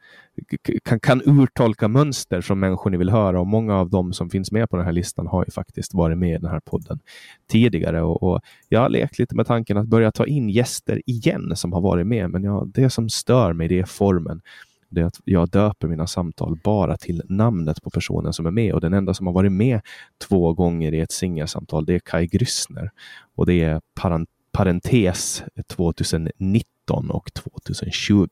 kan, kan urtolka mönster som människor ni vill höra. Och många av dem som finns med på den här listan har ju faktiskt varit med i den här podden tidigare. Och, och jag har lekt lite med tanken att börja ta in gäster igen som har varit med. Men ja, det som stör mig det är formen. Det är att jag döper mina samtal bara till namnet på personen som är med. Och den enda som har varit med två gånger i ett singelsamtal det är Kai Grüssner och det är parentes 2019 2019 och 2020.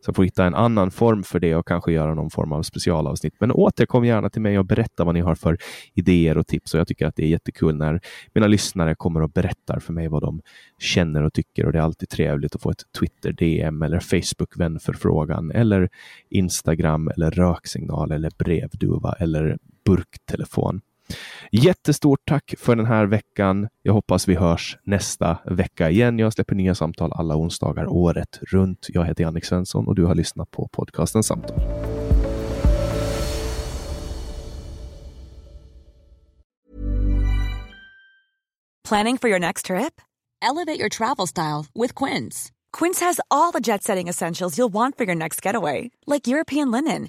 Så jag får hitta en annan form för det och kanske göra någon form av specialavsnitt. Men återkom gärna till mig och berätta vad ni har för idéer och tips. Och jag tycker att det är jättekul när mina lyssnare kommer och berättar för mig vad de känner och tycker. Och det är alltid trevligt att få ett Twitter DM eller Facebook vänförfrågan eller Instagram eller röksignal eller brevduva eller burktelefon. Jättestort tack för den här veckan. Jag hoppas vi hörs nästa vecka igen. Jag släpper nya samtal alla onsdagar året runt. Jag heter Jannik Svensson och du har lyssnat på podcasten Samtal. Planning for your next trip? Elevate your travel style with Quince. Quince has all the jet setting essentials you'll want for your next getaway, like European linen